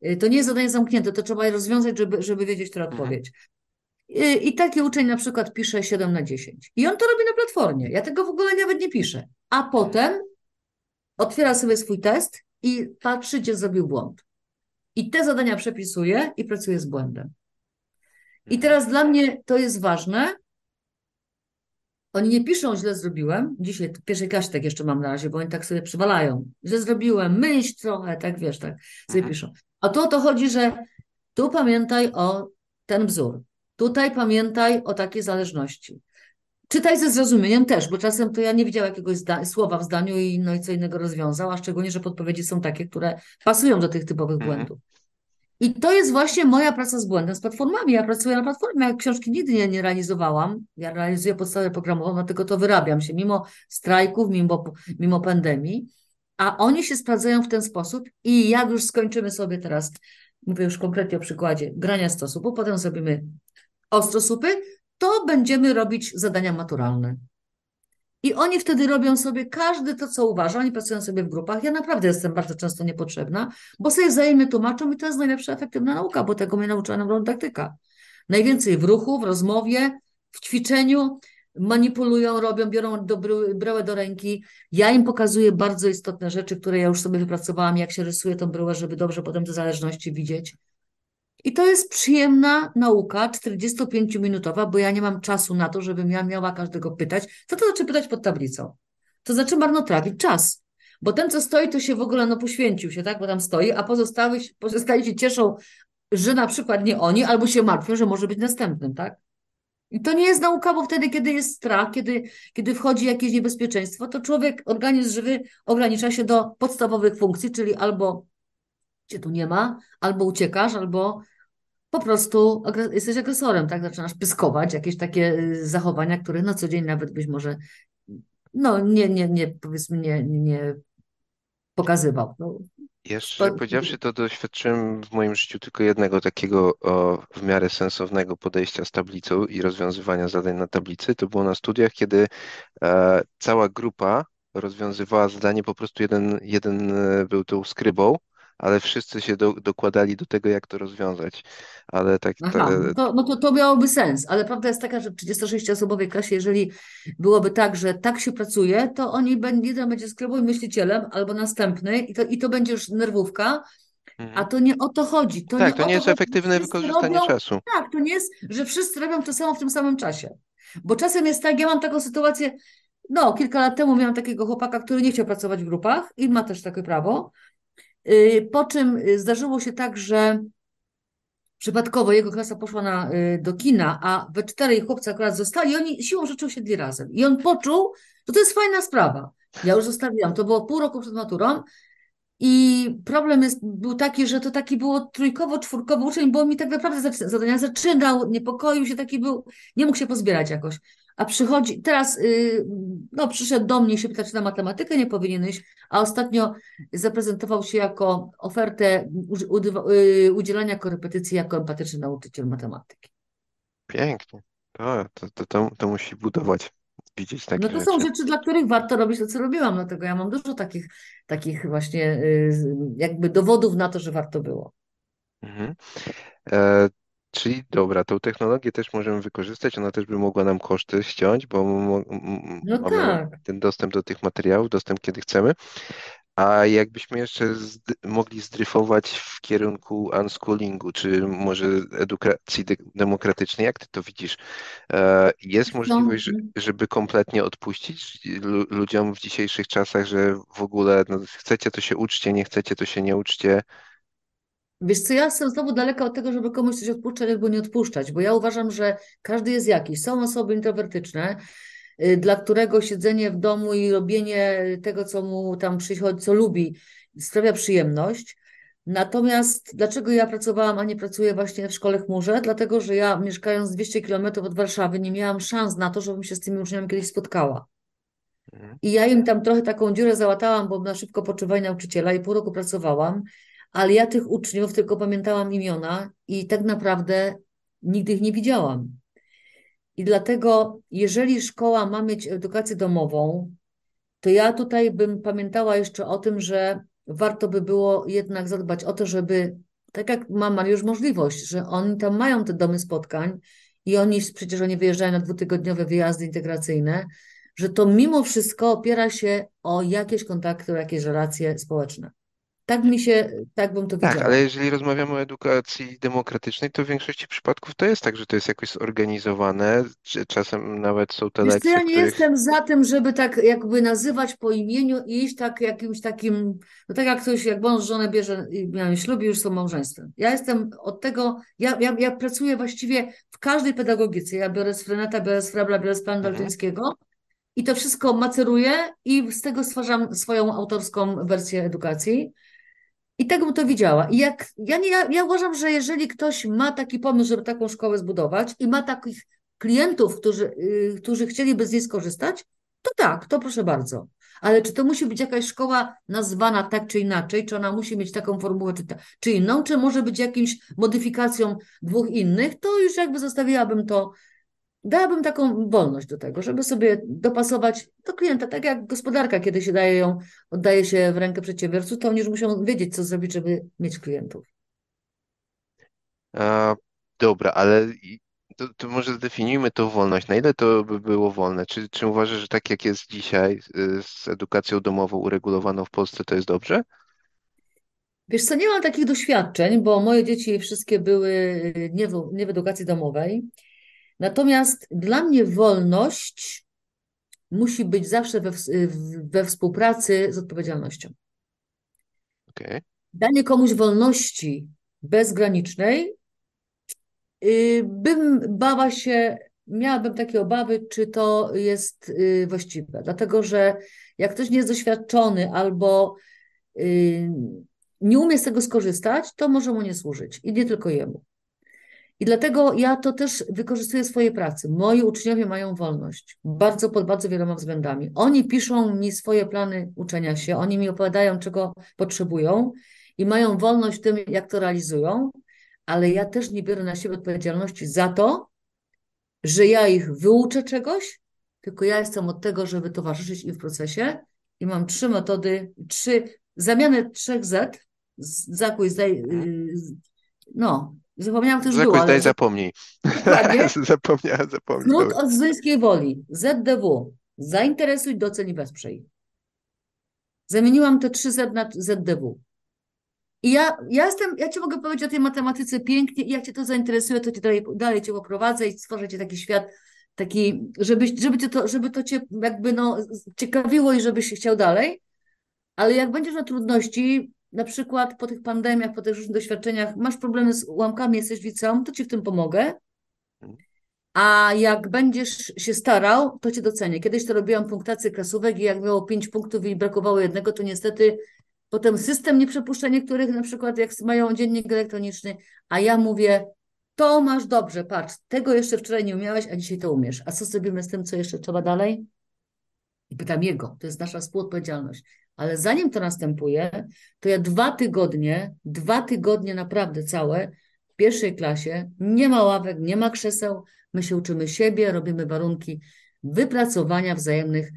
y, to nie jest zadanie zamknięte, to trzeba je rozwiązać, żeby, żeby wiedzieć, która mhm, odpowiedź. I, I taki uczeń na przykład pisze 7 na 10. I on to robi na platformie. Ja tego w ogóle nawet nie piszę. A potem otwiera sobie swój test i patrzy, gdzie zrobił błąd. I te zadania przepisuje i pracuje z błędem. I mhm, teraz dla mnie to jest ważne. Oni nie piszą, źle zrobiłem. Dzisiaj w pierwszej klasie tak jeszcze mam na razie, bo oni tak sobie przywalają. Źle zrobiłem, myśl trochę, tak wiesz, tak sobie mhm, piszą. A tu o to chodzi, że tu pamiętaj o ten wzór. Tutaj pamiętaj o takiej zależności. Czytaj ze zrozumieniem też, bo czasem to ja nie widziałam jakiegoś słowa w zdaniu i no i co innego rozwiązał, a szczególnie, że podpowiedzi są takie, które pasują do tych typowych mhm. błędów. I to jest właśnie moja praca z błędem, z platformami. Ja pracuję na platformie, ja książki nigdy nie, nie realizowałam. Ja realizuję podstawę programową, dlatego to wyrabiam się mimo strajków, mimo, mimo pandemii, a oni się sprawdzają w ten sposób i jak już skończymy sobie teraz, mówię już konkretnie o przykładzie grania stosu, bo potem zrobimy ostrosupy, to będziemy robić zadania maturalne. I oni wtedy robią sobie każdy to, co uważa. Oni pracują sobie w grupach. Ja naprawdę jestem bardzo często niepotrzebna, bo sobie wzajemnie tłumaczą i to jest najlepsza efektywna nauka, bo tego mnie nauczyła neurodydaktyka. Najwięcej w ruchu, w rozmowie, w ćwiczeniu, manipulują, robią, biorą do bry- bryłę do ręki. Ja im pokazuję bardzo istotne rzeczy, które ja już sobie wypracowałam, jak się rysuje tą bryłę, żeby dobrze potem te zależności widzieć. I to jest przyjemna nauka, 45-minutowa, bo ja nie mam czasu na to, żebym ja miała każdego pytać. Co to znaczy pytać pod tablicą? To znaczy marnotrawić czas. Bo ten, co stoi, to się w ogóle no, poświęcił się, tak? Bo tam stoi, a pozostali, pozostali się cieszą, że na przykład nie oni, albo się martwią, że może być następnym, tak? I to nie jest nauka, bo wtedy, kiedy jest strach, kiedy, kiedy wchodzi jakieś niebezpieczeństwo, to człowiek, organizm żywy ogranicza się do podstawowych funkcji, czyli albo cię tu nie ma, albo uciekasz, albo po prostu jesteś agresorem, tak? Zaczynasz pyskować, jakieś takie y, zachowania, które na co dzień nawet byś może, no nie, nie, nie, powiedzmy, nie, nie pokazywał. No, spo- powiedziawszy, to doświadczyłem w moim życiu tylko jednego takiego o, w miarę sensownego podejścia z tablicą i rozwiązywania zadań na tablicy. To było na studiach, kiedy e, cała grupa rozwiązywała zadanie, po prostu jeden, jeden e, był tą skrybą, ale wszyscy się do, dokładali do tego, jak to rozwiązać. Ale tak, ta, Aha, no to, no to, to miałoby sens, ale prawda jest taka, że w 36-osobowej klasie, jeżeli byłoby tak, że tak się pracuje, to oni będzie, jeden będzie skrybą i myślicielem, albo następny i to, i to będzie już nerwówka, a mhm. to nie o to chodzi. To Tak, nie to nie jest chodzi, efektywne wykorzystanie robią, czasu. tak, to nie jest, że wszyscy robią to samo w tym samym czasie. Bo czasem jest tak, ja mam taką sytuację, no, kilka lat temu miałam takiego chłopaka, który nie chciał pracować w grupach i ma też takie prawo. Yy, Po czym y, zdarzyło się tak, że przypadkowo jego klasa poszła na, y, do kina, a we czterej chłopcy akurat zostali, oni siłą rzeczy usiedli razem. I on poczuł, że to jest fajna sprawa. Ja już zostawiłam, to było pół roku przed maturą i problem jest, był taki, że to taki było trójkowo, czwórkowo uczeń, bo mi tak naprawdę zadania zaczynał, niepokoił się, taki był, nie mógł się pozbierać jakoś. A przychodzi, teraz, y, no przyszedł do mnie i się pyta, czy na matematykę nie powinieneś, a ostatnio zaprezentował się jako ofertę y, udzielania korepetycji jako empatyczny nauczyciel matematyki. Pięknie. To, to, to, to, musi budować, widzieć No takie to są rzeczy. rzeczy, dla których warto robić to, co robiłam, dlatego ja mam dużo takich, takich właśnie y, jakby dowodów na to, że warto było. Mhm. E, czyli dobra, tą technologię też możemy wykorzystać, ona też by mogła nam koszty ściąć, bo No mamy tak. ten dostęp do tych materiałów, dostęp kiedy chcemy. A jakbyśmy jeszcze zd mogli zdryfować w kierunku unschoolingu, czy może edukacji de demokratycznej, jak ty to widzisz? E, jest No, możliwość, że- żeby kompletnie odpuścić lu ludziom w dzisiejszych czasach, że w ogóle no, chcecie, to się uczcie, nie chcecie, to się nie uczcie. Wiesz co, ja jestem znowu daleka od tego, żeby komuś coś odpuszczać albo nie odpuszczać, bo ja uważam, że każdy jest jakiś. Są osoby introwertyczne, y, dla którego siedzenie w domu i robienie tego, co mu tam przychodzi, co lubi, sprawia przyjemność. Natomiast dlaczego ja pracowałam, a nie pracuję właśnie w szkole chmurze? Dlatego, że ja mieszkając 200 kilometrów od Warszawy nie miałam szans na to, żebym się z tymi uczniami kiedyś spotkała. Mhm. I ja im tam trochę taką dziurę załatałam, bo na szybko potrzebowali nauczyciela i pół roku pracowałam, ale ja tych uczniów tylko pamiętałam imiona i tak naprawdę nigdy ich nie widziałam. I dlatego, jeżeli szkoła ma mieć edukację domową, to ja tutaj bym pamiętała jeszcze o tym, że warto by było jednak zadbać o to, żeby, tak jak ma Mariusz możliwość, że oni tam mają te domy spotkań i oni przecież oni wyjeżdżają na dwutygodniowe wyjazdy integracyjne, że to mimo wszystko opiera się o jakieś kontakty, o jakieś relacje społeczne. Tak mi się, tak bym to Tak, ale widziała. jeżeli rozmawiamy o edukacji demokratycznej, to w większości przypadków to jest tak, że to jest jakoś zorganizowane, czasem nawet są te Wiesz lekcje, ja nie których... jestem za tym, żeby tak jakby nazywać po imieniu i iść tak jakimś takim, no tak jak ktoś, jak mąż żonę bierze i miałem ślub i już są małżeństwem. Ja jestem od tego, ja, ja, ja pracuję właściwie w każdej pedagogice. Ja biorę z Freneta, biorę z Frabla, biorę z planu Mhm. daltońskiego i to wszystko maceruję i z tego stwarzam swoją autorską wersję edukacji. I tak bym to widziała. I jak, ja, nie, ja, ja uważam, że jeżeli ktoś ma taki pomysł, żeby taką szkołę zbudować i ma takich klientów, którzy, y, którzy chcieliby z niej skorzystać, to tak, to proszę bardzo. Ale czy to musi być jakaś szkoła nazwana tak czy inaczej, czy ona musi mieć taką formułę czy, ta, czy inną, czy może być jakimś modyfikacją dwóch innych, to już jakby zostawiłabym to Dałabym taką wolność do tego, żeby sobie dopasować do klienta, tak jak gospodarka, kiedy się daje ją, oddaje się w rękę przedsiębiorców, to oni już muszą wiedzieć, co zrobić, żeby mieć klientów. A, dobra, ale to, to może zdefiniujmy tą wolność. Na ile to by było wolne? Czy, czy uważasz, że tak jak jest dzisiaj y, z edukacją domową uregulowaną w Polsce, to jest dobrze? Wiesz co, nie mam takich doświadczeń, bo moje dzieci wszystkie były y, nie w, nie w edukacji domowej. Natomiast dla mnie wolność musi być zawsze we, we współpracy z odpowiedzialnością. Okej. Danie komuś wolności bezgranicznej Y, Bym bała się, miałabym takie obawy, czy to jest y, właściwe. Dlatego, że jak ktoś nie jest doświadczony albo y, nie umie z tego skorzystać, to może mu nie służyć i nie tylko jemu. I dlatego ja to też wykorzystuję w swojej pracy. Moi uczniowie mają wolność, bardzo pod bardzo wieloma względami. Oni piszą mi swoje plany uczenia się, oni mi opowiadają, czego potrzebują i mają wolność w tym, jak to realizują, ale ja też nie biorę na siebie odpowiedzialności za to, że ja ich wyuczę czegoś, tylko ja jestem od tego, żeby towarzyszyć im w procesie i mam trzy metody, trzy, zamianę trzech Z, zakuj, zdaj, Mhm. no, zapomniałam, to już było, daj ale zapomnij. dokładnie, Zapomniała zapomnij. Dobra. od zdyjskiej woli, ZDW, zainteresuj, doceń i wesprzyj. Zamieniłam te trzy Z na ZDW. I ja, ja jestem, ja ci mogę powiedzieć o tej matematyce pięknie i jak cię to zainteresuje, to cię dalej, dalej cię poprowadzę i stworzę ci taki świat, taki, żeby, żeby, cię to, żeby to cię jakby no, ciekawiło i żebyś chciał dalej. Ale jak będziesz na trudności, na przykład po tych pandemiach, po tych różnych doświadczeniach, masz problemy z ułamkami, jesteś w liceum, to ci w tym pomogę. A jak będziesz się starał, to cię docenię. Kiedyś to robiłam punktację klasówek i jak miało pięć punktów i brakowało jednego, to niestety potem system nie przepuszcza niektórych, na przykład jak mają dziennik elektroniczny, a ja mówię, to masz dobrze, patrz, tego jeszcze wczoraj nie umiałeś, a dzisiaj to umiesz. A co zrobimy z tym, co jeszcze trzeba dalej? I pytam jego, to jest nasza współodpowiedzialność. Ale zanim to następuje, to ja dwa tygodnie, dwa tygodnie naprawdę całe w pierwszej klasie, nie ma ławek, nie ma krzeseł, my się uczymy siebie, robimy warunki wypracowania wzajemnych,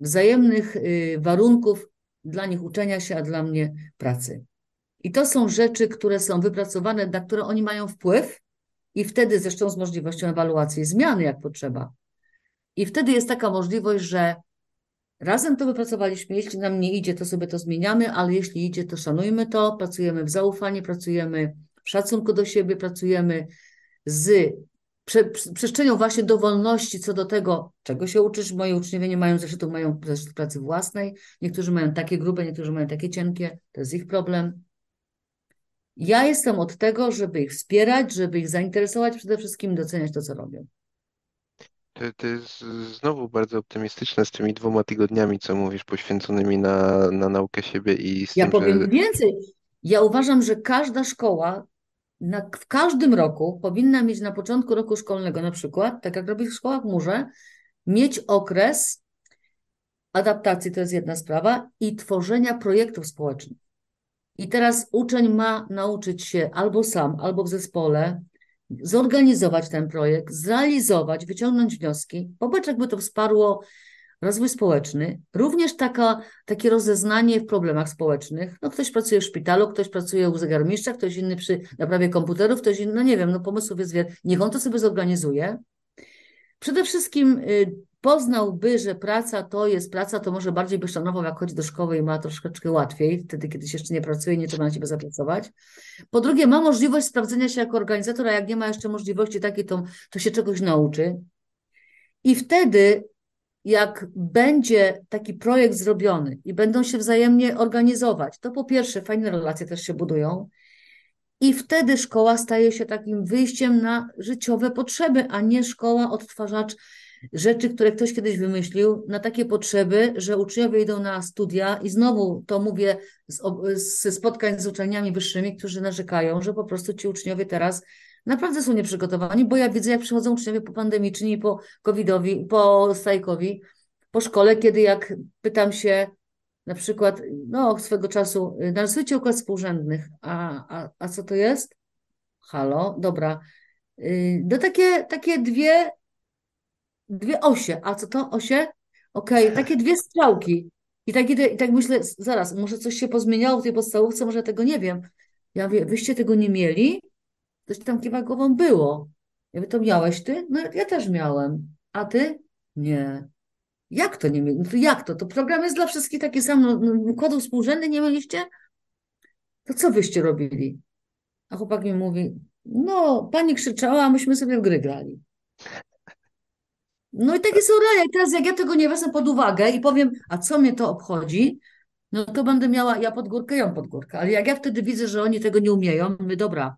wzajemnych y, warunków dla nich uczenia się, a dla mnie pracy. I to są rzeczy, które są wypracowane, na które oni mają wpływ i wtedy zresztą z możliwością ewaluacji zmiany, jak potrzeba. I wtedy jest taka możliwość, że razem to wypracowaliśmy, jeśli nam nie idzie, to sobie to zmieniamy, ale jeśli idzie, to szanujmy to, pracujemy w zaufaniu, pracujemy w szacunku do siebie, pracujemy z prze, przestrzenią właśnie dowolności co do tego, czego się uczysz. Moi uczniowie nie mają zeszytu, mają zeszyt pracy własnej. Niektórzy mają takie grube, niektórzy mają takie cienkie. To jest ich problem. Ja jestem od tego, żeby ich wspierać, żeby ich zainteresować, przede wszystkim doceniać to, co robią. To, to jest znowu bardzo optymistyczne z tymi dwoma tygodniami, co mówisz, poświęconymi na, na naukę siebie i z Ja tym, powiem że więcej. Ja uważam, że każda szkoła na, w każdym roku powinna mieć na początku roku szkolnego na przykład, tak jak robi w szkołach murze, mieć okres adaptacji, to jest jedna sprawa, i tworzenia projektów społecznych. I teraz uczeń ma nauczyć się albo sam, albo w zespole, zorganizować ten projekt, zrealizować, wyciągnąć wnioski. Popatrz, jakby to wsparło rozwój społeczny, również taka, takie rozeznanie w problemach społecznych. No, ktoś pracuje w szpitalu, ktoś pracuje u zegarmistrza, ktoś inny przy naprawie komputerów, ktoś inny, no nie wiem, no pomysłów jest wiele. Niech on to sobie zorganizuje. Przede wszystkim y, poznałby, że praca to jest praca, to może bardziej by szanował, jak chodzi do szkoły i ma troszeczkę łatwiej, wtedy, kiedy się jeszcze nie pracuje, nie trzeba na ciebie zapracować. Po drugie, ma możliwość sprawdzenia się jako organizator, a jak nie ma jeszcze możliwości takiej, to, to się czegoś nauczy. I wtedy, jak będzie taki projekt zrobiony i będą się wzajemnie organizować, to po pierwsze, fajne relacje też się budują. I wtedy szkoła staje się takim wyjściem na życiowe potrzeby, a nie szkoła odtwarzacz rzeczy, które ktoś kiedyś wymyślił, na takie potrzeby, że uczniowie idą na studia i znowu to mówię ze spotkań z uczelniami wyższymi, którzy narzekają, że po prostu ci uczniowie teraz naprawdę są nieprzygotowani, bo ja widzę, jak przychodzą uczniowie po pandemiczni, po covidowi, po strajkowi, po szkole, kiedy jak pytam się na przykład, no swego czasu, narysujcie układ współrzędnych, a, a, a co to jest? Halo, dobra. No takie, takie dwie dwie osie. A co to? Osie? Okej, okay. takie dwie strzałki. I tak, I tak myślę, zaraz, może coś się pozmieniało w tej podstałówce, może tego nie wiem. Ja mówię, wyście tego nie mieli? Coś tam kiwa głową było. Ja mówię, to miałeś ty? No ja też miałem. A ty? Nie. Jak to nie mieli? No to jak to? To program jest dla wszystkich taki sam. No, układów współrzędnych nie mieliście? To co wyście robili? A chłopak mi mówi, no pani krzyczała, a myśmy sobie w gry grali. No i takie są realia. I teraz jak ja tego nie wezmę pod uwagę i powiem, a co mnie to obchodzi, no to będę miała ja pod górkę, ją pod górkę. Ale jak ja wtedy widzę, że oni tego nie umieją, mówię, dobra.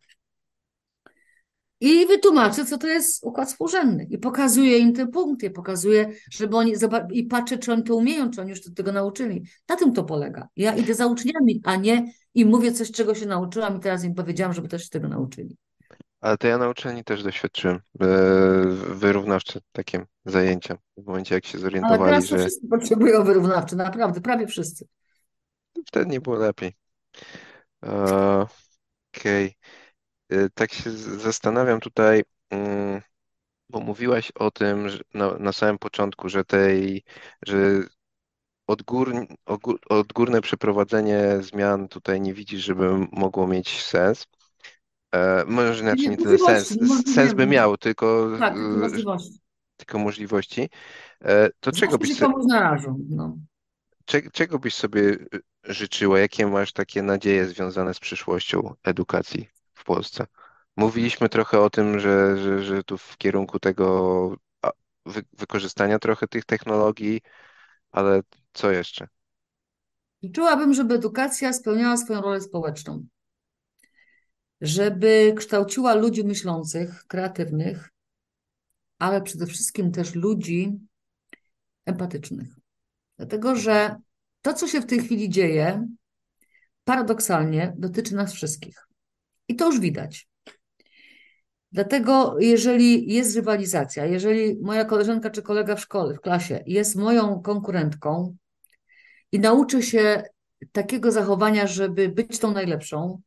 I wytłumaczę, co to jest układ współrzędny. I pokazuję im te punkty, pokazuję, żeby oni, i patrzę, czy oni to umieją, czy oni już tego nauczyli. Na tym to polega. Ja idę za uczniami, a nie i mówię coś, czego się nauczyłam i teraz im powiedziałam, żeby też się tego nauczyli. Ale to ja na uczelni też doświadczyłem e, wyrównawcze takie zajęcia. W momencie, jak się Ale zorientowali, teraz to że wszyscy potrzebują wyrównawcze, naprawdę, prawie wszyscy. wtedy nie było lepiej. E, Okej. E, Tak się zastanawiam tutaj, mm, bo mówiłaś o tym że na, na samym początku, że tej, że odgór, ogór, odgórne przeprowadzenie zmian tutaj nie widzisz, żeby mogło mieć sens. E, może inaczej nie tyle sens. Sens by miał, tylko, tak, tylko możliwości. Tylko możliwości. E, to czego byś, komuś narażą. No. czego byś sobie życzyła? Jakie masz takie nadzieje związane z przyszłością edukacji w Polsce? Mówiliśmy trochę o tym, że, że, że tu w kierunku tego wy, wykorzystania trochę tych technologii, ale co jeszcze? Czułabym, żeby edukacja spełniała swoją rolę społeczną. Żeby kształciła ludzi myślących, kreatywnych, ale przede wszystkim też ludzi empatycznych. Dlatego, że to, co się w tej chwili dzieje, paradoksalnie dotyczy nas wszystkich. I to już widać. Dlatego, jeżeli jest rywalizacja, jeżeli moja koleżanka czy kolega w szkole, w klasie jest moją konkurentką i nauczy się takiego zachowania, żeby być tą najlepszą,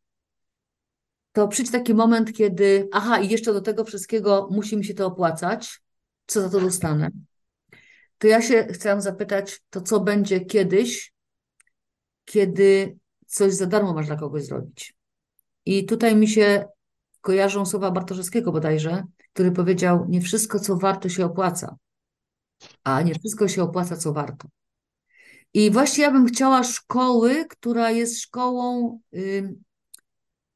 to przyjdzie taki moment, kiedy, aha, i jeszcze do tego wszystkiego musi mi się to opłacać, co za to dostanę. To ja się chciałam zapytać, to co będzie kiedyś, kiedy coś za darmo masz dla kogoś zrobić. I tutaj mi się kojarzą słowa Bartoszewskiego bodajże, który powiedział: Nie wszystko, co warto, się opłaca, a nie wszystko się opłaca, co warto. I właśnie ja bym chciała szkoły, która jest szkołą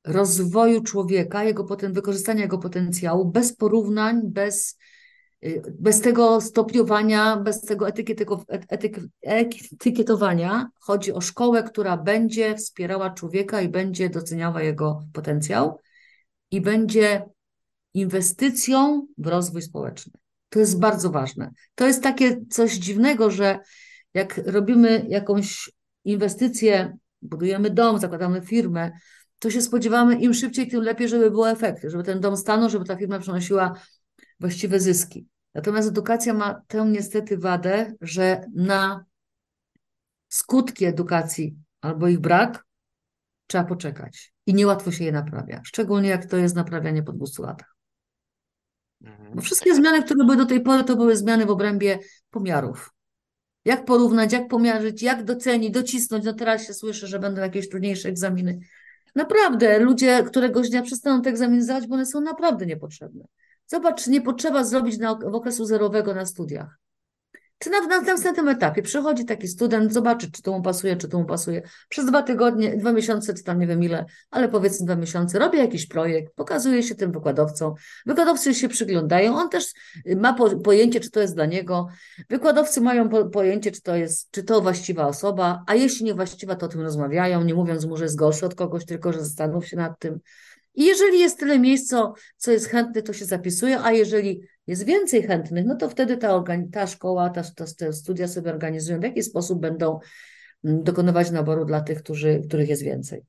rozwoju człowieka, jego potem, wykorzystania jego potencjału, bez porównań, bez, y, bez tego stopniowania, bez tego etykietowania. Chodzi o szkołę, która będzie wspierała człowieka i będzie doceniała jego potencjał i będzie inwestycją w rozwój społeczny. To jest bardzo ważne. To jest takie coś dziwnego, że jak robimy jakąś inwestycję, budujemy dom, zakładamy firmę, to się spodziewamy im szybciej, tym lepiej, żeby były efekty, żeby ten dom stanął, żeby ta firma przynosiła właściwe zyski. Natomiast edukacja ma tę niestety wadę, że na skutki edukacji albo ich brak trzeba poczekać i niełatwo się je naprawia. Szczególnie jak to jest naprawianie po 200 latach. Mhm. Bo wszystkie zmiany, które były do tej pory, to były zmiany w obrębie pomiarów. Jak porównać, jak pomierzyć, jak docenić, docisnąć. No teraz się słyszy, że będą jakieś trudniejsze egzaminy. Naprawdę, ludzie któregoś dnia przestaną te egzaminy zdawać, bo one są naprawdę niepotrzebne. Zobacz, nie potrzeba zrobić na, w okresu zerowego na studiach. Czy na, na następnym etapie przychodzi taki student, zobaczy, czy to mu pasuje, czy to mu pasuje. Przez dwa tygodnie, dwa miesiące, czy tam nie wiem ile, ale powiedzmy dwa miesiące, robi jakiś projekt, pokazuje się tym wykładowcom. Wykładowcy się przyglądają, on też ma po, pojęcie, czy to jest dla niego. Wykładowcy mają po, pojęcie, czy to jest, czy to właściwa osoba, a jeśli niewłaściwa, to o tym rozmawiają, nie mówiąc mu, że jest gorszy od kogoś, tylko że zastanów się nad tym. I jeżeli jest tyle miejsc, co jest chętne, to się zapisuje, a jeżeli jest więcej chętnych, no to wtedy ta, ta szkoła, ta, ta, te studia sobie organizują, w jaki sposób będą mm, dokonywać naboru dla tych, którzy, których jest więcej.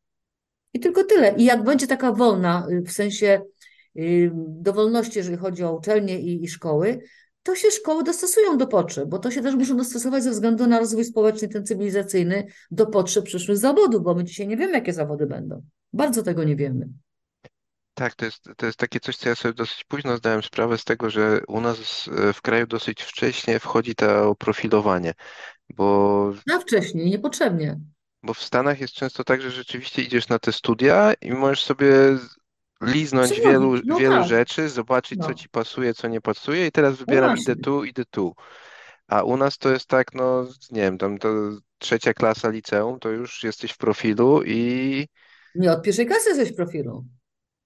I tylko tyle. I jak będzie taka wolna, y, w sensie y, dowolności, jeżeli chodzi o uczelnie i, i szkoły, to się szkoły dostosują do potrzeb, bo to się też muszą dostosować ze względu na rozwój społeczny, ten cywilizacyjny, do potrzeb przyszłych zawodów, bo my dzisiaj nie wiemy, jakie zawody będą. Bardzo tego nie wiemy. Tak, to jest, to jest takie coś, co ja sobie dosyć późno zdałem sprawę z tego, że u nas e, w kraju dosyć wcześnie wchodzi to profilowanie, bo... Na wcześniej, niepotrzebnie. Bo w Stanach jest często tak, że rzeczywiście idziesz na te studia i możesz sobie liznąć wielu, no wielu tak. rzeczy, zobaczyć, no. co ci pasuje, co nie pasuje i teraz wybieram, no idę tu, idę tu. A u nas to jest tak, no nie wiem, tam to trzecia klasa liceum, to już jesteś w profilu i... Nie, od pierwszej klasy jesteś w profilu.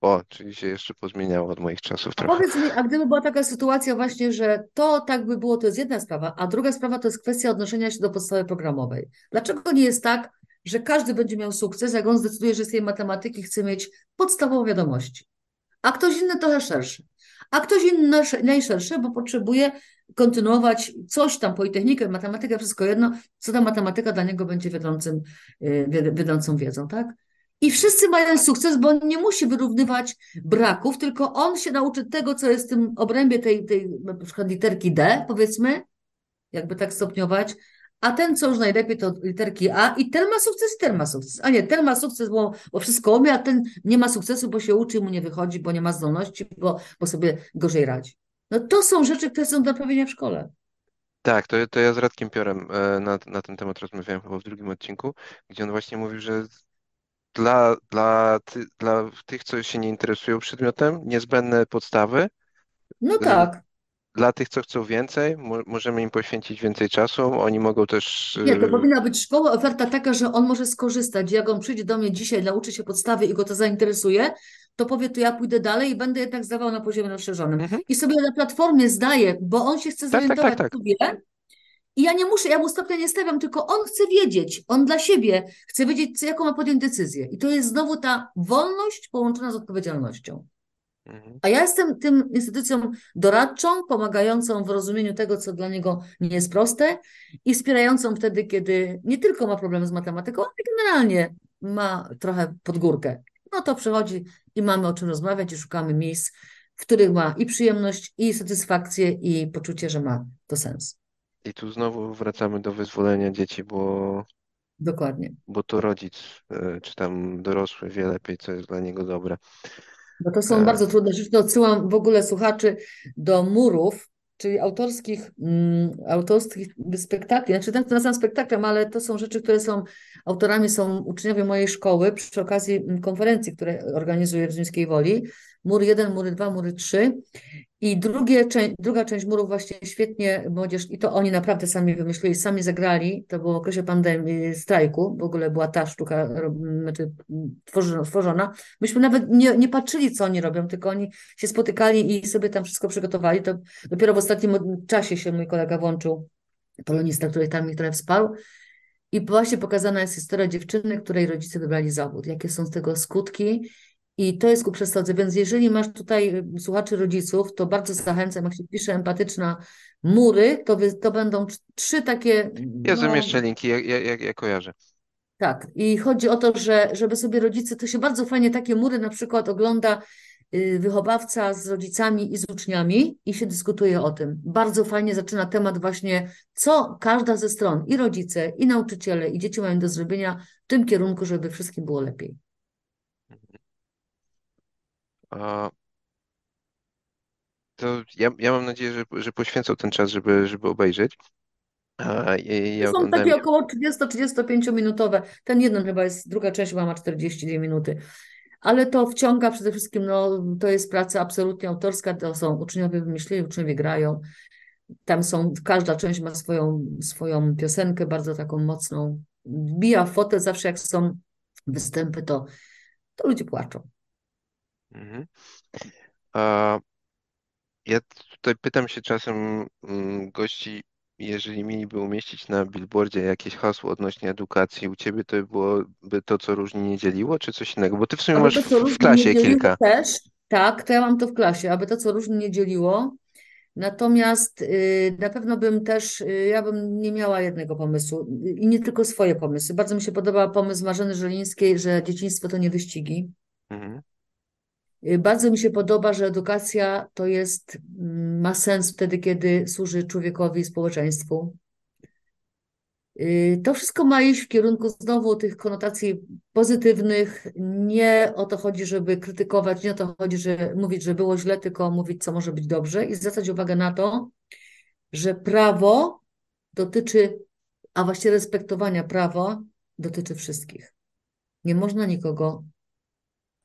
O, czyli się jeszcze pozmieniało od moich czasów trochę. A powiedz mi, a gdyby była taka sytuacja właśnie, że to tak by było, to jest jedna sprawa, a druga sprawa to jest kwestia odnoszenia się do podstawy programowej. Dlaczego nie jest tak, że każdy będzie miał sukces, jak on zdecyduje, że z tej matematyki chce mieć podstawowe wiadomości, a ktoś inny trochę szerszy, a ktoś inny najszerszy, bo potrzebuje kontynuować coś tam, politechnikę, matematykę, wszystko jedno, co ta matematyka dla niego będzie wiodącym, y, wiodącą wiedzą, tak? I wszyscy mają sukces, bo on nie musi wyrównywać braków, tylko on się nauczy tego, co jest w tym obrębie tej, tej na przykład literki D, powiedzmy, jakby tak stopniować, a ten, co już najlepiej, to literki A i ten ma sukces ten ma sukces. A nie, ten ma sukces, bo, bo wszystko umie, a ten nie ma sukcesu, bo się uczy, mu nie wychodzi, bo nie ma zdolności, bo, bo sobie gorzej radzi. No to są rzeczy, które są do naprawienia w szkole. Tak, to, to ja z Radkiem Piorem e, na, na ten temat rozmawiałem chyba w drugim odcinku, gdzie on właśnie mówił, że dla, dla, ty, dla tych, co się nie interesują przedmiotem, niezbędne podstawy. No tak. Dla tych, co chcą więcej, mo możemy im poświęcić więcej czasu. Oni mogą też. Nie, to y, powinna być szkoła, oferta taka, że on może skorzystać. Jak on przyjdzie do mnie dzisiaj, nauczy się podstawy i go to zainteresuje, to powie, to ja pójdę dalej i będę jednak zdawał na poziomie rozszerzonym. Mhm. I sobie na platformie zdaje, bo on się chce Tak, tak, tak, zorientować, tak. co wie. I ja nie muszę, ja mu stopnia nie stawiam, tylko on chce wiedzieć, on dla siebie chce wiedzieć, jaką ma podjąć decyzję. I to jest znowu ta wolność połączona z odpowiedzialnością. Mhm. A ja jestem tym instytucją doradczą, pomagającą w rozumieniu tego, co dla niego nie jest proste i wspierającą wtedy, kiedy nie tylko ma problemy z matematyką, ale generalnie ma trochę pod górkę. No to przychodzi i mamy o czym rozmawiać i szukamy miejsc, w których ma i przyjemność, i satysfakcję, i poczucie, że ma to sens. I tu znowu wracamy do wyzwolenia dzieci, bo, Dokładnie. bo to rodzic, y, czy tam dorosły wie lepiej, co jest dla niego dobre. Bo to są E, bardzo trudne rzeczy. To odsyłam w ogóle słuchaczy do murów, czyli autorskich, mm, autorskich spektakli. Znaczy, tak to nazywam spektaklem, ale to są rzeczy, które są, autorami są uczniowie mojej szkoły przy okazji mm, konferencji, które organizuję w Zimskiej Woli. Mur 1, mury 2, mury 3. I drugie, druga część murów właśnie świetnie młodzież, i to oni naprawdę sami wymyślili, sami zagrali, to było w okresie pandemii, strajku, w ogóle była ta sztuka znaczy, tworzona, tworzona. Myśmy nawet nie, nie patrzyli, co oni robią, tylko oni się spotykali i sobie tam wszystko przygotowali. To dopiero w ostatnim czasie się mój kolega włączył, polonista, który tam mi trochę wsparł. I właśnie pokazana jest historia dziewczyny, której rodzice wybrali zawód, jakie są z tego skutki. I to jest ku przestrodze. Więc jeżeli masz tutaj y, słuchaczy rodziców, to bardzo zachęcam, jak się pisze empatyczna mury, to, wy, to będą trz- trzy takie, Ja no zamieszczę linki, ja, ja, ja, ja kojarzę. tak. I chodzi o to, że żeby sobie rodzice, to się bardzo fajnie takie mury na przykład ogląda y, wychowawca z rodzicami i z uczniami i się dyskutuje o tym. Bardzo fajnie zaczyna temat właśnie, co każda ze stron, i rodzice, i nauczyciele, i dzieci mają do zrobienia w tym kierunku, żeby wszystkim było lepiej. To ja, ja mam nadzieję, że, że poświęcą ten czas, żeby, żeby obejrzeć. A, i, To ja są takie około 30-35 minutowe. Ten jeden chyba jest, druga część chyba ma 42 minuty. Ale to wciąga przede wszystkim, no, to jest praca absolutnie autorska, to są uczniowie wymyślili, uczniowie grają. Tam są, każda część ma swoją, swoją piosenkę, bardzo taką mocną. Wbija w fotel, zawsze jak są występy, to, to ludzie płaczą. Mhm. A, ja tutaj pytam się czasem mm, gości, jeżeli mieliby umieścić na billboardzie jakieś hasło odnośnie edukacji, u ciebie to byłoby to, co różni nie dzieliło, czy coś innego? Bo ty w sumie Aby masz to, co w, w nie klasie dzieliło kilka. też, tak, to ja mam to w klasie, aby to, co różni nie dzieliło. Natomiast y, na pewno bym też, y, ja bym nie miała jednego pomysłu y, i nie tylko swoje pomysły. Bardzo mi się podoba pomysł Marzeny Żelińskiej, że dzieciństwo to nie wyścigi. Mhm. Y, Bardzo mi się podoba, że edukacja to jest, mm, ma sens wtedy, kiedy służy człowiekowi i społeczeństwu. Y, To wszystko ma iść w kierunku znowu tych konotacji pozytywnych. Nie o to chodzi, żeby krytykować, nie o to chodzi, że mówić, że było źle, tylko mówić, co może być dobrze i zwracać uwagę na to, że prawo dotyczy, a właściwie respektowania prawa dotyczy wszystkich. Nie można nikogo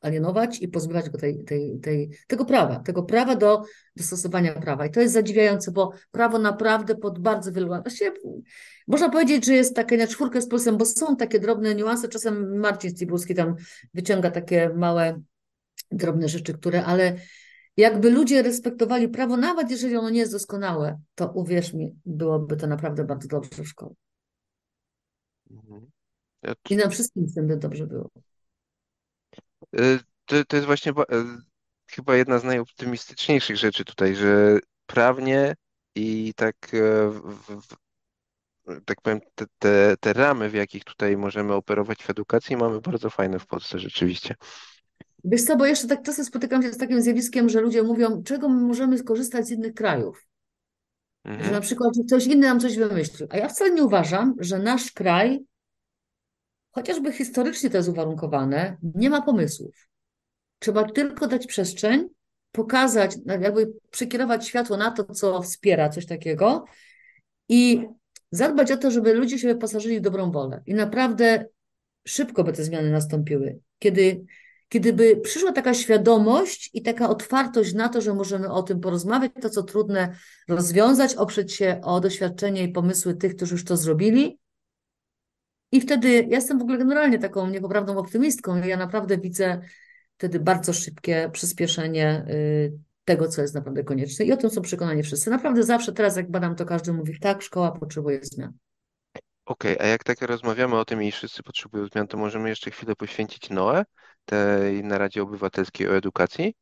alienować i pozbywać go tej, tej, tej, tego prawa, tego prawa do, do stosowania prawa. I to jest zadziwiające, bo prawo naprawdę pod bardzo wielu, właściwie można powiedzieć, że jest takie na czwórkę z plusem, bo są takie drobne niuanse, czasem Marcin Cibulski tam wyciąga takie małe, drobne rzeczy, które, ale jakby ludzie respektowali prawo, nawet jeżeli ono nie jest doskonałe, to uwierz mi, byłoby to naprawdę bardzo dobrze w szkole. Mhm. I na wszystkim z tym by dobrze było. Y, to, to jest właśnie y, chyba jedna z najoptymistyczniejszych rzeczy tutaj, że prawnie i tak, e, w, w, tak powiem, te, te, te ramy, w jakich tutaj możemy operować w edukacji, mamy bardzo fajne w Polsce rzeczywiście. Wiesz co, bo jeszcze tak czasem spotykam się z takim zjawiskiem, że ludzie mówią, czego my możemy skorzystać z innych krajów. Że Mhm. na przykład że ktoś inny nam coś wymyślił. A ja wcale nie uważam, że nasz kraj, chociażby historycznie to jest uwarunkowane, nie ma pomysłów. Trzeba tylko dać przestrzeń, pokazać, jakby przekierować światło na to, co wspiera coś takiego i zadbać o to, żeby ludzie się wyposażyli w dobrą wolę. I naprawdę szybko by te zmiany nastąpiły, kiedy, kiedy by przyszła taka świadomość i taka otwartość na to, że możemy o tym porozmawiać, to co trudne rozwiązać, oprzeć się o doświadczenie i pomysły tych, którzy już to zrobili. I wtedy ja jestem w ogóle generalnie taką niepoprawną optymistką. Ja naprawdę widzę wtedy bardzo szybkie przyspieszenie y, tego, co jest naprawdę konieczne. I o tym są przekonani wszyscy. Naprawdę zawsze teraz, jak badam, to każdy mówi, tak, szkoła potrzebuje zmian. Okej, a jak tak rozmawiamy o tym i wszyscy potrzebują zmian, to możemy jeszcze chwilę poświęcić Noe, tej Naradzie Obywatelskiej o Edukacji?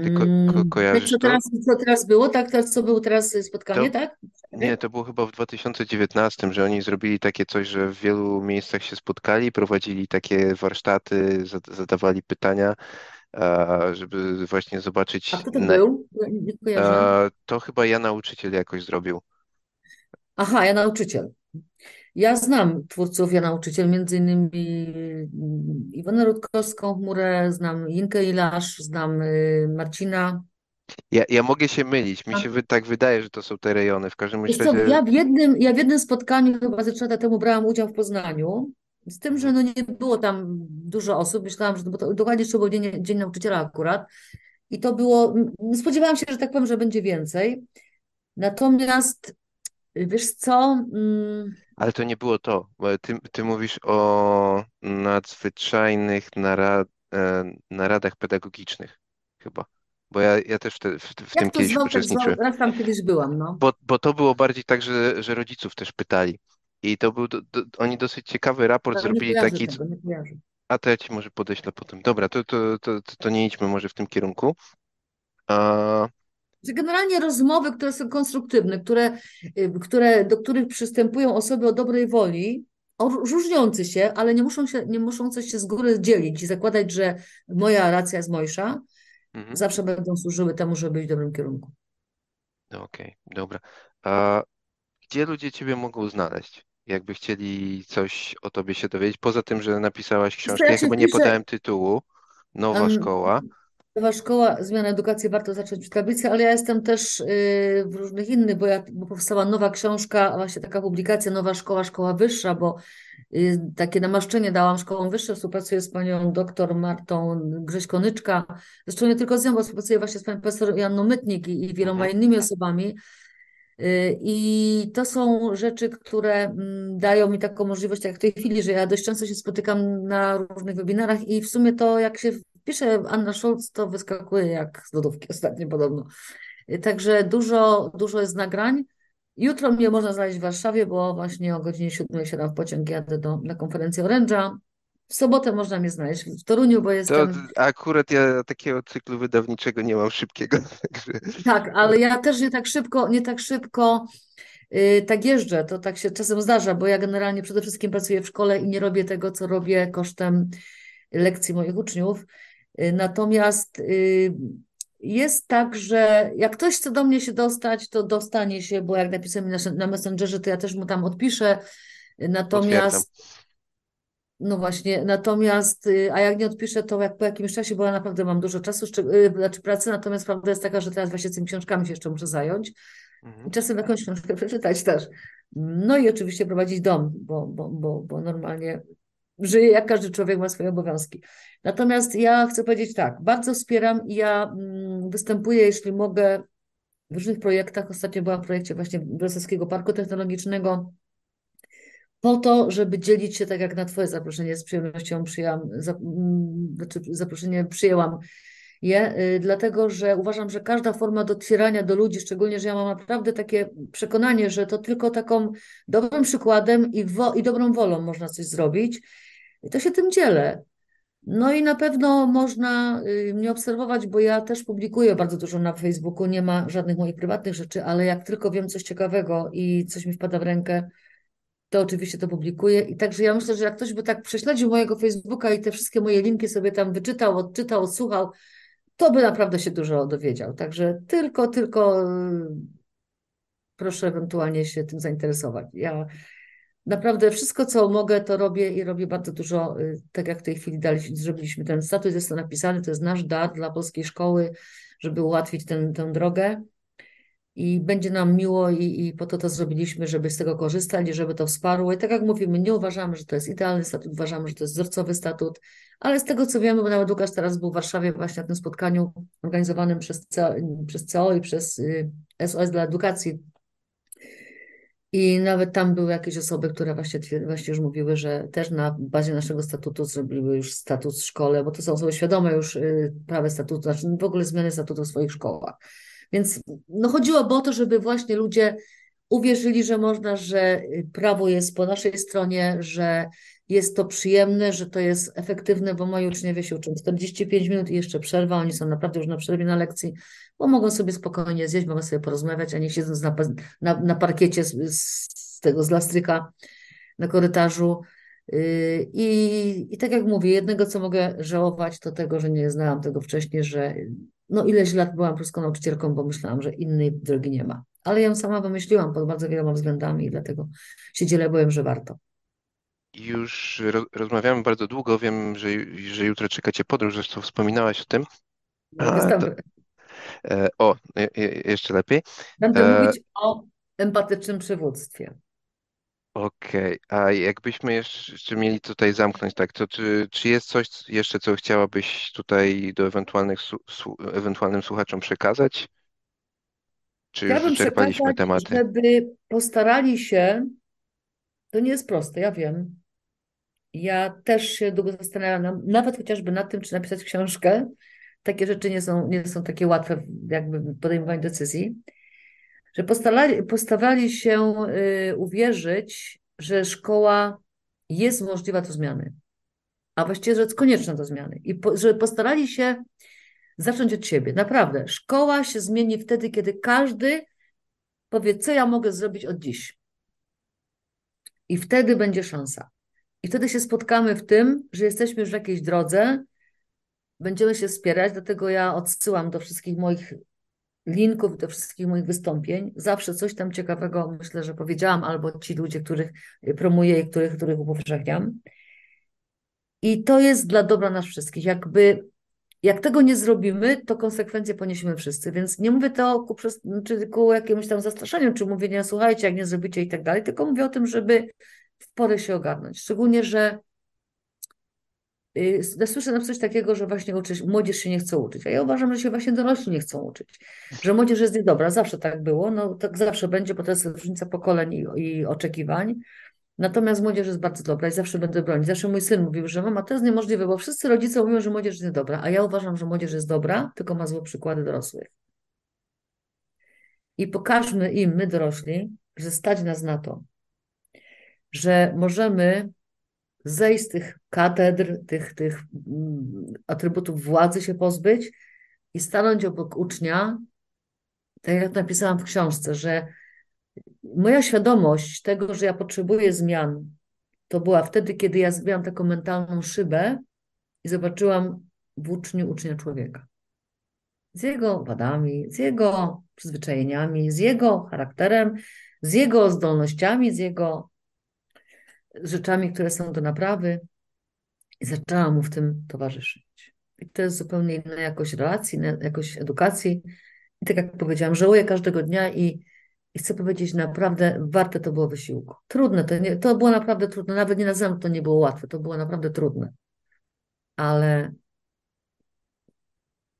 Ty ko ko Mm, kojarzysz co to? teraz, co teraz było, tak? Teraz, co było teraz To spotkanie, tak? nie, to było chyba w 2019, że oni zrobili takie coś, że w wielu miejscach się spotkali, prowadzili takie warsztaty, zad- zadawali pytania, a, żeby właśnie A zobaczyć. kto to Na, był? Nie kojarzę. a, to chyba ja nauczyciel jakoś zrobił. Aha, ja nauczyciel. Ja znam twórców, ja nauczyciel, między innymi mm, Iwonę Rutkowską, Chmurę, znam Inkę Ilasz, znam y, Marcina. Ja, ja mogę się mylić, mi A, się wy, tak wydaje, że to są te rejony. W każdym Wiesz co, razie. ja w jednym, ja w jednym spotkaniu chyba ze trzy lata temu brałam udział w Poznaniu, z tym, że no nie było tam dużo osób. Myślałam, że to, bo to dokładnie jeszcze był dzień, dzień nauczyciela akurat. I to było, m, spodziewałam się, że tak powiem, że będzie więcej. Natomiast wiesz co, mm, Ale to nie było to. bo Ty, ty mówisz o nadzwyczajnych narad, e, naradach pedagogicznych, chyba. Bo ja, ja też w, te, w, w tym jak to kiedyś zwał, tak zwał, uczestniczyłem. raz tam kiedyś byłam, no. Bo, bo to było bardziej tak, że, że rodziców też pytali. I to był, do, do, oni dosyć ciekawy raport Ale nie zrobili kojarzę taki, c- tego, nie kojarzę. a to ja ci może podeślę potem. Dobra, to, to, to, to, to nie idźmy może w tym kierunku. A, Że Generalnie rozmowy, które są konstruktywne, które, y, które, do których przystępują osoby o dobrej woli, o, różniące się, ale nie muszą się, nie muszą coś się z góry dzielić i zakładać, że moja racja jest mojsza, mhm, zawsze będą służyły temu, żeby być w dobrym kierunku. no okej, dobra. A gdzie ludzie ciebie mogą znaleźć? Jakby chcieli coś o tobie się dowiedzieć, poza tym, że napisałaś książkę, ja chyba nie podałem tytułu, Nowa em, szkoła. Nowa szkoła, zmiana edukacji, warto zacząć od tablicy, ale ja jestem też y, w różnych innych, bo, ja, bo powstała nowa książka, właśnie taka publikacja, Nowa Szkoła, Szkoła Wyższa, bo y, takie namaszczenie dałam szkołom wyższym, współpracuję z panią doktor Martą Grześ-Konyczka, zresztą nie tylko z nią, bo współpracuję właśnie z panią profesor Janną Mytnik i, i wieloma Mhm. innymi osobami. Y, I to są rzeczy, które mm, dają mi taką możliwość, jak w tej chwili, że ja dość często się spotykam na różnych webinarach i w sumie to, jak się wpisze Anna Scholz, to wyskakuje jak z lodówki ostatnio podobno. Także dużo, dużo jest nagrań. Jutro mnie można znaleźć w Warszawie, bo właśnie o godzinie 7 siadam w pociąg, jadę do, na konferencję Oręża. W sobotę można mnie znaleźć w Toruniu, bo To jestem akurat ja takiego cyklu wydawniczego nie mam szybkiego, także Tak, ale ja też nie tak szybko, nie tak szybko yy, tak jeżdżę. To tak się czasem zdarza, bo ja generalnie przede wszystkim pracuję w szkole i nie robię tego, co robię kosztem lekcji moich uczniów. Yy, natomiast yy, jest tak, że jak ktoś chce do mnie się dostać, to dostanie się, bo jak napisałem na, na Messengerze, to ja też mu tam odpiszę. potwierdzam. Natomiast no właśnie, natomiast, y, a jak nie odpiszę, to jak po jakimś czasie, bo ja naprawdę mam dużo czasu, y, znaczy pracy, natomiast prawda jest taka, że teraz właśnie tymi książkami się jeszcze muszę zająć i Mhm. czasem jakąś książkę przeczytać też. No i oczywiście prowadzić dom, bo, bo, bo, bo normalnie żyję, jak każdy człowiek ma swoje obowiązki. Natomiast ja chcę powiedzieć tak, bardzo wspieram i ja mm, występuję, jeśli mogę, w różnych projektach. Ostatnio byłam w projekcie właśnie Wrocławskiego Parku Technologicznego, po to, żeby dzielić się, tak jak na Twoje zaproszenie, z przyjemnością przyjęłam, mm, znaczy zaproszenie przyjęłam je, y, dlatego że uważam, że każda forma docierania do ludzi, szczególnie, że ja mam naprawdę takie przekonanie, że to tylko taką dobrym przykładem i, wo, i dobrą wolą można coś zrobić, i to się tym dzielę. No i na pewno można y, mnie obserwować, bo ja też publikuję bardzo dużo na Facebooku, nie ma żadnych moich prywatnych rzeczy, ale jak tylko wiem coś ciekawego i coś mi wpada w rękę, to oczywiście to publikuję. I także ja myślę, że jak ktoś by tak prześledził mojego Facebooka i te wszystkie moje linki sobie tam wyczytał, odczytał, odsłuchał, to by naprawdę się dużo dowiedział. Także tylko, tylko y, proszę ewentualnie się tym zainteresować. Ja naprawdę wszystko, co mogę, to robię i robię bardzo dużo, y, tak jak w tej chwili daliśmy, zrobiliśmy ten status, jest to napisany, to jest nasz dar dla polskiej szkoły, żeby ułatwić tę tę drogę. i będzie nam miło i, i po to to zrobiliśmy, żeby z tego korzystać i żeby to wsparło. I tak jak mówimy, nie uważamy, że to jest idealny statut, uważamy, że to jest wzorcowy statut, ale z tego co wiemy, bo nawet Łukasz teraz był w Warszawie właśnie na tym spotkaniu organizowanym przez CO, przez CO i przez SOS y, dla Edukacji, i nawet tam były jakieś osoby, które właśnie, właśnie już mówiły, że też na bazie naszego statutu zrobiły już statut w szkole, bo to są osoby świadome już y, prawa statutu, znaczy w ogóle zmiany statutu w swoich szkołach. Więc no chodziło o to, żeby właśnie ludzie uwierzyli, że można, że prawo jest po naszej stronie, że jest to przyjemne, że to jest efektywne, bo moi uczniowie się uczą 45 minut i jeszcze przerwa, oni są naprawdę już na przerwie na lekcji, bo mogą sobie spokojnie zjeść, mogą sobie porozmawiać, a nie siedząc na, na, na parkiecie z, z tego, z lastryka na korytarzu. Yy, I, I tak jak mówię, jednego co mogę żałować, to tego, że nie znałam tego wcześniej, że no ileś lat byłam polską nauczycielką, bo myślałam, że innej drogi nie ma. Ale ją sama wymyśliłam pod bardzo wieloma względami i dlatego się dzielę, byłem, że warto. Już rozmawiamy bardzo długo. Wiem, że, że jutro czekacie podróż, zresztą wspominałaś o tym. A, to, e, o, jeszcze lepiej. Będę e, mówić o empatycznym przywództwie. Okej, okay. a jakbyśmy jeszcze mieli tutaj zamknąć, tak, to czy, czy jest coś jeszcze, co chciałabyś tutaj do ewentualnych ewentualnym słuchaczom przekazać? Czy już wyczerpaliśmy tematy? żeby postarali się, to nie jest proste, ja wiem. Ja też się długo zastanawiam, nawet chociażby nad tym, czy napisać książkę. Takie rzeczy nie są, nie są takie łatwe, jakby podejmowanie decyzji że postarali się y, uwierzyć, że szkoła jest możliwa do zmiany, a właściwie, że jest konieczna do zmiany. I po, że postarali się zacząć od siebie. Naprawdę, szkoła się zmieni wtedy, kiedy każdy powie, co ja mogę zrobić od dziś. I wtedy będzie szansa. I wtedy się spotkamy w tym, że jesteśmy już w jakiejś drodze, będziemy się wspierać, dlatego ja odsyłam do wszystkich moich linków do wszystkich moich wystąpień. Zawsze coś tam ciekawego myślę, że powiedziałam, albo ci ludzie, których promuję i których, których upowszechniam. I to jest dla dobra nas wszystkich. Jakby jak tego nie zrobimy, to konsekwencje poniesiemy wszyscy. Więc nie mówię to ku, czy ku jakiemuś tam zastraszaniu, czy mówienie, słuchajcie, jak nie zrobicie i tak dalej, tylko mówię o tym, żeby w porę się ogarnąć. Szczególnie, że Y, słyszę na coś takiego, że właśnie uczyć, młodzież się nie chce uczyć, a ja uważam, że się właśnie dorośli nie chcą uczyć, że młodzież jest niedobra, zawsze tak było, no tak zawsze będzie, bo to jest różnica pokoleń i, i oczekiwań, natomiast młodzież jest bardzo dobra i zawsze będę bronić. Zawsze mój syn mówił, że mama, to jest niemożliwe, bo wszyscy rodzice mówią, że młodzież jest niedobra, a ja uważam, że młodzież jest dobra, tylko ma złe przykłady dorosłych. I pokażmy im, my dorośli, że stać nas na to, że możemy zejść z tych katedr, tych, tych mm, atrybutów władzy się pozbyć i stanąć obok ucznia, tak jak napisałam w książce, że moja świadomość tego, że ja potrzebuję zmian, to była wtedy, kiedy ja zbiłam taką mentalną szybę i zobaczyłam w uczniu ucznia człowieka. Z jego wadami, z jego przyzwyczajeniami, z jego charakterem, z jego zdolnościami, z jego rzeczami, które są do naprawy i zaczęłam mu w tym towarzyszyć. I to jest zupełnie inna jakość relacji, jakość edukacji. I tak jak powiedziałam, żałuję każdego dnia i, i chcę powiedzieć, naprawdę warte to było wysiłku. Trudne, to, nie, to było naprawdę trudne, nawet nie nazywam to nie było łatwe, to było naprawdę trudne. Ale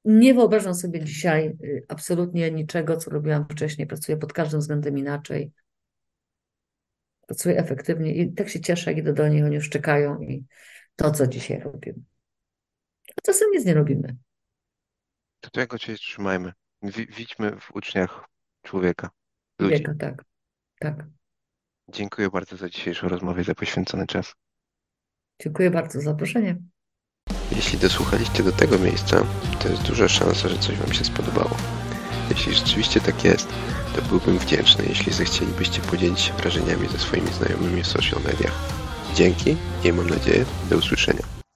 nie wyobrażam sobie dzisiaj y, absolutnie niczego, co robiłam wcześniej. Pracuję pod każdym względem inaczej pracuję efektywnie i tak się cieszę, jak idę do nich, oni już czekają i to, co dzisiaj robimy. A czasem nic nie robimy. To tego się trzymajmy. Widźmy w uczniach człowieka, ludzi. Człowieka, tak. tak. Dziękuję bardzo za dzisiejszą rozmowę, za poświęcony czas. Dziękuję bardzo za zaproszenie. Jeśli dosłuchaliście do tego miejsca, to jest duża szansa, że coś Wam się spodobało. Jeśli rzeczywiście tak jest, to byłbym wdzięczny, jeśli zechcielibyście podzielić się wrażeniami ze swoimi znajomymi w social mediach. Dzięki i mam nadzieję do usłyszenia.